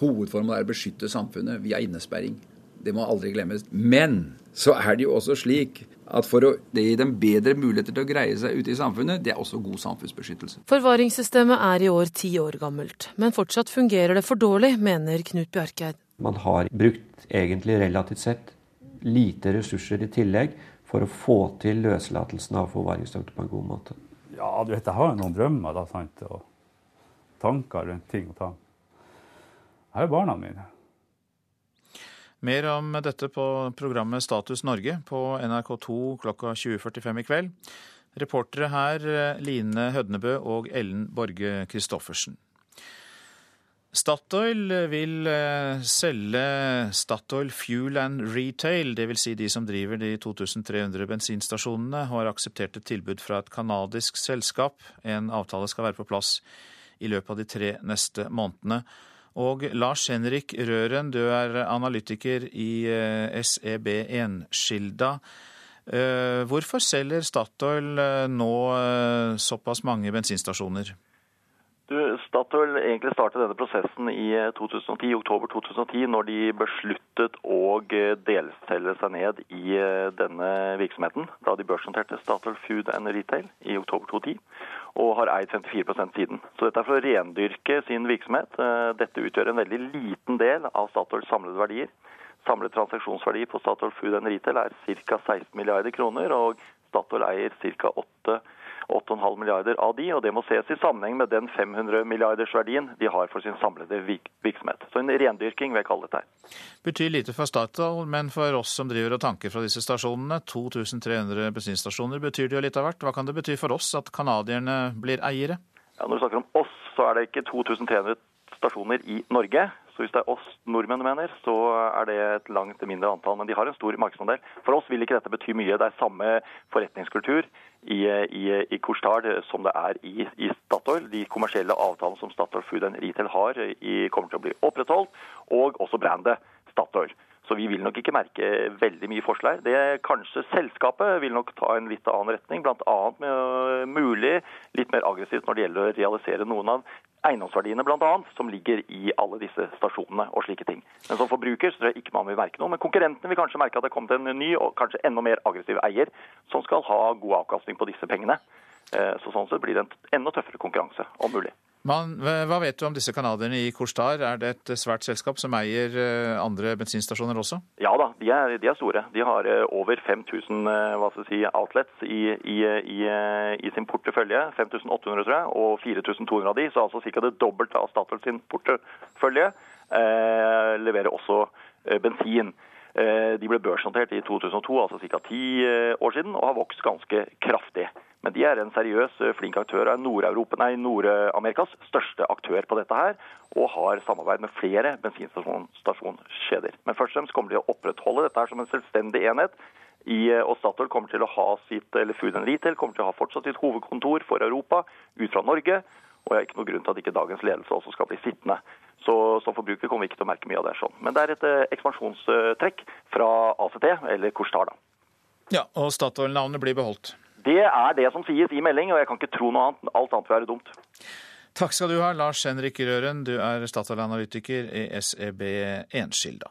Hovedformålet er å beskytte samfunnet via innesperring. Det må aldri glemmes. Men så er det jo også slik at for å gi dem bedre muligheter til å greie seg ute i samfunnet, det er også god samfunnsbeskyttelse. Forvaringssystemet er i år ti år gammelt, men fortsatt fungerer det for dårlig, mener Knut Bjarkeid. Man har brukt egentlig relativt sett lite ressurser i tillegg for å få til løslatelsen av forvaringsdømte på en god måte. Ja, du vet, jeg har jo noen drømmer da, sant, og tanker rundt ting og tang. Jeg har jo barna mine. Mer om dette på programmet Status Norge på NRK2 klokka 20.45 i kveld. Reportere her Line Hødnebø og Ellen Borge Christoffersen. Statoil vil eh, selge Statoil Fuel and Retail, dvs. Si de som driver de 2300 bensinstasjonene, har akseptert et tilbud fra et canadisk selskap. En avtale skal være på plass i løpet av de tre neste månedene. Og Lars Henrik Røren, du er analytiker i eh, SEB Enskilda. Eh, hvorfor selger Statoil eh, nå såpass mange bensinstasjoner? Du, Statoil egentlig startet denne prosessen i 2010, oktober 2010, når de besluttet å delselge seg ned i denne virksomheten. Da de børsnoterte Statoil Food and Retail i oktober 2010 og har eid 54 siden. Så dette er for å rendyrke sin virksomhet. Eh, dette utgjør en veldig liten del av Statoils samlede verdier. Samlet transaksjonsverdi på Statoil Food and Retail er ca. 16 milliarder kroner, og Statoil eier ca. 8 8,5 milliarder av de, og det må ses i sammenheng med den 500 milliardersverdien de har for sin samlede virksomhet. Så en rendyrking vil jeg kalle dette. Betyr lite for Statoil, men for oss som driver og tanker fra disse stasjonene, 2300 bensinstasjoner, betyr det jo litt av hvert. Hva kan det bety for oss at canadierne blir eiere? Ja, når du snakker om oss, så er det ikke 2300 stasjoner i Norge. Så hvis det er oss nordmenn du mener, så er det et langt mindre antall. Men de har en stor markedsandel. For oss vil ikke dette bety mye. Det er samme forretningskultur i, i, i Korsdal som det er i, i, Statoil. De kommersielle avtalene som Statoil Food and Retail har, i, kommer til å bli opprettholdt. Og også brandet Statoil. Så vi vil nok ikke merke veldig mye forskjell. Det Kanskje selskapet vil nok ta en litt annen retning, bl.a. med mulig litt mer aggressivt når det gjelder å realisere noen av eiendomsverdiene bl.a., som ligger i alle disse stasjonene og slike ting. Men som forbruker så tror jeg ikke man vil merke noe. Men konkurrentene vil kanskje merke at det er kommet en ny og kanskje enda mer aggressiv eier som skal ha god avkastning på disse pengene. Eh, så sånn sett blir det en enda tøffere konkurranse, om mulig. Man, hva vet du om disse canadierne i Korstar? Er det et svært selskap som eier eh, andre bensinstasjoner også? Ja da, de er, de er store. De har eh, over 5000 eh, si, outlets i, i, i, i, sin portefølje. 5800 tror jeg, og 4200 av de, så altså ca. det dobbelte av Statoil sin portefølje. Eh, leverer også bensin. Eh, de ble børsnotert i 2002, altså ca. ti år siden, og har vokst ganske kraftig. Men de er en seriøs, eh, flink aktør av Nord-Amerikas største aktør på dette her, og har samarbeid med flere bensinstasjonskjeder. Men først og fremst kommer de å opprettholde dette her som en selvstendig enhet. I, eh, og Statoil kommer til å ha sitt, eller Food Retail kommer til å ha fortsatt sitt hovedkontor for Europa ut fra Norge. Og jeg har ikke noen grunn til at ikke dagens ledelse også skal bli sittende. Så som forbruker kommer vi ikke til å merke mye av det sånn. Men det er et eh, ekspansjonstrekk fra ACT, eller Korstar, da. Ja, og Statoil-navnet blir beholdt? Det er det som sies i melding, og jeg kan ikke tro noe annet. Alt annet vil være dumt. Takk skal du ha, Lars Henrik Røren. Du er Statoil-analytiker i SEB Enskilda.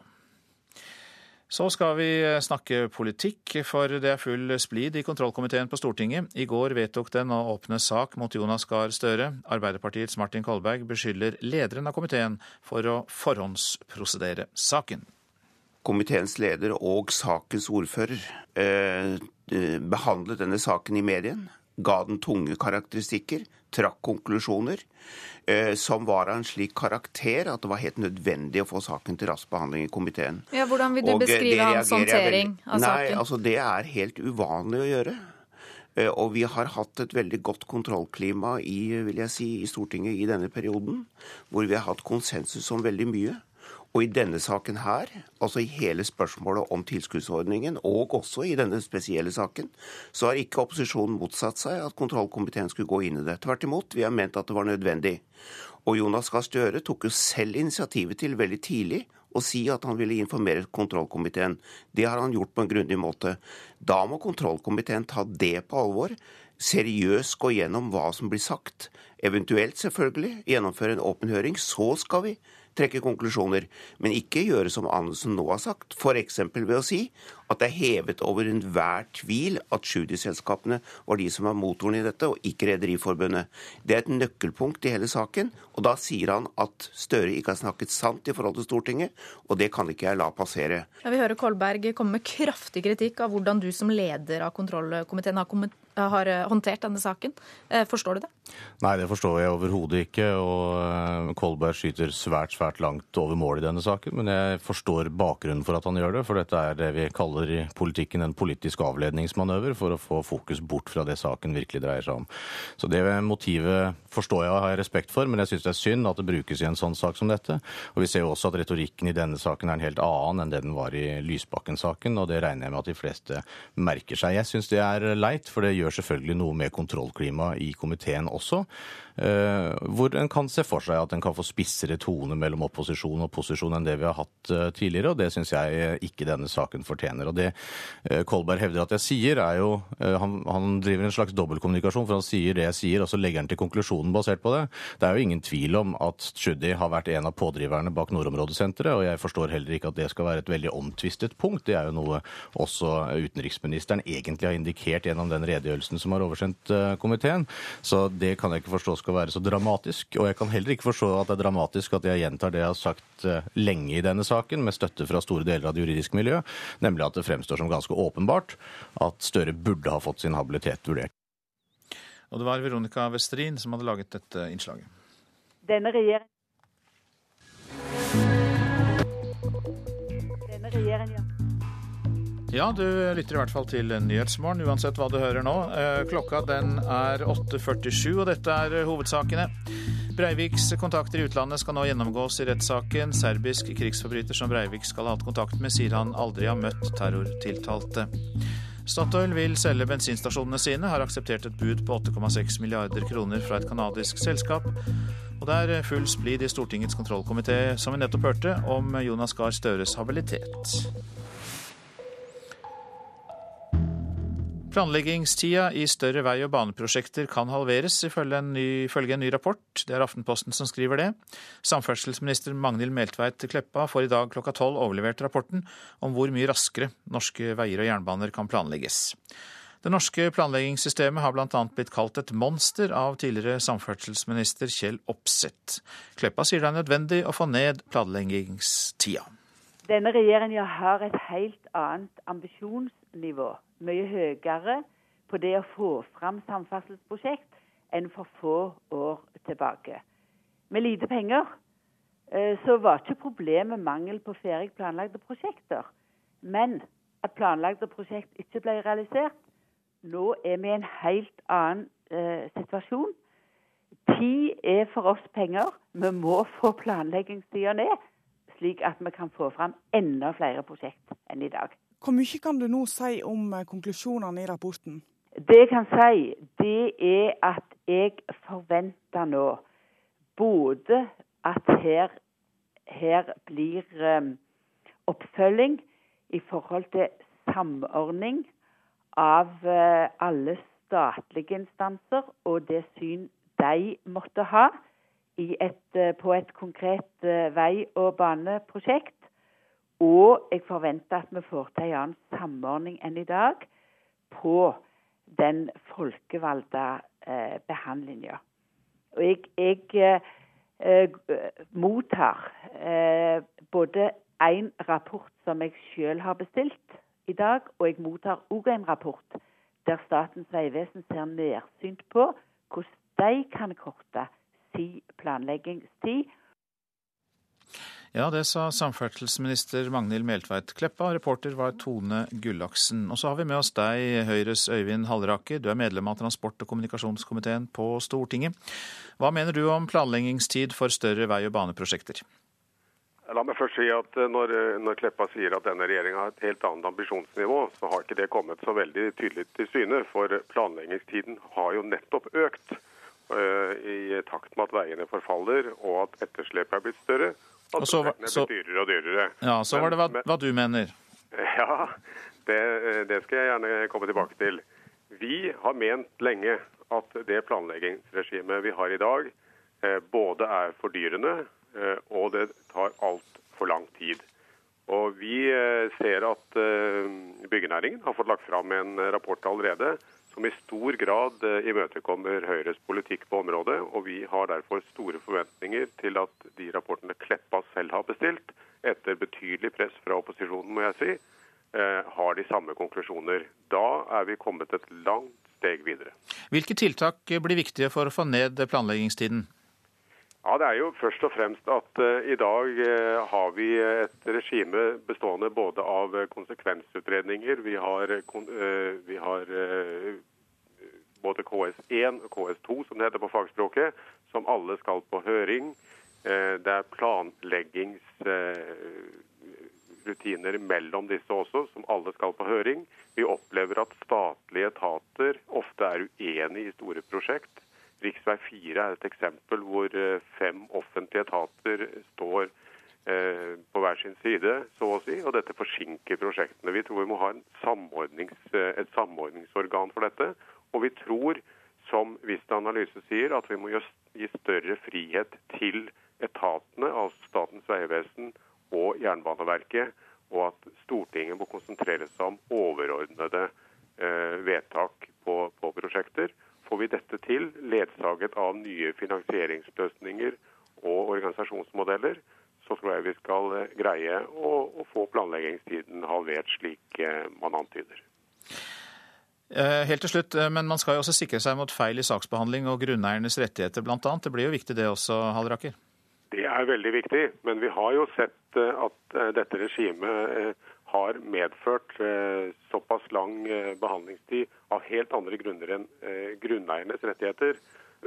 Så skal vi eh, snakke politikk, for det er full splid i kontrollkomiteen på Stortinget. I går vedtok den å åpne sak mot Jonas Gahr Støre. Arbeiderpartiets Martin Kolberg beskylder lederen av komiteen for å forhåndsprosedere saken. Komiteens leder og sakens ordfører eh, eh behandlet denne saken i medien, ga den tunge karakteristikker, trakk konklusjoner eh, som var av en slik karakter at det var helt nødvendig å få saken til rask behandling i komiteen. Ja, Hvordan vil du og eh, beskrive hans håndtering av nei, saken? Altså, det er helt uvanlig å gjøre. Eh, og vi har hatt et veldig godt kontrollklima i, vil jeg si, i Stortinget i denne perioden, hvor vi har hatt konsensus om veldig mye. Og i denne saken her, altså i hele spørsmålet om tilskuddsordningen, og også i denne spesielle saken, så har ikke opposisjonen motsatt seg at kontrollkomiteen skulle gå inn i det. Tvert imot, vi har ment at det var nødvendig. Og Jonas Gahr Støre tok jo selv initiativet til veldig tidlig å si at han ville informere kontrollkomiteen. Det har han gjort på en grundig måte. Da må kontrollkomiteen ta det på alvor seriøst gå gjennom hva som blir sagt. Eventuelt selvfølgelig gjennomføre en åpen høring. Så skal vi trekke konklusjoner, men ikke gjøre som Anundsen nå har sagt, f.eks. ved å si at det er hevet over enhver tvil at Tschudi-selskapene var de som var motoren i dette, og ikke Rederiforbundet. Det er et nøkkelpunkt i hele saken, og da sier han at Støre ikke har snakket sant i forhold til Stortinget, og det kan ikke jeg la passere. Jeg vi hører Kolberg komme med kraftig kritikk av hvordan du som leder av kontrollkomiteen har, har eh, håndtert denne saken. Eh, forstår du det? Nei, det forstår jeg overhodet ikke. Og eh, Kolberg skyter svært, svært langt over mål i denne saken. Men jeg forstår bakgrunnen for at han gjør det, for dette er det vi kaller kaller i politikken en politisk avledningsmanøver for å få fokus bort fra det saken virkelig dreier seg om. Så det motivet forstår jeg og har jeg respekt for, men jeg syns det er synd at det brukes i en sånn sak som dette. Og vi ser jo også at retorikken i denne saken er en helt annen enn det den var i Lysbakken-saken, og det regner jeg med at de fleste merker seg. Jeg syns det er leit, for det gjør selvfølgelig noe med kontrollklimaet i komiteen også. Eh, hvor en kan se for seg at en kan få spissere tone mellom opposisjon og posisjon enn det vi har hatt eh, tidligere, og det syns jeg ikke denne saken fortjener. Og Det eh, Kolberg hevder at jeg sier, er jo han, han driver en slags dobbeltkommunikasjon, for han sier det jeg sier, og så legger han til konklusjonen basert på det. Det er jo ingen tvil om at Tschudi har vært en av pådriverne bak Nordområdesenteret, og jeg forstår heller ikke at det skal være et veldig omtvistet punkt. Det er jo noe også utenriksministeren egentlig har indikert gjennom den redegjørelsen som har oversendt komiteen. Så det kan jeg ikke forstå skal være så dramatisk. Og jeg kan heller ikke forstå at det er dramatisk at jeg gjentar det jeg har sagt eh, lenge i denne saken, med støtte fra store deler av det juridiske miljøet, nemlig at det fremstår som ganske åpenbart at Støre burde ha fått sin habilitet vurdert. Og det var Veronica Westrin som hadde laget dette innslaget. Denne regjeringen Denne regjeringen ja, du lytter i hvert fall til Nyhetsmorgen, uansett hva du hører nå. Eh, klokka den er 8.47, og dette er hovedsakene. Breiviks kontakter i utlandet skal nå gjennomgås i rettssaken. Serbisk krigsforbryter som Breivik skal ha hatt kontakt med, sier han aldri har møtt terrortiltalte. Statoil vil selge bensinstasjonene sine, har akseptert et bud på 8,6 milliarder kroner fra et canadisk selskap. Og det er full splid i Stortingets kontrollkomité, som vi nettopp hørte, om Jonas Gahr Støres habilitet. Planleggingstida i større vei- og baneprosjekter kan halveres, ifølge en, ny, ifølge en ny rapport. Det er Aftenposten som skriver det. Samferdselsminister Magnhild Meltveit Kleppa får i dag klokka tolv overlevert rapporten om hvor mye raskere norske veier og jernbaner kan planlegges. Det norske planleggingssystemet har bl.a. blitt kalt et monster av tidligere samferdselsminister Kjell Opseth. Kleppa sier det er nødvendig å få ned planleggingstida. Denne regjeringa har et helt annet ambisjonsnivå mye høyere på det å få fram samferdselsprosjekt enn for få år tilbake. Med lite penger eh, så var ikke problemet mangel på ferdig planlagte prosjekter, men at planlagte prosjekt ikke ble realisert. Nå er vi i en helt annen eh, situasjon. Tid er for oss penger. Vi må få planleggingstida ned, slik at vi kan få fram enda flere prosjekt enn i dag. Hvor mye kan du nå si om eh, konklusjonene i rapporten? Det jeg kan si, det er at jeg forventer nå både at her, her blir um, oppfølging i forhold til samordning av uh, alle statlige instanser og det syn de måtte ha et, på et konkret vei- og baneprosjekt. Og jeg forventer at vi får til en annen samordning enn i dag på den folkevalgte eh, behandlinga. Og jeg, jeg eh, mottar eh, både en rapport som jeg selv har bestilt i dag, og jeg mottar òg en rapport der Statens vegvesen ser nærsynt på hvordan de kan korte si planleggingstid. Ja, det sa samferdselsminister Magnhild Meltveit Kleppa. Reporter var Tone Gullaksen. Og så har vi med oss deg, Høyres Øyvind Halleraker. Du er medlem av transport- og kommunikasjonskomiteen på Stortinget. Hva mener du om planleggingstid for større vei- og baneprosjekter? La meg først si at eh, når, eh, når Kleppa sier at denne regjeringa har et helt annet ambisjonsnivå, så har ikke det kommet så veldig tydelig til syne. For planleggingstiden har jo nettopp økt i takt med at veiene forfaller og at etterslepet er blitt større. Og at så, prosjektene er blitt dyrere og dyrere. Ja, Så var det hva, hva du mener. Ja, det, det skal jeg gjerne komme tilbake til. Vi har ment lenge at det planleggingsregimet vi har i dag, både er fordyrende Eh, og det tar altfor lang tid. Og Vi eh, ser at eh, byggenæringen har fått lagt fram en rapport allerede som i stor grad imøtekommer Høyres politikk på området. og Vi har derfor store forventninger til at de rapportene Kleppa selv har bestilt, etter betydelig press fra opposisjonen, må jeg si, har de samme konklusjoner. Da er vi kommet et langt steg videre. Hvilke tiltak blir viktige for å få ned planleggingstiden? Ja, Det er jo først og fremst at uh, i dag uh, har vi et regime bestående både av konsekvensutredninger. Vi har, uh, vi har både KS1 og KS2, som det heter på fagspråket, som alle skal på høring. det er planleggingsrutiner mellom disse også, som alle skal på høring. Vi opplever at statlige etater ofte er uenige i store prosjekt. Rv. 4 er et eksempel hvor eh, fem offentlige etater står eh, på hver sin side, så å si, og dette forsinker prosjektene. Vi tror vi må ha samordnings, eh, et samordningsorgan for dette. Og vi tror, som Vista Analyse sier, at vi må gi større frihet til etatene, altså Statens vegvesen og Jernbaneverket, og at Stortinget må konsentrere seg om overordnede vedtak på, på prosjekter. Får vi dette til, ledsaget av nye finansieringsløsninger og organisasjonsmodeller, så tror jeg vi skal eh, greie å, å få planleggingstiden halvert, slik eh, man antyder. Eh, helt til slutt, men Man skal jo også sikre seg mot feil i saksbehandling og grunneiernes rettigheter bl.a. Det blir jo viktig det også, Halleraker? Det er veldig viktig, men vi har jo sett at dette regimet har medført eh, såpass lang eh, behandlingstid av helt andre grunner enn eh, grunneiernes rettigheter.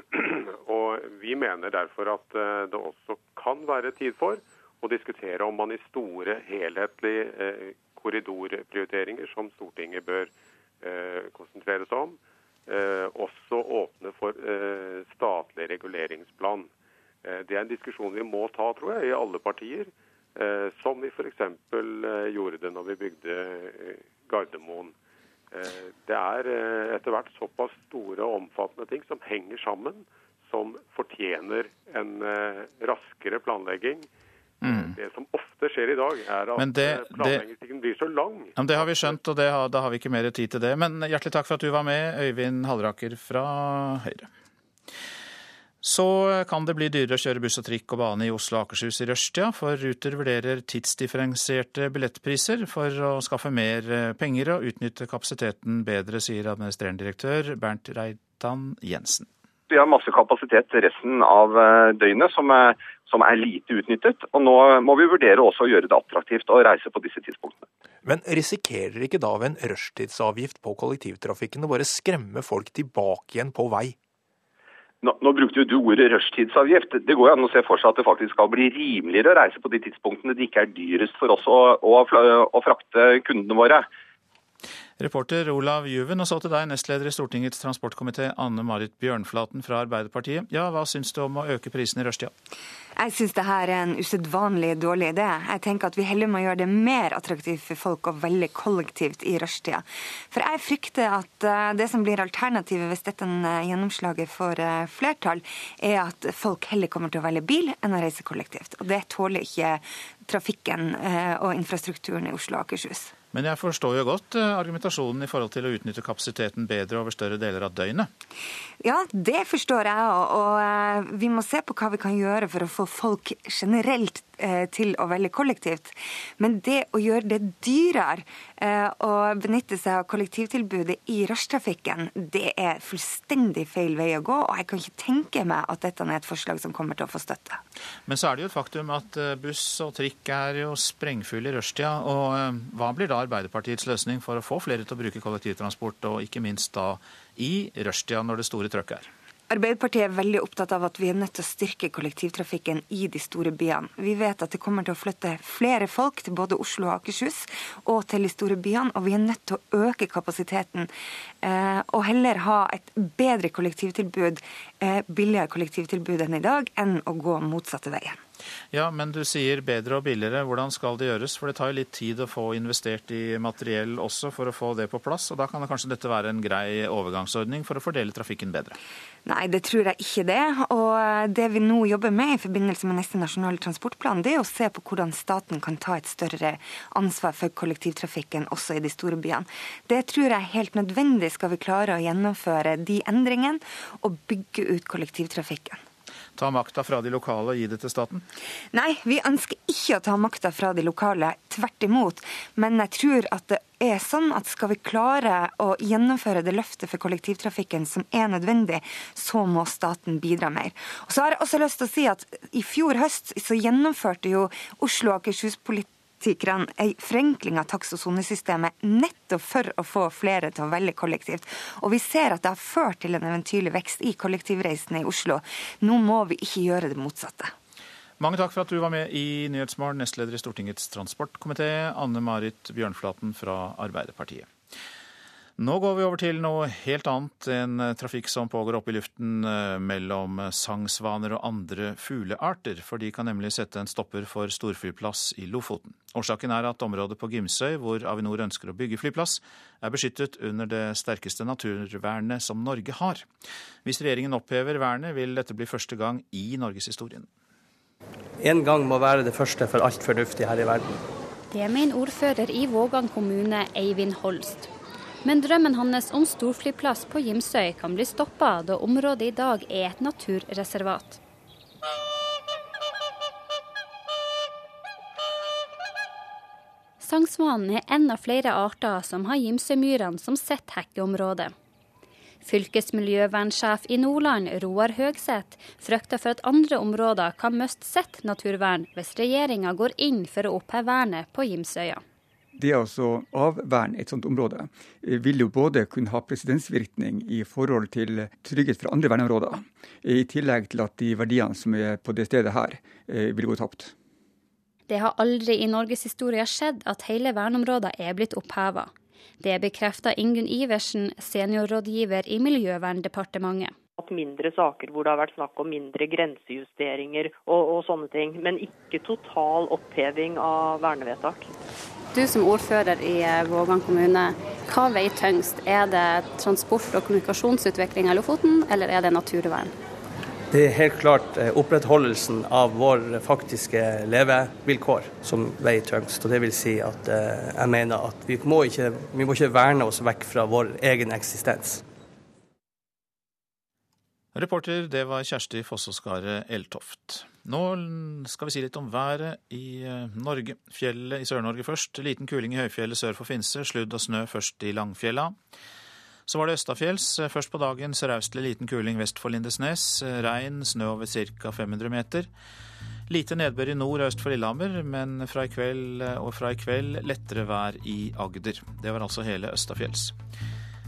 Og Vi mener derfor at det også kan være tid for å diskutere om man i store, helhetlige korridorprioriteringer, som Stortinget bør konsentrere seg om, også åpne for statlig reguleringsplan. Det er en diskusjon vi må ta, tror jeg, i alle partier. Eh, som vi f.eks. Eh, gjorde det når vi bygde eh, Gardermoen. Det er etter hvert såpass store og omfattende ting som henger sammen, som fortjener en raskere planlegging. Mm. Det som ofte skjer i dag, er at det, planleggingstiden blir så lang. Ja, det har vi skjønt, og har, da har vi ikke mer tid til det. Men hjertelig takk for at du var med, Øyvind Halleraker fra Høyre. Så kan det bli dyrere å kjøre buss og trikk og bane i Oslo og Akershus i rushtida, for Ruter vurderer tidsdifferensierte billettpriser for å skaffe mer eh, penger og utnytte kapasiteten bedre, sier administrerende direktør Bernt Reitan Jensen. Vi har masse kapasitet resten av eh, døgnet som er, som er lite utnyttet. Og nå må vi vurdere også å gjøre det attraktivt å reise på disse tidspunktene. Men risikerer ikke da ved en rushtidsavgift på kollektivtrafikken å bare skremme folk tilbake igjen på vei? Nå, nå, brukte du ordet rushtidsavgift. Det går jo an å se for seg at det faktisk skal bli rimeligere å reise på de tidspunktene det ikke er dyrest for oss å, å, å frakte kundene våre. Reporter Olav Juven, og så til deg, nestleder i Stortingets transportkomité, Anne Marit Bjørnflaten fra Arbeiderpartiet. Ja, hva syns du om å øke prisen i rushtida? Jeg syns det her er en usedvanlig dårlig idé. Jeg tenker at vi heller må gjøre det mer attraktivt for folk å velge kollektivt i rushtida. For jeg frykter at eh, det som blir alternativet hvis dette eh, gjennomslaget får eh, flertall, er at folk heller kommer til å velge bil enn å reise kollektivt. Og det tåler ikke trafikken og infrastrukturen i Oslo og Akershus. Men jeg forstår jo godt eh, argumentasjonen i forhold til å utnytte kapasiteten bedre over større deler av døgnet. Ja, det forstår jeg, og eh, vi må se på hva vi kan gjøre for å få folk generelt til å velge kollektivt. Men det å gjøre det dyrere eh, å benytte seg av kollektivtilbudet i rushtrafikken, det er fullstendig feil vei å gå. Og jeg kan ikke tenke meg at dette er et forslag som kommer til å få støtte. Men så er det jo et faktum at eh, buss og trikk er jo sprengfulle i rushtida. Og hva blir da Arbeiderpartiets løsning for å få flere til å bruke kollektivtransport, og ikke minst da i rushtida når det store trøkket er? Arbeiderpartiet er veldig opptatt av at vi er nødt til å styrke kollektivtrafikken i de store byene. Vi vet at det kommer til å flytte flere folk til både Oslo og Akershus og til de store byene, og vi er nødt til å øke kapasiteten eh, og heller ha et bedre kollektivtilbud, eh, billigere kollektivtilbud enn i dag, enn å gå motsatte veien. Ja, men du sier bedre og billigere. Hvordan skal det gjøres? For det tar jo litt tid å få investert i materiell også for å få det på plass. Og da kan det kanskje dette være en grei overgangsordning for å fordele trafikken bedre? Nei, det tror jeg ikke det. Og det vi nå jobber med i forbindelse med neste nasjonale transportplan, det er å se på hvordan staten kan ta et større ansvar for kollektivtrafikken også i de store byene. Det tror jeg er helt nødvendig skal vi klare å gjennomføre de endringene og bygge ut kollektivtrafikken ta makta fra de lokale og gi det til staten? Nei, vi ønsker ikke å ta makta fra de lokale. Tvert imot. Men jeg tror at det er sånn at skal vi klare å gjennomføre det løftet for kollektivtrafikken som er nødvendig, så må staten bidra mer. Og så har jeg også lyst til å si at I fjor høst så gjennomførte jo Oslo og Akershus politikk politikerne forenkling av takst- og sonesystemet nettopp for å få flere til å velge kollektivt. Og vi ser at det har ført til en eventyrlig vekst i kollektivreisene i Oslo. Nå må vi ikke gjøre det motsatte. Mange takk for at du var med i Nyhetsmorgen, nestleder i Stortingets transportkomité, Anne Marit Bjørnflaten fra Arbeiderpartiet. Nå går vi over til noe helt annet. En trafikk som pågår oppe i luften eh, mellom sangsvaner og andre fuglearter. For de kan nemlig sette en stopper for storflyplass i Lofoten. Årsaken er at området på Gimsøy, hvor Avinor ønsker å bygge flyplass, er beskyttet under det sterkeste naturvernet som Norge har. Hvis regjeringen opphever vernet, vil dette bli første gang i norgeshistorien. En gang må være det første for alt fornuftig her i verden. Det mener ordfører i Vågan kommune, Eivind Holst. Men drømmen hans om storflyplass på Gimsøy kan bli stoppa, da området i dag er et naturreservat. Sangsvanen er en av flere arter som har Gimsøymyrene som sitt hekkeområde. Fylkesmiljøvernsjef i Nordland, Roar Høgseth, frykter for at andre områder kan miste sitt naturvern hvis regjeringa går inn for å oppheve vernet på Gimsøya det å altså avverne et sånt område eh, vil jo både kunne ha presedensvirkning i forhold til trygghet for andre verneområder, i tillegg til at de verdiene som er på det stedet her, eh, vil gå tapt. Det har aldri i norgeshistoria skjedd at hele verneområder er blitt oppheva. Det bekrefter Ingunn Iversen, seniorrådgiver i Miljøverndepartementet At mindre saker hvor det har vært snakk om mindre grensejusteringer og, og, sånne ting. Men ikke total oppheving av vernevedtak. Du som ordfører i eh, Vågan kommune, hva veier tyngst? Er det transport- og kommunikasjonsutvikling av Lofoten, eller er det naturvern? Det er helt klart eh, opprettholdelsen av vår faktiske levevilkår som veier tyngst. Og det vil si at eh, jeg mener at vi må, ikke, vi må ikke verne oss vekk fra vår egen eksistens. Reporter, det var Kjersti Fossåskaret Eltoft. Nå skal vi si litt om været i eh, Norge. Fjellet i Sør-Norge først. Liten kuling i høyfjellet sør for Finse. Sludd og snø først i Langfjella. Så var det østafjells. Først på dagen sørøstlig liten kuling vest for Lindesnes. Regn, snø over ca. 500 meter. Lite nedbør i nord og øst for Lillehammer, men fra i kveld og fra i kveld lettere vær i Agder. Det var altså hele østafjells.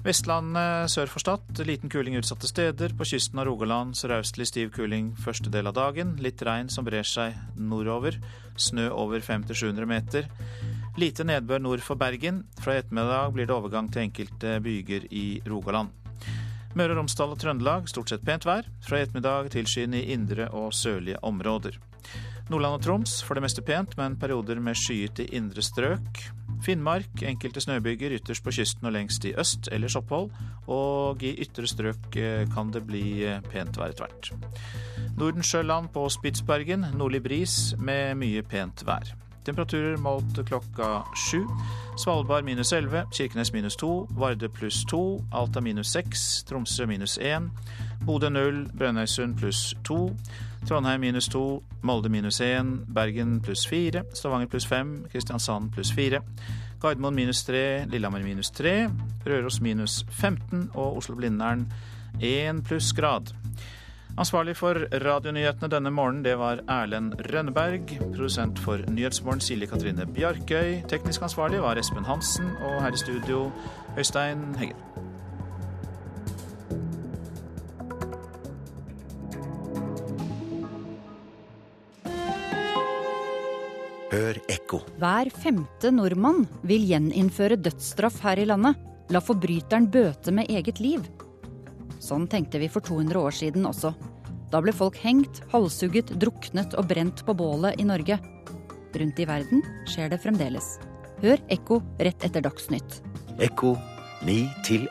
Vestlandet sør for Stad liten kuling utsatte steder. På kysten av Rogaland sørøstlig stiv kuling første del av dagen. Litt regn som brer seg nordover. Snø over 500-700 meter. Lite nedbør nord for Bergen. Fra i ettermiddag blir det overgang til enkelte byger i Rogaland. Møre og Romsdal og Trøndelag stort sett pent vær. Fra i ettermiddag tilskyende i indre og sørlige områder. Nordland og Troms for det meste pent, men perioder med skyet i indre strøk. Finnmark enkelte snøbyger ytterst på kysten og lengst i øst, ellers opphold. Og i ytre strøk eh, kan det bli eh, pent vær etter hvert. Nordensjøland på Spitsbergen nordlig bris med mye pent vær. Temperaturer målt klokka sju. Svalbard minus 11, Kirkenes minus 2, Vardø pluss 2, Alta minus 6, Tromsø minus 1, Bodø 0, Brønnøysund pluss 2. Trondheim minus 2, Molde minus 1, Bergen pluss 4, Stavanger pluss 5, Kristiansand pluss 4. Gardermoen minus 3, Lillehammer minus 3, Røros minus 15 og Oslo-Blindern 1 plussgrad. Ansvarlig for radionyhetene denne morgenen, det var Erlend Rønneberg. Produsent for Nyhetsmorgen Silje Katrine Bjarkøy. Teknisk ansvarlig var Espen Hansen. Og her i studio, Øystein Heggen. Hør ekko. Hver femte nordmann vil gjeninnføre dødsstraff her i landet. La forbryteren bøte med eget liv. Sånn tenkte vi for 200 år siden også. Da ble folk hengt, halshugget, druknet og brent på bålet i Norge. Rundt i verden skjer det fremdeles. Hør Ekko rett etter Dagsnytt. Ekko 9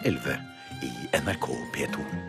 11 i NRK P2.